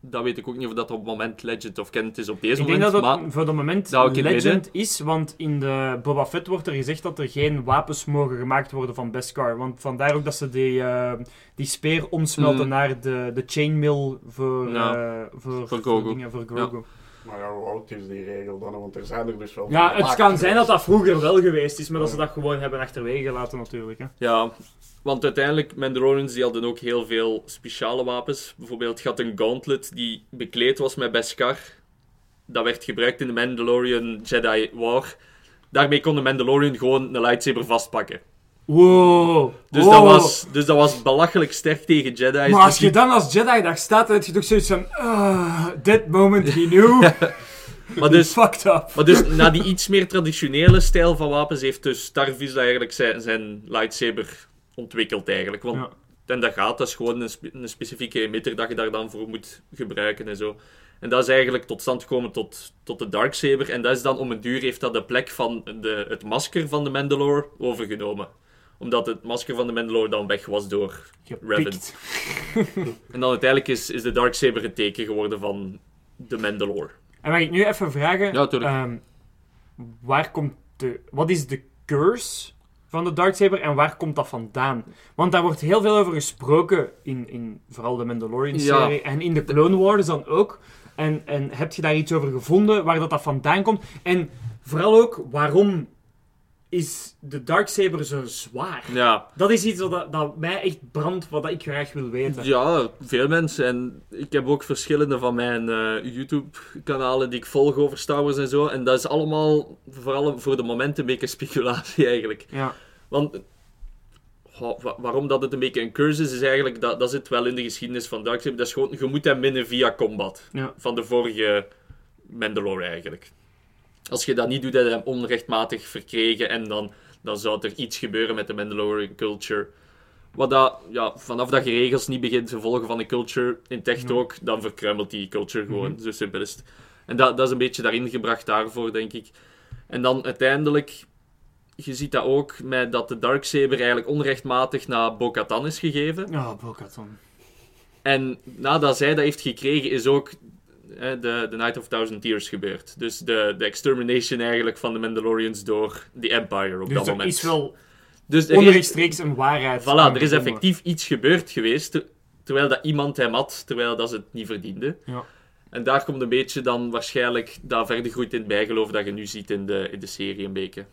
dat weet ik ook niet of dat op het moment Legend of Kent is op deze Ik denk moment. dat het voor het moment dat Legend is, want in de Boba Fett wordt er gezegd dat er geen wapens mogen gemaakt worden van Beskar. Want vandaar ook dat ze die, eh, die speer omsmelten Mm. naar de, de chainmail voor, Ja, eh, voor, voor Grogu. dingen, voor Grogu. Maar ja, hoe oud is die regel dan? Want er zijn er dus wel Ja, het kan zijn dat dat vroeger wel geweest is, maar dat ze dat gewoon hebben achterwege gelaten natuurlijk. Hè. Ja, want uiteindelijk, Mandalorians die hadden ook heel veel speciale wapens. Bijvoorbeeld, je had een gauntlet die bekleed was met Beskar. Dat werd gebruikt in de Mandalorian Jedi War. Daarmee kon de Mandalorian gewoon een lightsaber vastpakken. Wow. Dus, wow. dat, was, dus dat was belachelijk sterk tegen Jedi's. Maar als Dus je dan als Jedi daar staat, dan heb je toch zoiets van... ah, that moment he knew. maar, dus, Fucked up. maar dus, na die iets meer traditionele stijl van wapens, heeft dus Starvis eigenlijk zijn, zijn lightsaber ontwikkeld eigenlijk. Want Ja. En dat gaat, dat is gewoon een, spe- een specifieke emitter dat je daar dan voor moet gebruiken en zo. En dat is eigenlijk tot stand gekomen tot, tot de Darksaber. En dat is dan om een duur heeft dat de plek van de, het masker van de Mandalore overgenomen. Omdat het masker van de Mandalore dan weg was door... Gepikt. En dan uiteindelijk is, is de Darksaber het teken geworden van de Mandalore. En mag ik nu even vragen... Ja, tuurlijk. ehm, waar komt de... Wat is de curse van de Darksaber en waar komt dat vandaan? Want daar wordt heel veel over gesproken in, in vooral de Mandalorian-serie en in de Clone Wars dan ook. En, en heb je daar iets over gevonden waar dat, dat vandaan komt? En vooral ook, waarom is de Darksaber zo zwaar? Ja, Dat is iets dat, dat mij echt brandt, wat ik graag wil weten. ja, veel mensen. En ik heb ook verschillende van mijn eh, YouTube-kanalen die ik volg over Star Wars en zo. En dat is allemaal, vooral voor de moment, een beetje speculatie eigenlijk. Ja. Want wa- waarom dat het een beetje een curse is, is eigenlijk, dat, dat zit wel in de geschiedenis van Darksaber. Dat is gewoon, je moet hem winnen via combat. Ja. Van de vorige Mandalore eigenlijk. Als je dat niet doet, heb je hem onrechtmatig verkregen en dan, dan zou er iets gebeuren met de Mandalorian culture. Wat dat, ja, vanaf dat je regels niet begint te volgen van de culture, in echt Ja. ook, dan verkruimelt die culture gewoon. Mhm. Zo simpel is het. En dat, dat is een beetje daarin gebracht daarvoor, denk ik. En dan uiteindelijk, je ziet dat ook met dat de Darksaber eigenlijk onrechtmatig naar Bo-Katan is gegeven. Oh, Bo-Katan. En nadat zij dat heeft gekregen, is ook de, de Night of Thousand Tears gebeurd. Dus de, de extermination eigenlijk van de Mandalorians door de Empire op Dus dat er moment. is wel dus er is, een waarheid. voilà, er is effectief iets gebeurd geweest, ter- terwijl dat iemand hem had, terwijl dat ze het niet verdiende. Ja. En daar komt een beetje dan waarschijnlijk dat verder groeit in het bijgeloof dat je nu ziet in de, in de serie een beetje.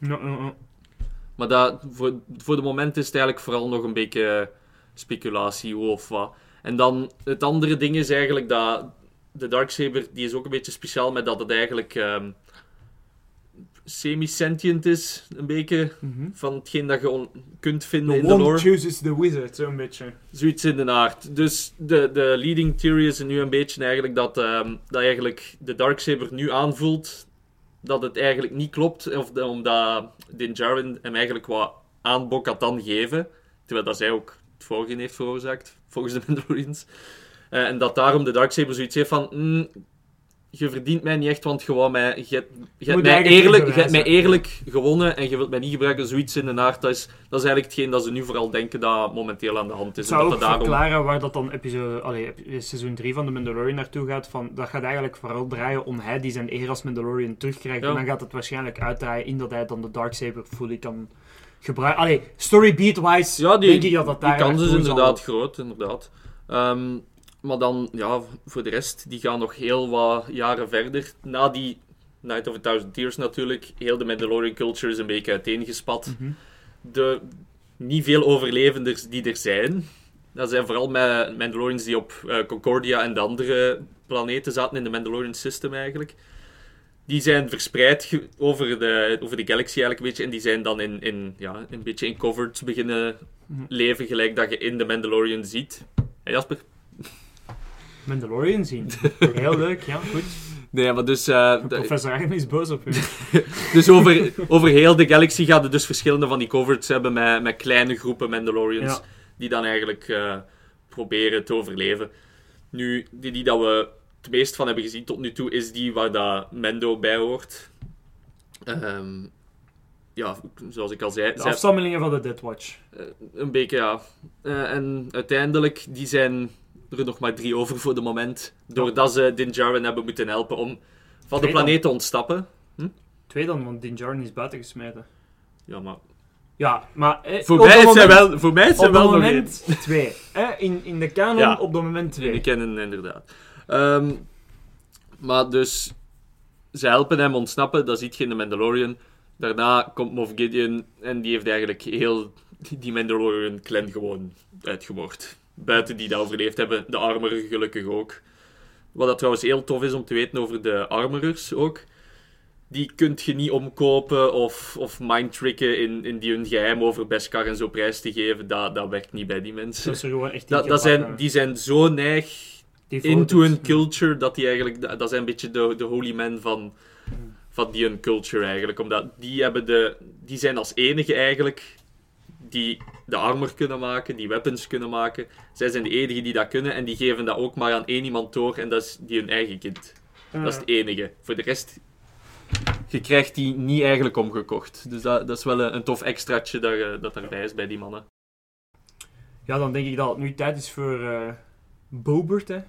Maar dat, voor, voor de moment is het eigenlijk vooral nog een beetje speculatie, hoe of wat. En dan het andere ding is eigenlijk dat de Darksaber, die is ook een beetje speciaal met dat het eigenlijk ehm, semi-sentient is, een beetje, Mhm. van hetgeen dat je kunt vinden The in de lore. chooses the wizard, zo'n beetje. Zoiets in de aard. Dus de, de leading theory is nu een beetje eigenlijk dat, ehm, dat eigenlijk de Darksaber nu aanvoelt dat het eigenlijk niet klopt. Of de- omdat Din Djarin hem eigenlijk wat aan Bo-Katan geven. Terwijl dat zij ook het vorige heeft veroorzaakt, volgens de Mandalorians. Eh, en dat daarom de Darksaber zoiets heeft van... "Mm, je verdient mij niet echt, want je, wou mij, je, hebt- je, hebt mij eerlijk, je hebt mij eerlijk gewonnen en je wilt mij niet gebruiken. Zoiets in de aard. Dat is, dat is eigenlijk hetgeen dat ze nu vooral denken dat momenteel aan de hand is. Het zou ook daarom... verklaren waar dat dan episode, allee, seizoen 3 van de Mandalorian naartoe gaat. Van, dat gaat eigenlijk vooral draaien om hij die zijn eer als Mandalorian terugkrijgt. Ja. En dan gaat het waarschijnlijk uitdraaien in dat hij dan de Darksaber fully kan gebruiken. Allee, storybeat-wise Ja, die, denk ik dat dat daar die kans is zal. inderdaad groot, inderdaad. Ehm, maar dan, ja, voor de rest, die gaan nog heel wat jaren verder. Na die Night of a Thousand Tears natuurlijk, heel de Mandalorian culture is een beetje uiteengespat. Mhm. De niet veel overlevenders die er zijn, dat zijn vooral Mandalorians die op eh, Concordia en de andere planeten zaten in de Mandalorian system eigenlijk. Die zijn verspreid over de, over de galaxy eigenlijk een beetje. En die zijn dan in, in, ja, een beetje in coverts beginnen Mhm. leven, gelijk dat je in de Mandalorian ziet. Jasper? Mandalorian zien. Heel leuk, ja, goed. Nee, maar dus... eh, Professor Arm is boos op u. dus over, over heel de galaxy gaat het dus verschillende van die coverts hebben met, met kleine groepen Mandalorians. Ja. Die dan eigenlijk eh, proberen te overleven. Nu, die, die dat we het meest van hebben gezien tot nu toe, is die waar dat Mendo bij hoort. Ehm, ja, zoals ik al zei, De afstammelingen van de Death Watch. Eh, een beetje, ja. En uiteindelijk, die zijn er nog maar drie over voor de moment. Doordat ze Din Djarin hebben moeten helpen om van de planeet te ontsnappen. Twee dan, want Din Djarin is buiten gesmeten. Ja, maar... Ja, maar... Eh, Voor mij moment- wel, voor mij dat wel nog één. twee. Eh, in, in de canon Ja. op dat moment twee. Die kennen inderdaad. Ehm, maar dus, ze helpen hem ontsnappen, dat ziet je in de Mandalorian. Daarna komt Moff Gideon en die heeft eigenlijk heel die Mandalorian-clan gewoon uitgemoord. Buiten die dat overleefd hebben, de armorer gelukkig ook. Wat dat trouwens heel tof is om te weten over de armorers ook. Die kunt je niet omkopen of, of mindtricken in, in die hun geheim over Beskar en zo prijs te geven. Dat, dat werkt niet bij die mensen. Dat is gewoon echt Dat, zijn, die zijn zo neig Die into een culture dat die eigenlijk dat zijn een beetje de, de holy men van, van die een culture eigenlijk omdat die hebben de die zijn als enige eigenlijk die de armor kunnen maken die weapons kunnen maken zij zijn de enige die dat kunnen en die geven dat ook maar aan één iemand door en dat is die hun eigen kind dat is het enige voor de rest je krijgt die niet eigenlijk omgekocht dus dat, dat is wel een, een tof extraatje dat, eh, dat daarbij is bij die mannen Ja, dan denk ik dat het nu tijd is voor eh Bobert, hè.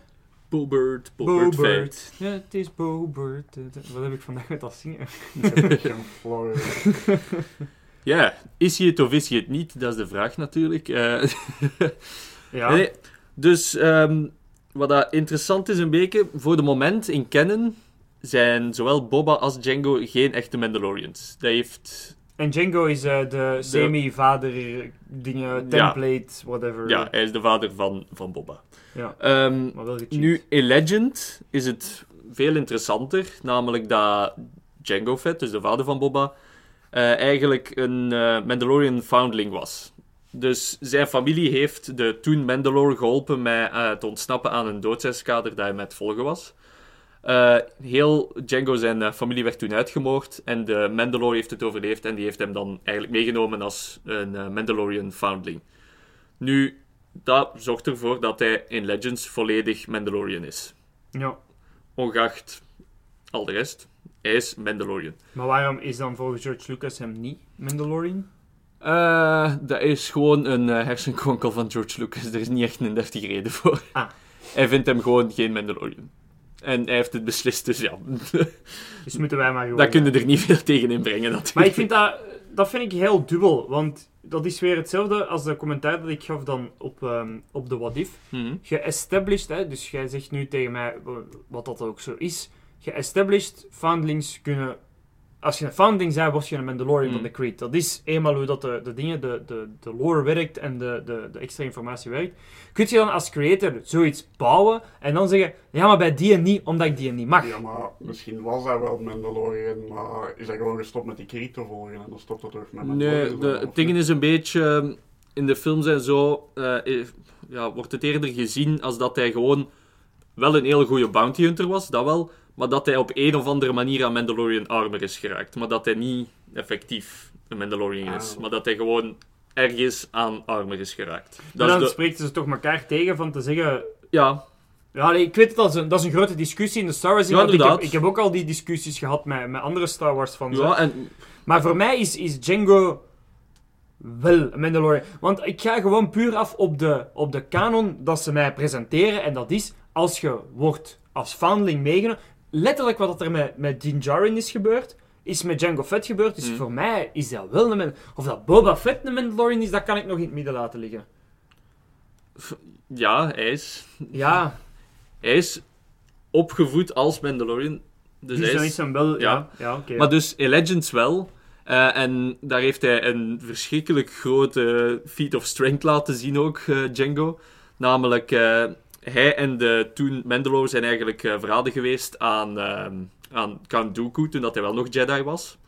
Bobert Bobert. Ja, het is Bobert. Wat heb ik vandaag met dat zingen? Ik heb geen. Ja, is hij het of is hij het niet? Dat is de vraag natuurlijk. Eh, Ja. nee, dus ehm, wat dat interessant is een beetje, voor de moment in Canon zijn zowel Boba als Django geen echte Mandalorians. Dat heeft... En Django is eh, de semi-vader dingen, template, whatever. Ja, hij is de vader van, van Boba. Ja, Ehm, maar wel gecheat. nu, in Legend is het veel interessanter, namelijk dat Django Fett, dus de vader van Boba, eigenlijk een eh, Mandalorian foundling was. Dus zijn familie heeft de toen Mandalore geholpen met eh, te ontsnappen aan een doodseskader dat hij met volgen was. Eh, heel Django zijn eh, familie werd toen uitgemoord en de Mandalore heeft het overleefd en die heeft hem dan eigenlijk meegenomen als een eh, Mandalorian foundling. Nu, dat zorgt ervoor dat hij in Legends volledig Mandalorian is. Ja. Ongeacht al de rest, is Mandalorian. Maar waarom is dan volgens George Lucas hem niet Mandalorian? Eh, dat is gewoon een eh, hersenkronkel van George Lucas. Er is niet echt een deftige reden voor. Ah. Hij vindt hem gewoon geen Mandalorian. En hij heeft het beslist, dus ja. Dus moeten wij maar gewoon... Daar kunnen er niet veel tegen inbrengen natuurlijk. Maar ik vind dat... Dat vind ik heel dubbel, want dat is weer hetzelfde als de commentaar dat ik gaf dan op, ehm, op de What If. Mhm. Geestablished, hè, dus jij zegt nu tegen mij wat dat ook zo is. Geestablished foundlings kunnen. Als je een foundling bent, word je een Mandalorian Mm. van de Creed. Dat is eenmaal hoe dat de, de dingen, de, de, de lore werkt en de, de, de extra informatie werkt. Kun je dan als creator zoiets bouwen en dan zeggen: ja, maar bij die en niet, omdat ik die en niet mag. Ja, maar misschien was hij wel Mandalorian, maar is hij gewoon gestopt met die Creed te volgen en dan stopt het toch met Nee, Mandalorian? de, of het ding is een beetje... ehm, In de films en zo eh, eh, ja, wordt het eerder gezien als dat hij gewoon wel een heel goede bounty hunter was, dat wel. Maar dat hij op een of andere manier aan Mandalorian armor is geraakt. Maar dat hij niet effectief een Mandalorian is. Ah. Maar dat hij gewoon ergens aan armor is geraakt. En Dat dan de, spreekt ze toch elkaar tegen van te zeggen: ja, Ja, nee, ik weet het, dat is, een, dat is een grote discussie in de Star Wars. Ja, ik, heb, inderdaad. ik heb ook al die discussies gehad met, met andere Star Wars fans. ja, en Maar voor mij is, is Django wel een Mandalorian. Want ik ga gewoon puur af op de, op de canon dat ze mij presenteren. En dat is, als je wordt als foundling meegenomen... Letterlijk wat er met, met Din Djarin is gebeurd, is met Django Fett gebeurd. Dus Hmm. voor mij is dat wel een Mandalorian. Of dat Boba Fett een Mandalorian is, dat kan ik nog in het midden laten liggen. ja, hij is, Ja, hij is opgevoed als Mandalorian. Dus, dus hij is hem wel... ja. Ja, ja, oké. Maar dus in Legends wel. Eh, en daar heeft hij een verschrikkelijk grote feat of strength laten zien ook, eh, Django. Namelijk, eh, hij en de toen Mandalore zijn eigenlijk eh, verraden geweest aan, ehm, aan Count Dooku, toen dat hij wel nog Jedi was.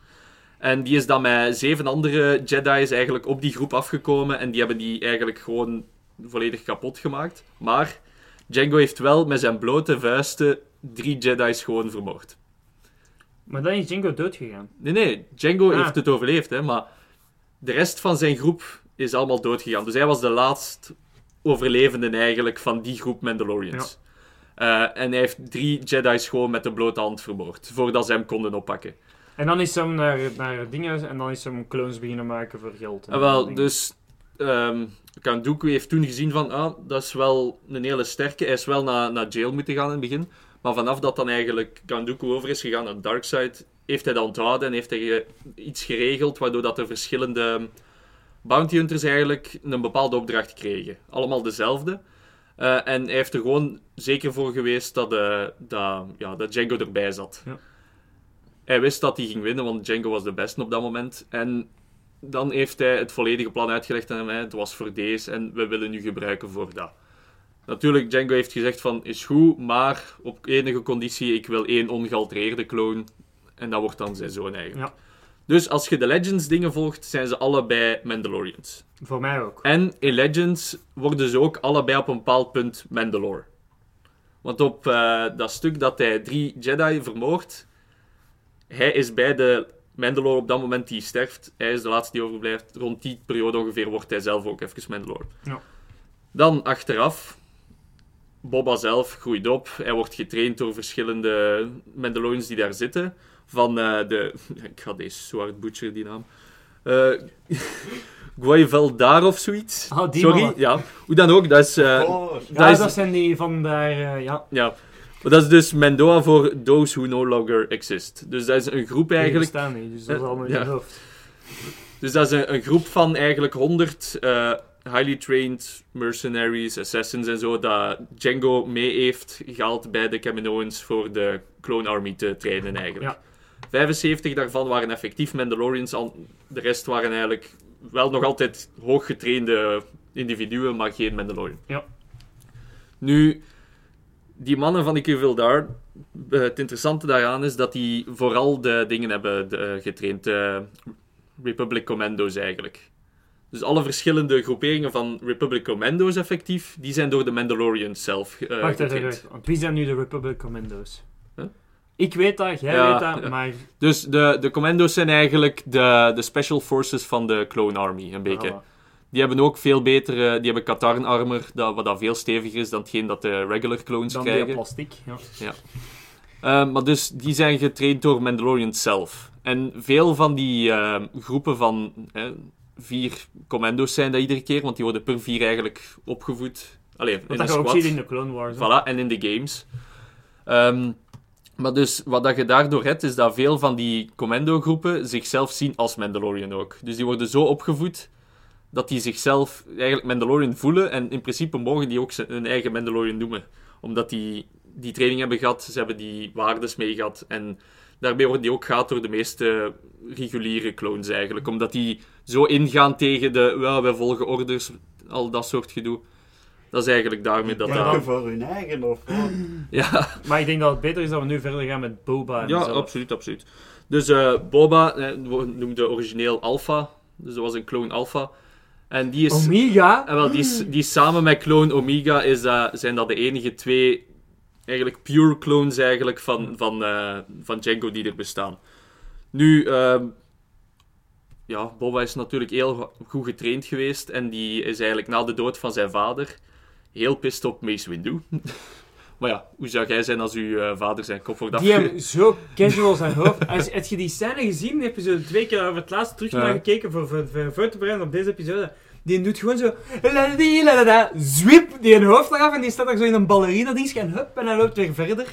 En die is dan met zeven andere Jedi's eigenlijk op die groep afgekomen. En die hebben die eigenlijk gewoon volledig kapot gemaakt. Maar Django heeft wel met zijn blote vuisten drie Jedi's gewoon vermoord. Maar dan is Django doodgegaan. Nee, nee, Django Ah. heeft het overleefd, hè, maar de rest van zijn groep is allemaal doodgegaan. Dus hij was de laatst overlevende eigenlijk van die groep Mandalorians. Eh, en hij heeft drie Jedi's gewoon met de blote hand vermoord, voordat ze hem konden oppakken. En dan is hem naar, naar dingen en dan is hem clones beginnen maken voor geld. en En wel, dus Count Dooku heeft toen gezien van, ah, dat is wel een hele sterke. Hij is wel naar, naar jail moeten gaan in het begin. Maar vanaf dat dan eigenlijk Count Dooku over is gegaan naar Darkseid, heeft hij dat onthouden en heeft hij iets geregeld, waardoor dat de verschillende bounty hunters eigenlijk een bepaalde opdracht kregen. Allemaal dezelfde. Eh, en hij heeft er gewoon zeker voor geweest dat, eh, dat, ja, dat Django erbij zat. Ja. Hij wist dat hij ging winnen, want Django was de beste op dat moment. En dan heeft hij het volledige plan uitgelegd aan hè. Het was voor deze en we willen nu gebruiken voor dat. Natuurlijk, Django heeft gezegd van, is goed, maar op enige conditie, ik wil één ongealtereerde clone. En dat wordt dan zijn zoon eigenlijk. Ja. Dus als je de Legends dingen volgt, zijn ze allebei Mandalorians. Voor mij ook. En in Legends worden ze ook allebei op een bepaald punt Mandalore. Want op eh, dat stuk dat hij drie Jedi vermoordt, hij is bij de Mandalore op dat moment die sterft. Hij is de laatste die overblijft. Rond die periode ongeveer wordt hij zelf ook even Mandalore. Ja. Dan achteraf, Boba zelf groeit op. Hij wordt getraind door verschillende Mandalorians die daar zitten. Van eh, de... Ik ga deze zo hard butcher, die naam. Eh Guayveldar of zoiets. Ah, die Sorry, mannen. ja. Hoe dan ook, dat is... eh, Oh, Ja, is- dat zijn die van daar, eh, ja. ja. Maar dat is dus Mendoa voor Those Who No Longer Exist. Dus dat is een groep Die eigenlijk... bestaan niet, dus dat is allemaal in ja. je hoofd. Dus dat is een, een groep van eigenlijk 100 eh, highly trained mercenaries, assassins en zo, dat Django mee heeft gehaald bij de Kaminoans voor de Clone Army te trainen eigenlijk. Ja. 75 daarvan waren effectief Mandalorians, al- de rest waren eigenlijk wel nog altijd hooggetrainde individuen, maar geen Mandalorian. Ja. Nu, die mannen van die Vildar, eh, het interessante daaraan is dat die vooral de dingen hebben de, getraind, de Republic Commando's eigenlijk. Dus alle verschillende groeperingen van Republic Commando's effectief, die zijn door de Mandalorians zelf eh Wacht getraind. even, want wie zijn nu de Republic Commando's? Huh? Ik weet dat, jij Ja, weet dat, ja. maar... Dus de, de commando's zijn eigenlijk de, de special forces van de Clone Army, een beetje. Voilà. Die hebben ook veel betere, die hebben Katarn armor, dat, wat dat veel steviger is dan hetgeen dat de regular clones Dan krijgen. plastic, ja. Eh, maar dus die zijn getraind door Mandalorians zelf. En veel van die eh, groepen van vier commando's zijn dat iedere keer, want die worden per vier eigenlijk opgevoed. Allee, in Wat dat je ook ziet in de Clone Wars. Voilà, en in de games. Ehm, maar dus wat dat je daardoor hebt, is dat veel van die commando-groepen zichzelf zien als Mandalorian ook. Dus die worden zo opgevoed dat die zichzelf eigenlijk Mandalorian voelen. En in principe mogen die ook hun eigen Mandalorian noemen. Omdat die die training hebben gehad, ze hebben die waardes mee gehad. En daarmee worden die ook gehaald door de meeste reguliere clones eigenlijk. Omdat die zo ingaan tegen de, ja, wij volgen orders, al dat soort gedoe. Dat is eigenlijk daarmee dat Denken dat... voor hun eigen of wat? Ja, Maar ik denk dat het beter is dat we nu verder gaan met Boba en ja zelf. absoluut, absoluut. Dus eh, Boba eh, noemde origineel Alpha. Dus dat was een clone Alpha. En die is... Omega? En wel, die, is- die samen met clone Omega is dat, zijn dat de enige twee eigenlijk pure clones eigenlijk van, van, eh, van Django die er bestaan. Nu, ehm, ja, Boba is natuurlijk heel goed getraind geweest en die is eigenlijk na de dood van zijn vader heel pist op Mace Windu. maar ja, hoe zou jij zijn als uw eh, vader zijn kop wordt Die afge... hebben zo casual zijn hoofd. Als, heb je die scène gezien in episode 2? Ik heb daar voor het laatst terug naar gekeken voor, voor, voor, voor te bereiden op deze episode. Die doet gewoon zo... Zwip die een hoofd eraf en die staat daar zo in een ballerina dingetje en hup, en hij loopt weer verder.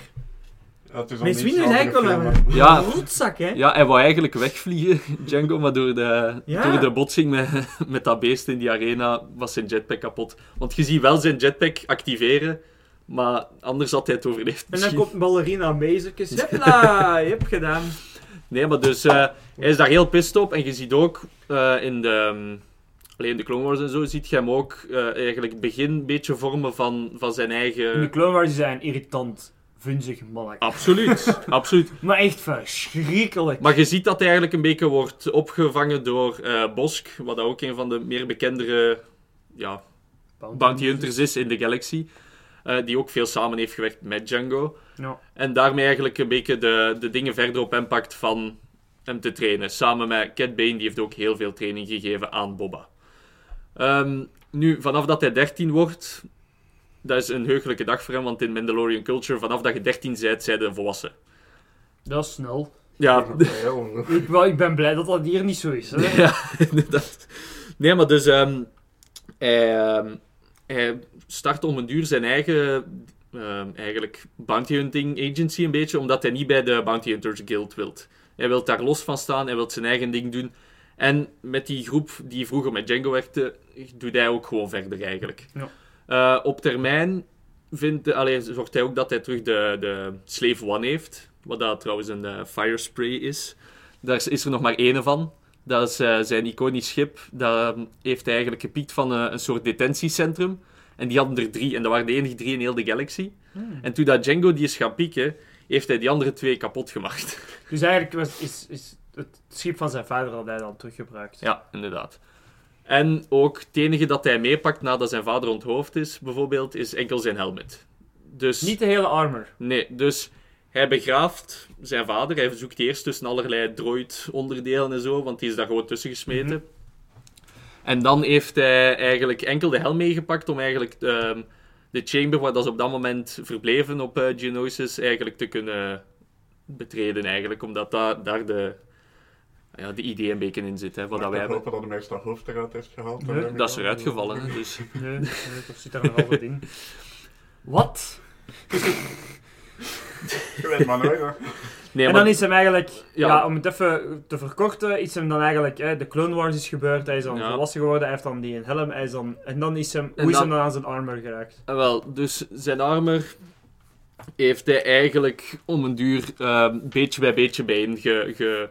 Ja, het is Mijn swing eigenlijk wel andere een. Ja. rotzak, hè? Ja, hij wou eigenlijk wegvliegen, Django, maar door de, Ja. door de botsing met, met dat beest in die arena was zijn jetpack kapot. Want je ziet wel zijn jetpack activeren, maar anders had hij het overleefd En dan misschien. komt ballerina meezertjes. Je hebt gedaan. Nee, maar dus eh, hij is daar heel pist op. En je ziet ook eh, in de... um, alleen de Clone Wars en zo, ziet je hem ook eh, eigenlijk het begin een beetje vormen van, van zijn En eigen... die Clone Wars zijn irritant, vunzig mannelijk. Absoluut, absoluut. Maar echt verschrikkelijk. Maar je ziet dat hij eigenlijk een beetje wordt opgevangen door eh, Bosk, wat ook een van de meer bekendere ja, bounty hunters is in de Galaxy. eh, die ook veel samen heeft gewerkt met Django. Ja. En daarmee eigenlijk een beetje de, de dingen verder op hem pakt van hem te trainen. Samen met Cat Bane, die heeft ook heel veel training gegeven aan Boba. Ehm, nu, vanaf dat hij 13 wordt, dat is een heugelijke dag voor hem, want in Mandalorian culture, vanaf dat je 13 bent, zijn je volwassen. Dat is snel. Ja, wel, ik ben blij dat dat hier niet zo is. Hè? Ja, inderdaad. Nee, maar dus... ehm, hij, ehm, hij start om een duur zijn eigen ehm, eigenlijk bounty hunting agency een beetje, omdat hij niet bij de Bounty Hunters Guild wilt. Hij wil daar los van staan, hij wil zijn eigen ding doen. En met die groep die vroeger met Django werkte, doet hij ook gewoon verder eigenlijk. Ja. Eh, op termijn vindt, allee, zorgt hij ook dat hij terug de, de Slave One heeft. Wat dat trouwens een eh, fire spray is. Daar is, is er nog maar één van. Dat is eh, zijn iconisch schip. Dat heeft hij eigenlijk gepiekt van een soort detentiecentrum. En die hadden er drie. En dat waren de enige drie in heel de galaxy. Hmm. En toen dat Django die is gaan pieken, heeft hij die andere twee kapot gemaakt. Dus eigenlijk was, is, is het schip van zijn vader al hij dan teruggebruikt. Ja, inderdaad. En ook het enige dat hij meepakt nadat zijn vader onthoofd is, bijvoorbeeld, is enkel zijn helmet. Dus, Niet de hele armor. Nee, dus hij begraaft zijn vader. Hij zoekt eerst tussen allerlei droid-onderdelen en zo, want die is daar gewoon tussen gesmeten. En dan heeft hij eigenlijk enkel de helm meegepakt om eigenlijk ehm, de chamber waar dat ze op dat moment verbleven op eh, Geonosis eigenlijk te kunnen betreden eigenlijk. Omdat da daar de, ja, de idee een beetje in zit, hè, wat dat wij hopen dat de meeste hoofd eruit heeft gehaald. Nee, En Dat is eruit gevallen, hè, dus... Nee, nee, dat zit er nog altijd in. Wat? Je weet maar nooit. Nee, en maar- dan is hem eigenlijk, ja. Ja. om het even te verkorten, is hem dan eigenlijk, hè, de Clone Wars is gebeurd, hij is dan Ja. volwassen geworden, hij heeft dan die een helm, hij is dan, en dan is hem, En hoe is hem dan aan zijn armor geraakt? Ah, wel, dus zijn armor heeft hij eigenlijk om een duur ehm, beetje bij beetje bijeen ge, ge,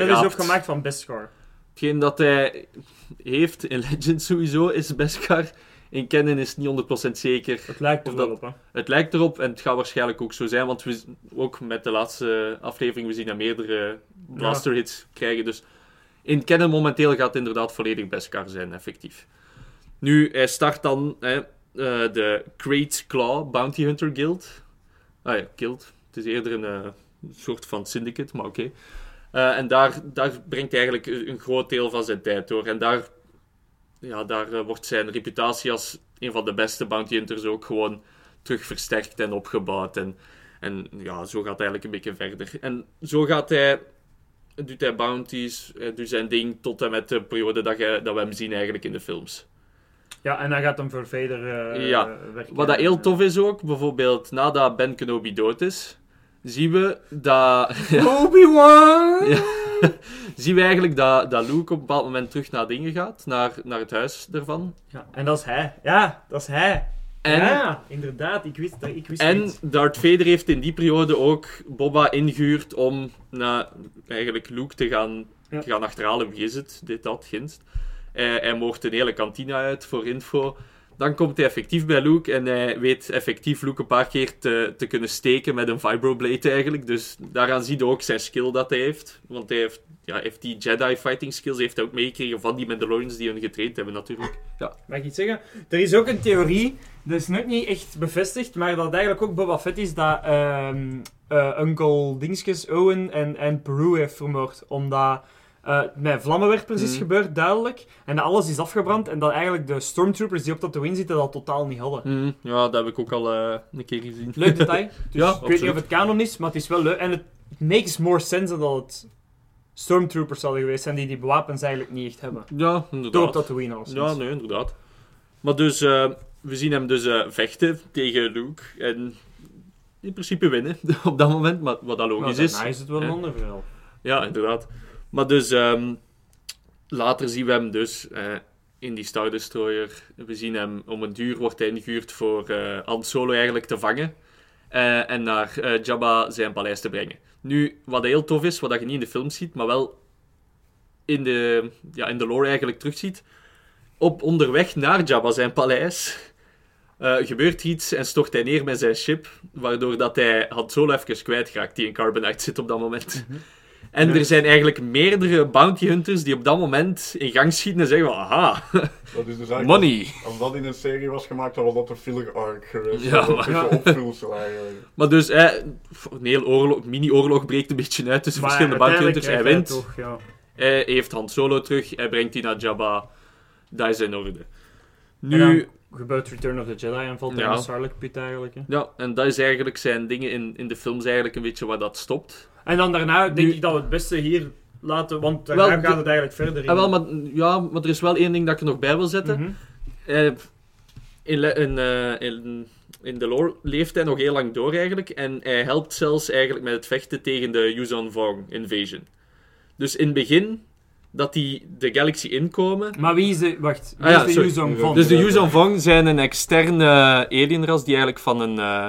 En dat is ook gemaakt van Beskar. Hetgeen dat hij heeft in Legends sowieso is Beskar. In Canon is het niet 100% zeker. Het lijkt er Of wel dat- op, hè. Het lijkt erop en het gaat waarschijnlijk ook zo zijn, want we ook met de laatste aflevering we zien dat meerdere blaster hits krijgen. Dus in Canon momenteel gaat het inderdaad volledig Beskar zijn, effectief. Nu, hij start dan hè, eh, de Great Claw Bounty Hunter Guild. Ah ja, guild. Het is eerder een eh, soort van syndicate, maar oké. Eh, en daar, daar brengt hij eigenlijk een groot deel van zijn tijd door. En daar, ja, daar eh, wordt zijn reputatie als een van de beste bounty hunters ook gewoon terug versterkt en opgebouwd. En, en ja, zo gaat hij eigenlijk een beetje verder. En zo gaat hij, doet hij bounties, hij doet zijn ding tot en met de periode dat, dat we hem zien eigenlijk in de films. Ja, en dan gaat hem voor Vader eh, Ja. werken. Wat dat heel tof is ook, bijvoorbeeld nadat Ben Kenobi dood is, zien we dat... Obi-Wan! Ja. zien we eigenlijk dat, dat Luke op een bepaald moment terug naar dingen gaat, naar, naar het huis ervan. Ja, en dat is hij. Ja, dat is hij. En, Ja, inderdaad, ik wist dat. Ik wist en. Darth Vader heeft in die periode ook Boba ingehuurd om naar eigenlijk Luke te gaan, Ja. te gaan achterhalen. Wie is het? Dit, dat, ginst. Hij, hij mocht een hele kantine uit voor info. Dan komt hij effectief bij Luke en hij weet effectief Luke een paar keer te, te kunnen steken met een vibroblade eigenlijk. Dus daaraan zie je ook zijn skill dat hij heeft. Want hij heeft, ja, heeft die Jedi fighting skills heeft hij ook meegekregen van die Mandalorians die hem getraind hebben natuurlijk. Ja. Mag ik iets zeggen? Er is ook een theorie, dat is nog niet echt bevestigd, maar dat eigenlijk ook Boba Fett is dat ehm eh, Uncle Dingskes Owen en, en Peru heeft vermoord. Omdat eh met vlammenwerpers is Mhm. gebeurd, duidelijk. En dat alles is afgebrand en dat eigenlijk de stormtroopers die op Tatooine zitten dat totaal niet hadden. Mhm, ja, dat heb ik ook al eh, een keer gezien. Leuk detail. Dus Ja, ik weet niet of het canon is, maar het is wel leuk. En het makes more sense dan dat het stormtroopers zouden geweest zijn die die wapens eigenlijk niet echt hebben. Ja, Door op inderdaad. Tatooine al Ja, nee, inderdaad. Maar dus, eh, we zien hem dus vechten tegen Luke. En in principe winnen op dat moment, maar wat dat logisch is. daarna is het wel een ander verhaal. Ja, inderdaad. Maar dus, ehm, later zien we hem dus eh, in die Star Destroyer. We zien hem om een duur wordt hij ingehuurd voor eh Han Solo eigenlijk te vangen. eh, en naar Jabba zijn paleis te brengen. Nu, wat heel tof is, wat je niet in de film ziet, maar wel in de, ja, in de lore eigenlijk terugziet. Op onderweg naar Jabba zijn paleis eh, gebeurt iets en stort hij neer met zijn ship, waardoor dat hij Han Solo even kwijtraakt, die in Carbonite zit op dat moment. En Ja. er zijn eigenlijk meerdere bounty hunters die op dat moment in gang schieten en zeggen van, aha, Dat is dus eigenlijk... money. Als dat in een serie was gemaakt, dan was dat een filler arc geweest. Ja, maar- een beetje opvulsel eigenlijk. Maar dus, eh, een heel oorlog, mini-oorlog breekt een beetje uit tussen verschillende bounty hunters. Hij wint, Toch, ja. hij heeft Han Solo terug, hij brengt die naar Jabba. Dat is in orde. Nu, gebeurt Return of the Jedi en valt hij Ja. in de Sarlacc pit eigenlijk. Hè. ja, en dat is eigenlijk zijn dingen in, in de films eigenlijk een beetje waar dat stopt. En dan daarna denk Nu- ik dat we het beste hier laten, want daarna Wel, gaat het eigenlijk verder in. Ah, wel, maar, ja, maar er is wel één ding dat ik er nog bij wil zetten. Mhm. eh, in, in, eh, in, in de lore leeft hij nog heel lang door eigenlijk. En hij helpt zelfs eigenlijk met het vechten tegen de Yuzan Vong invasion. Dus in het begin dat die de galaxy inkomen. Maar wie is de... Wacht, wie Ah ja, is de. Yuzong van? Dus de Yuzan Vong zijn een externe alienras die eigenlijk van een... eh,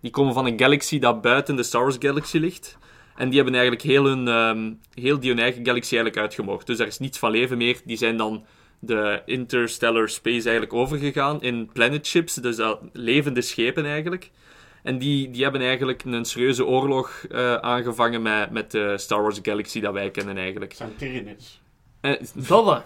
die komen van een galaxy dat buiten de Star Wars Galaxy ligt. En die hebben eigenlijk heel, hun, ehm, heel die hun eigen galaxy eigenlijk uitgemoord. Dus daar is niets van leven meer. Die zijn dan de interstellar space eigenlijk overgegaan in planet ships. Dus dat levende schepen eigenlijk. En die, die hebben eigenlijk een serieuze oorlog eh, aangevangen met, met de Star Wars Galaxy dat wij kennen eigenlijk. Tyranids. Eh, Dolle.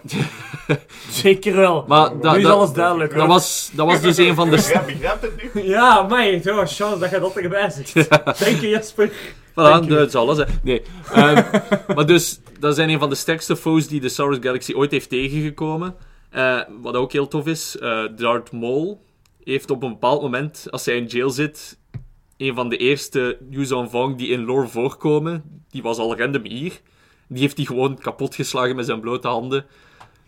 Zeker wel. maar dat, nu is dat, alles duidelijk. dat, was, dat was dus een van de... Begrijp, begrijp het nu? Ja, maar zo, chance dat je dat erbij zegt. Dank je, Jasper. Voilà, dat is alles. Hè. Nee. Ehm, maar dus, dat zijn een van de sterkste foes die de Star Wars Galaxy ooit heeft tegengekomen. Eh, wat ook heel tof is, eh Darth Maul heeft op een bepaald moment, als hij in jail zit, een van de eerste Yuuzhan Vong die in lore voorkomen, die was al random hier. Die heeft hij gewoon kapotgeslagen met zijn blote handen.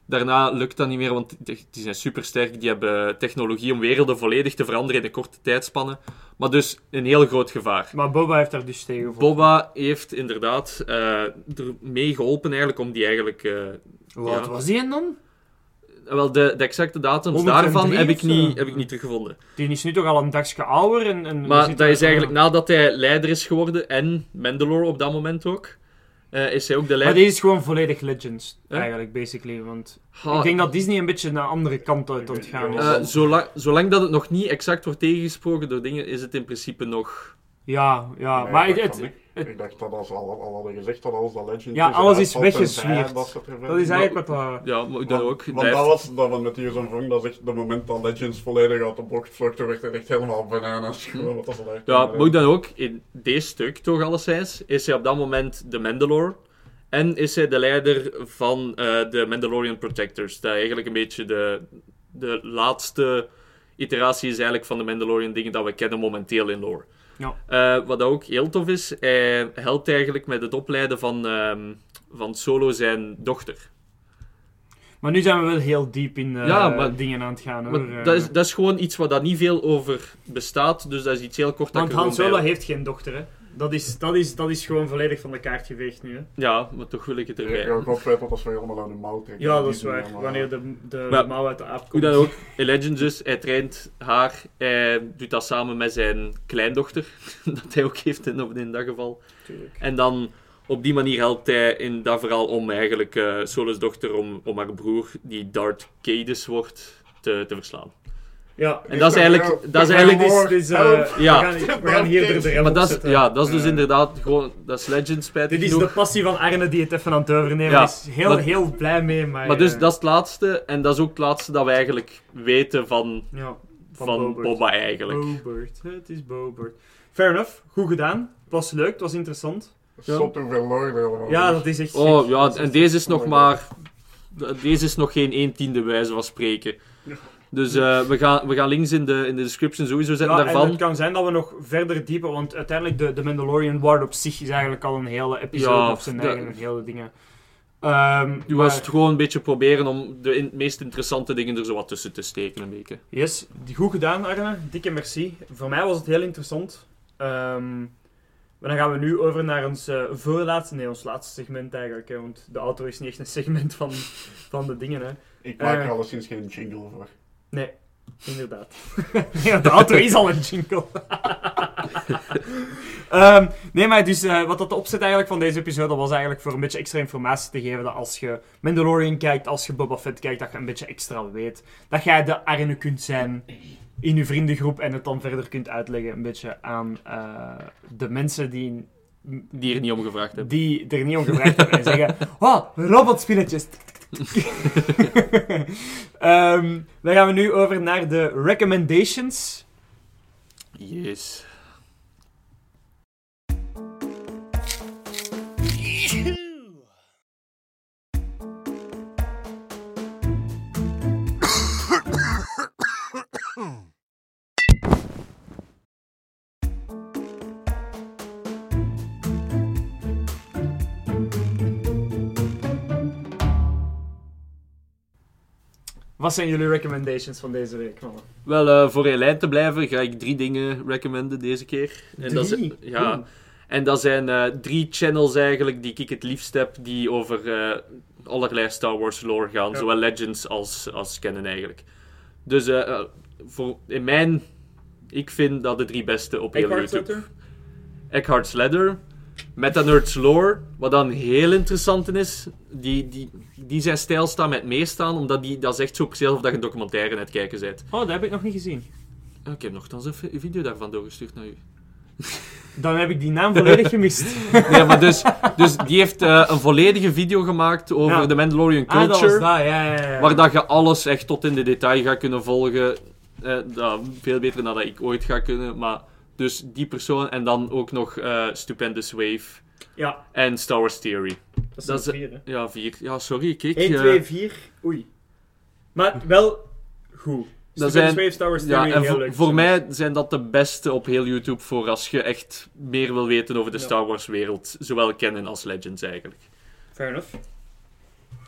Daarna lukt dat niet meer, want die zijn supersterk. Die hebben technologie om werelden volledig te veranderen in een korte tijdspanne. Maar dus een heel groot gevaar. Maar Boba heeft daar dus tegen. Boba heeft inderdaad eh er mee geholpen eigenlijk om die eigenlijk... eh, Hoe oud Ja. was die dan? wel, de, de exacte datums 103 daarvan heb ik, niet, heb ik niet teruggevonden. Die is nu toch al een dagje ouder. En, en Maar dat is eigenlijk nadat hij leider is geworden en Mandalore op dat moment ook, eh, is hij ook de Maar deze is gewoon volledig Legends, Huh? eigenlijk, basically. Want Ha, ik denk dat Disney een beetje naar een andere kant uit aan het gaan is. eh, zolang, zolang dat het nog niet exact wordt tegengesproken door dingen, is het in principe nog... ja, ja. Nee, maar ik het, dacht het-. Ik dacht dat als al, al hadden gezegd dat alles dat Legend Ja, is, alles is dat tenzij dat er dat is eigenlijk wat... dat- Ja, maar dan ook. Want dat was dat we met Use Vong, dat is echt het moment dat Legends volledig uit de bocht vloog, toen werd het echt helemaal bananas. Gewoon, wat dat Ja, maar ook dan ook, in deze stuk toch alleszins, is hij op dat moment de Mandalore. En is hij de leider van eh, de Mandalorian Protectors. Dat eigenlijk een beetje de, de laatste iteratie is eigenlijk van de Mandalorian dingen dat we kennen momenteel in lore. Ja. Eh, wat ook heel tof is, hij helpt eigenlijk met het opleiden van, ehm, van Solo zijn dochter. Maar nu zijn we wel heel diep in eh, Ja, maar- dingen aan het gaan, hoor. Maar Eh, dat, is, dat is gewoon iets waar daar niet veel over bestaat, dus dat is iets heel kort dat Want ik Han Solo bij- heeft geen dochter, hè. Dat is, dat, is, dat is gewoon volledig van de kaart geveegd nu, hè. Ja, maar toch wil ik het erbij. Ik heb ook dat ze helemaal aan de mouw trekken. Ja, dat is waar. Wanneer de, de Maar- mouw uit de aap Hoe komt. dan ook, in Legends dus, hij traint haar, hij doet dat samen met zijn kleindochter, dat hij ook heeft in, in dat geval. Tuurlijk. En dan, op die manier helpt hij in dat verhaal om eigenlijk eh Solo's dochter, om, om haar broer, die Darth Cadus wordt, te, te verslaan. Ja. En dat is eigenlijk, dat is eigenlijk eh. Ja. we, gaan, hier- we gaan hier de, maar op dat is, ja, dat is dus inderdaad gewoon, dat is Legends spijtig Dit is genoeg. de passie van Arne die het even aan het overnemen Ja, is. Heel, maar- heel blij mee, maar... Maar dus, eh, dat is het laatste, en dat is ook het laatste dat we eigenlijk weten van, ja, van van, Bobert. Boba eigenlijk. Bobert, het is Bobert. Fair enough, goed gedaan. Het was leuk, het was interessant. Lore er Ja, is. dat is echt... Oh ja, en deze is nog maar. Deze is nog geen 1 tiende wijze van spreken. Dus eh, we, gaan, we gaan links in de, in de description sowieso zetten Ja, en daarvan. het kan zijn dat we nog verder dieper, want uiteindelijk de, de Mandalorian War op zich is eigenlijk al een hele episode Ja, op zijn dat- eigen, een hele dingen. Ehm, Nu maar- was het gewoon een beetje proberen om de in- meest interessante dingen er zo wat tussen te steken een beetje. Yes, die- goed gedaan Arne, dikke merci. Voor mij was het heel interessant. Ehm, maar dan gaan we nu over naar ons eh, voorlaatste, nee ons laatste segment eigenlijk, hè, want de auto is niet echt een segment van, van de dingen. Hè. Ik maak er Eh. alleszins geen jingle voor. Nee, inderdaad. ja, de auto is al een jingle. Ehm, nee, maar dus eh, wat dat de opzet eigenlijk van deze episode was eigenlijk voor een beetje extra informatie te geven dat als je Mandalorian kijkt, als je Boba Fett kijkt, dat je een beetje extra weet. Dat jij de Arne kunt zijn in je vriendengroep en het dan verder kunt uitleggen een beetje aan eh, de mensen die, Die er niet om gevraagd hebben. die er niet om gevraagd hebben en zeggen Oh, robotspilletjes. Ehm, dan gaan we nu over naar de recommendations. Yes. Wat zijn jullie recommendations van deze week, mannen? Wel, eh, voor in lijn te blijven ga ik drie dingen recommenden deze keer. En dat Drie? zijn- ja, Oeh. en dat zijn eh, drie channels eigenlijk die ik het liefst heb, die over eh, allerlei Star Wars lore gaan. Ja. Zowel Legends als, als kennen eigenlijk. Dus voor, in mijn... Ik vind dat de drie beste op heel YouTube. Letter? Eckhart's Ladder, Meta Nerds Lore, wat dan heel interessant is, die, die, die zijn stijl staat met meestaan, omdat die, dat is echt zo precies alsof dat je een documentaire aan het kijken bent. Oh, dat heb ik nog niet gezien. Ah, Ik heb nogthans een vi- video daarvan doorgestuurd naar u. Dan heb ik die naam volledig gemist. Nee, maar dus, dus die heeft eh, een volledige video gemaakt over Ja. de Mandalorian ah, dat was culture, dat, ja, ja, ja. waar dat je alles echt tot in de detail gaat kunnen volgen. Eh, dat, veel beter dan dat ik ooit ga kunnen, maar dus die persoon en dan ook nog eh, Stupendous Wave Ja, en Star Wars Theory. dat is Dat is- vier, hè. Ja, vier. Ja, sorry, kijk. 1, eh, 2, 4. Oei. Maar wel goed. Dat Stupendous zijn- Wave, Star Wars Ja, Theory, en heel voor, leuk. voor mij zijn dat de beste op heel YouTube voor als je echt meer wil weten over de Ja. Star Wars wereld. Zowel kennen als Legends eigenlijk. Fair enough.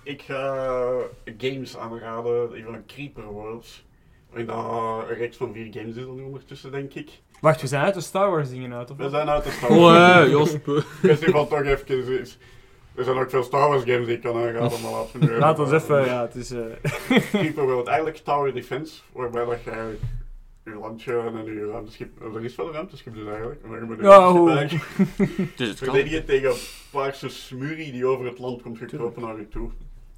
Ik ga games aanraden, die van Creeper Worlds. En dat een reeks van vier games is er nu ondertussen, denk ik. Wacht, we zijn uit de Star Wars dingen uit, of We zijn uit de Star Oh, Wars. eh, Josp. van toch even... is- Er zijn ook veel Star Wars games die ik kan aanraden, maar laten we Laat ons even, ja, het is... eh, Creeper World, eigenlijk Tower Defense, waarbij dat je eigenlijk je landje en je ruimteschip... Er is wel een ruimteschip dus eigenlijk. Maar je moet je Ja, ruimteschip hoe- eigenlijk Dus het kan. verdedigen tegen paarse smurrie die over het land komt gekropen naar je toe.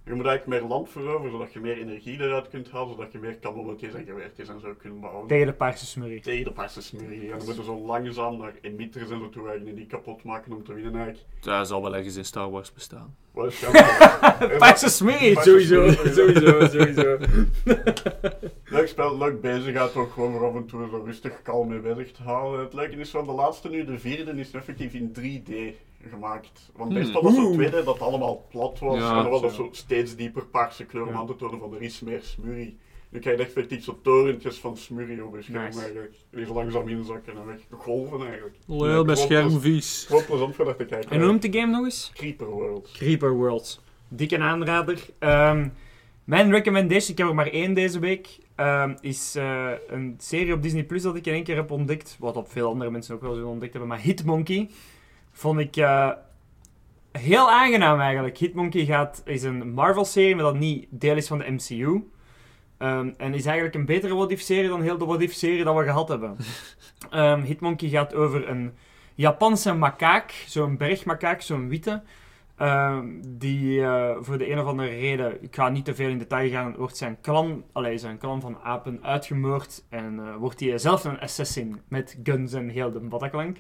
Je moet eigenlijk meer land veroveren, zodat je meer energie eruit kunt halen, zodat je meer kanonnetjes en geweertjes en zo kunt bouwen. tegen de paarse smurrie. Tegen de paarse smurrie. En dan moeten we zo langzaam naar emitters en zo toe eigenlijk die kapot maken om te winnen eigenlijk. Dat zal wel ergens in Star Wars bestaan. Paarse smurrie, Paarse sowieso. smurrie, Sowieso, sowieso. Leuk spel, leuk bezig, gaat ook gewoon voor af en toe zo rustig kalm mee bezig te houden. Het leuke is van de laatste nu, de vierde, is effectief in 3D gemaakt. Want Hmm. meestal was het tweede dat allemaal plat was Ja, en dan was het zo. steeds dieper paarse kleur om Ja. aan te tonen van er is meer smurrie. Nu krijg je effectief zo torentjes van smurrie op je scherm Nice. eigenlijk. Die zo langzaam inzakken en weg golven eigenlijk. Heel mijn Gewoon scherm plez- vies. Gewoon plezant voor dat te kijken. En hoe noemt de game nog eens? Creeper World. Creeper Worlds. Dikke aanrader. Ehm, mijn recommendation, ik heb er maar één deze week, ehm, is eh, een serie op Disney Plus dat ik in één keer heb ontdekt. Wat op veel andere mensen ook wel zullen ontdekt hebben. Maar Hitmonkey vond ik eh, heel aangenaam eigenlijk. Hitmonkey gaat, is een Marvel-serie, maar dat niet deel is van de MCU. Ehm, en is eigenlijk een betere What If-serie dan heel de What If-serie dat we gehad hebben. Ehm, Hitmonkey gaat over een Japanse makaak, zo'n bergmakaak, zo'n witte. Ehm, die eh, voor de een of andere reden, ik ga niet te veel in detail gaan, wordt zijn clan, allee, zijn clan van apen uitgemoord. En eh, wordt hij zelf een assassin met guns en heel de Bataclank.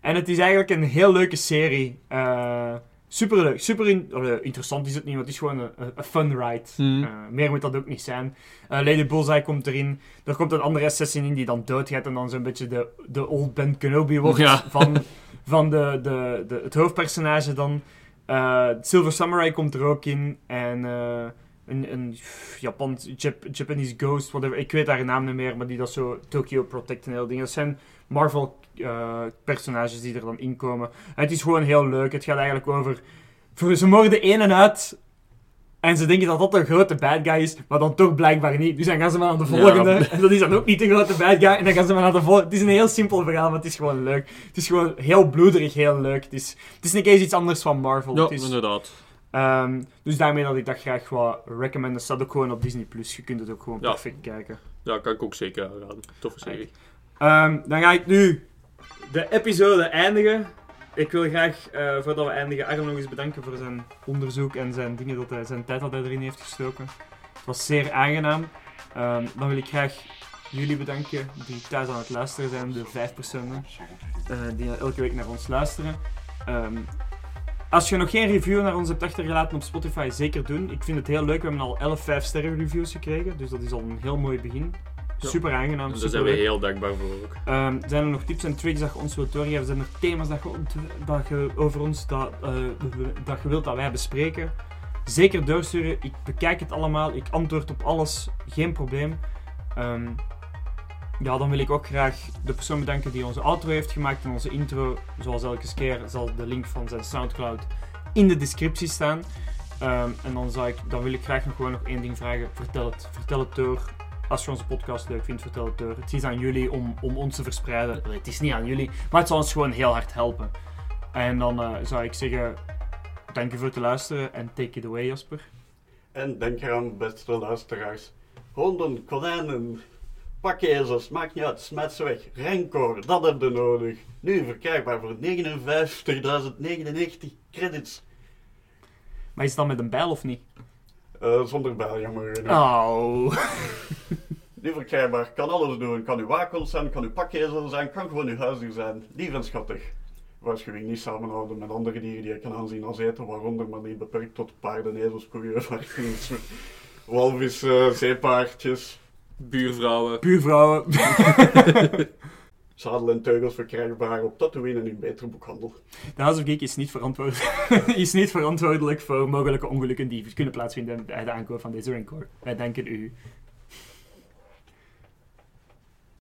En het is eigenlijk een heel leuke serie. Eh super leuk, super in- interessant is het niet, want het is gewoon een, fun ride. Eh, meer moet dat ook niet zijn. Lady Bullseye komt erin. Er komt een andere assassin in die dan doodgaat en dan zo'n beetje de, de old Ben Kenobi wordt Ja. van, van de, de, de, het hoofdpersonage dan. Eh, Silver Samurai komt er ook in. En eh, een, een Japan, Jap- Japanese Ghost, whatever. Ik weet haar naam niet meer, maar die dat zo Tokyo Protect en heel dingen. Dat zijn Marvel eh, personages die er dan inkomen. En het is gewoon heel leuk. Het gaat eigenlijk over... Ze moorden in en uit. En ze denken dat dat de grote bad guy is, maar dan toch blijkbaar niet. Dus dan gaan ze maar naar de Ja. volgende. En dat is dan ook niet de grote bad guy. En dan gaan ze maar naar de volgende. Het is een heel simpel verhaal, maar het is gewoon leuk. Het is gewoon heel bloederig, heel leuk. Het is, het is een keer iets anders van Marvel. Ja, het is, inderdaad. Ehm, dus daarmee dat ik dat graag wou recommenden. Het staat ook gewoon op Disney+. Plus. Je kunt het ook gewoon Ja. perfect kijken. Ja, kan ik ook zeker aanraden. Toffe serie. Ehm, dan ga ik nu de episode eindigen. Ik wil graag, eh, voordat we eindigen, Arm nog eens bedanken voor zijn onderzoek en zijn dingen dat hij, zijn tijd dat hij erin heeft gestoken. Het was zeer aangenaam. Ehm, dan wil ik graag jullie bedanken die thuis aan het luisteren zijn, de vijf personen eh, die elke week naar ons luisteren. Ehm, als je nog geen review naar ons hebt achtergelaten op Spotify, zeker doen. Ik vind het heel leuk. We hebben al 11 5-sterren reviews gekregen, dus dat is al een heel mooi begin. Super aangenaam, En daar super zijn we leuk. heel dankbaar voor ook. Ehm, zijn er nog tips en tricks dat je ons wilt doorgeven? Zijn er thema's dat je, dat je over ons dat, eh, dat je wilt dat wij bespreken? Zeker doorsturen. Ik bekijk het allemaal. Ik antwoord op alles. Geen probleem. Ehm, ja, dan wil ik ook graag de persoon bedanken die onze outro heeft gemaakt en onze intro. Zoals elke keer zal de link van zijn Soundcloud in de descriptie staan. Ehm, en dan, zou ik, dan wil ik graag nog gewoon nog één ding vragen. Vertel het, vertel het door. Als je onze podcast leuk vindt, vertel het door. Het is aan jullie om, om ons te verspreiden. Het is niet aan jullie, maar het zal ons gewoon heel hard helpen. En dan eh, zou ik zeggen, dank je voor het luisteren en take it away Jasper. En denk eraan, beste luisteraars. Honden, konijnen, pakkezels, maakt niet uit, smet ze weg. Rencor, dat heb je nodig. Nu verkrijgbaar voor 59.099 credits. Maar is dan met een bijl of niet? Eh, zonder genoeg. Oh. Nu verkrijgbaar, kan alles doen. Kan uw wakels zijn, kan uw pakkezel zijn, kan gewoon uw huisdier zijn. Lief en schattig. Waarschuwing niet samenhouden met andere dieren die je kan aanzien als eten, waaronder maar niet beperkt tot paarden, ezels, koeien, varkens, walvissen, zeepaardjes. Buurvrouwen. Buurvrouwen. Zadel en teugels verkrijgbaar op Tatooine en in betere boekhandel. De House of Geek is niet, is niet verantwoordelijk voor mogelijke ongelukken die kunnen plaatsvinden bij de aankoop van deze Rancor. Wij danken u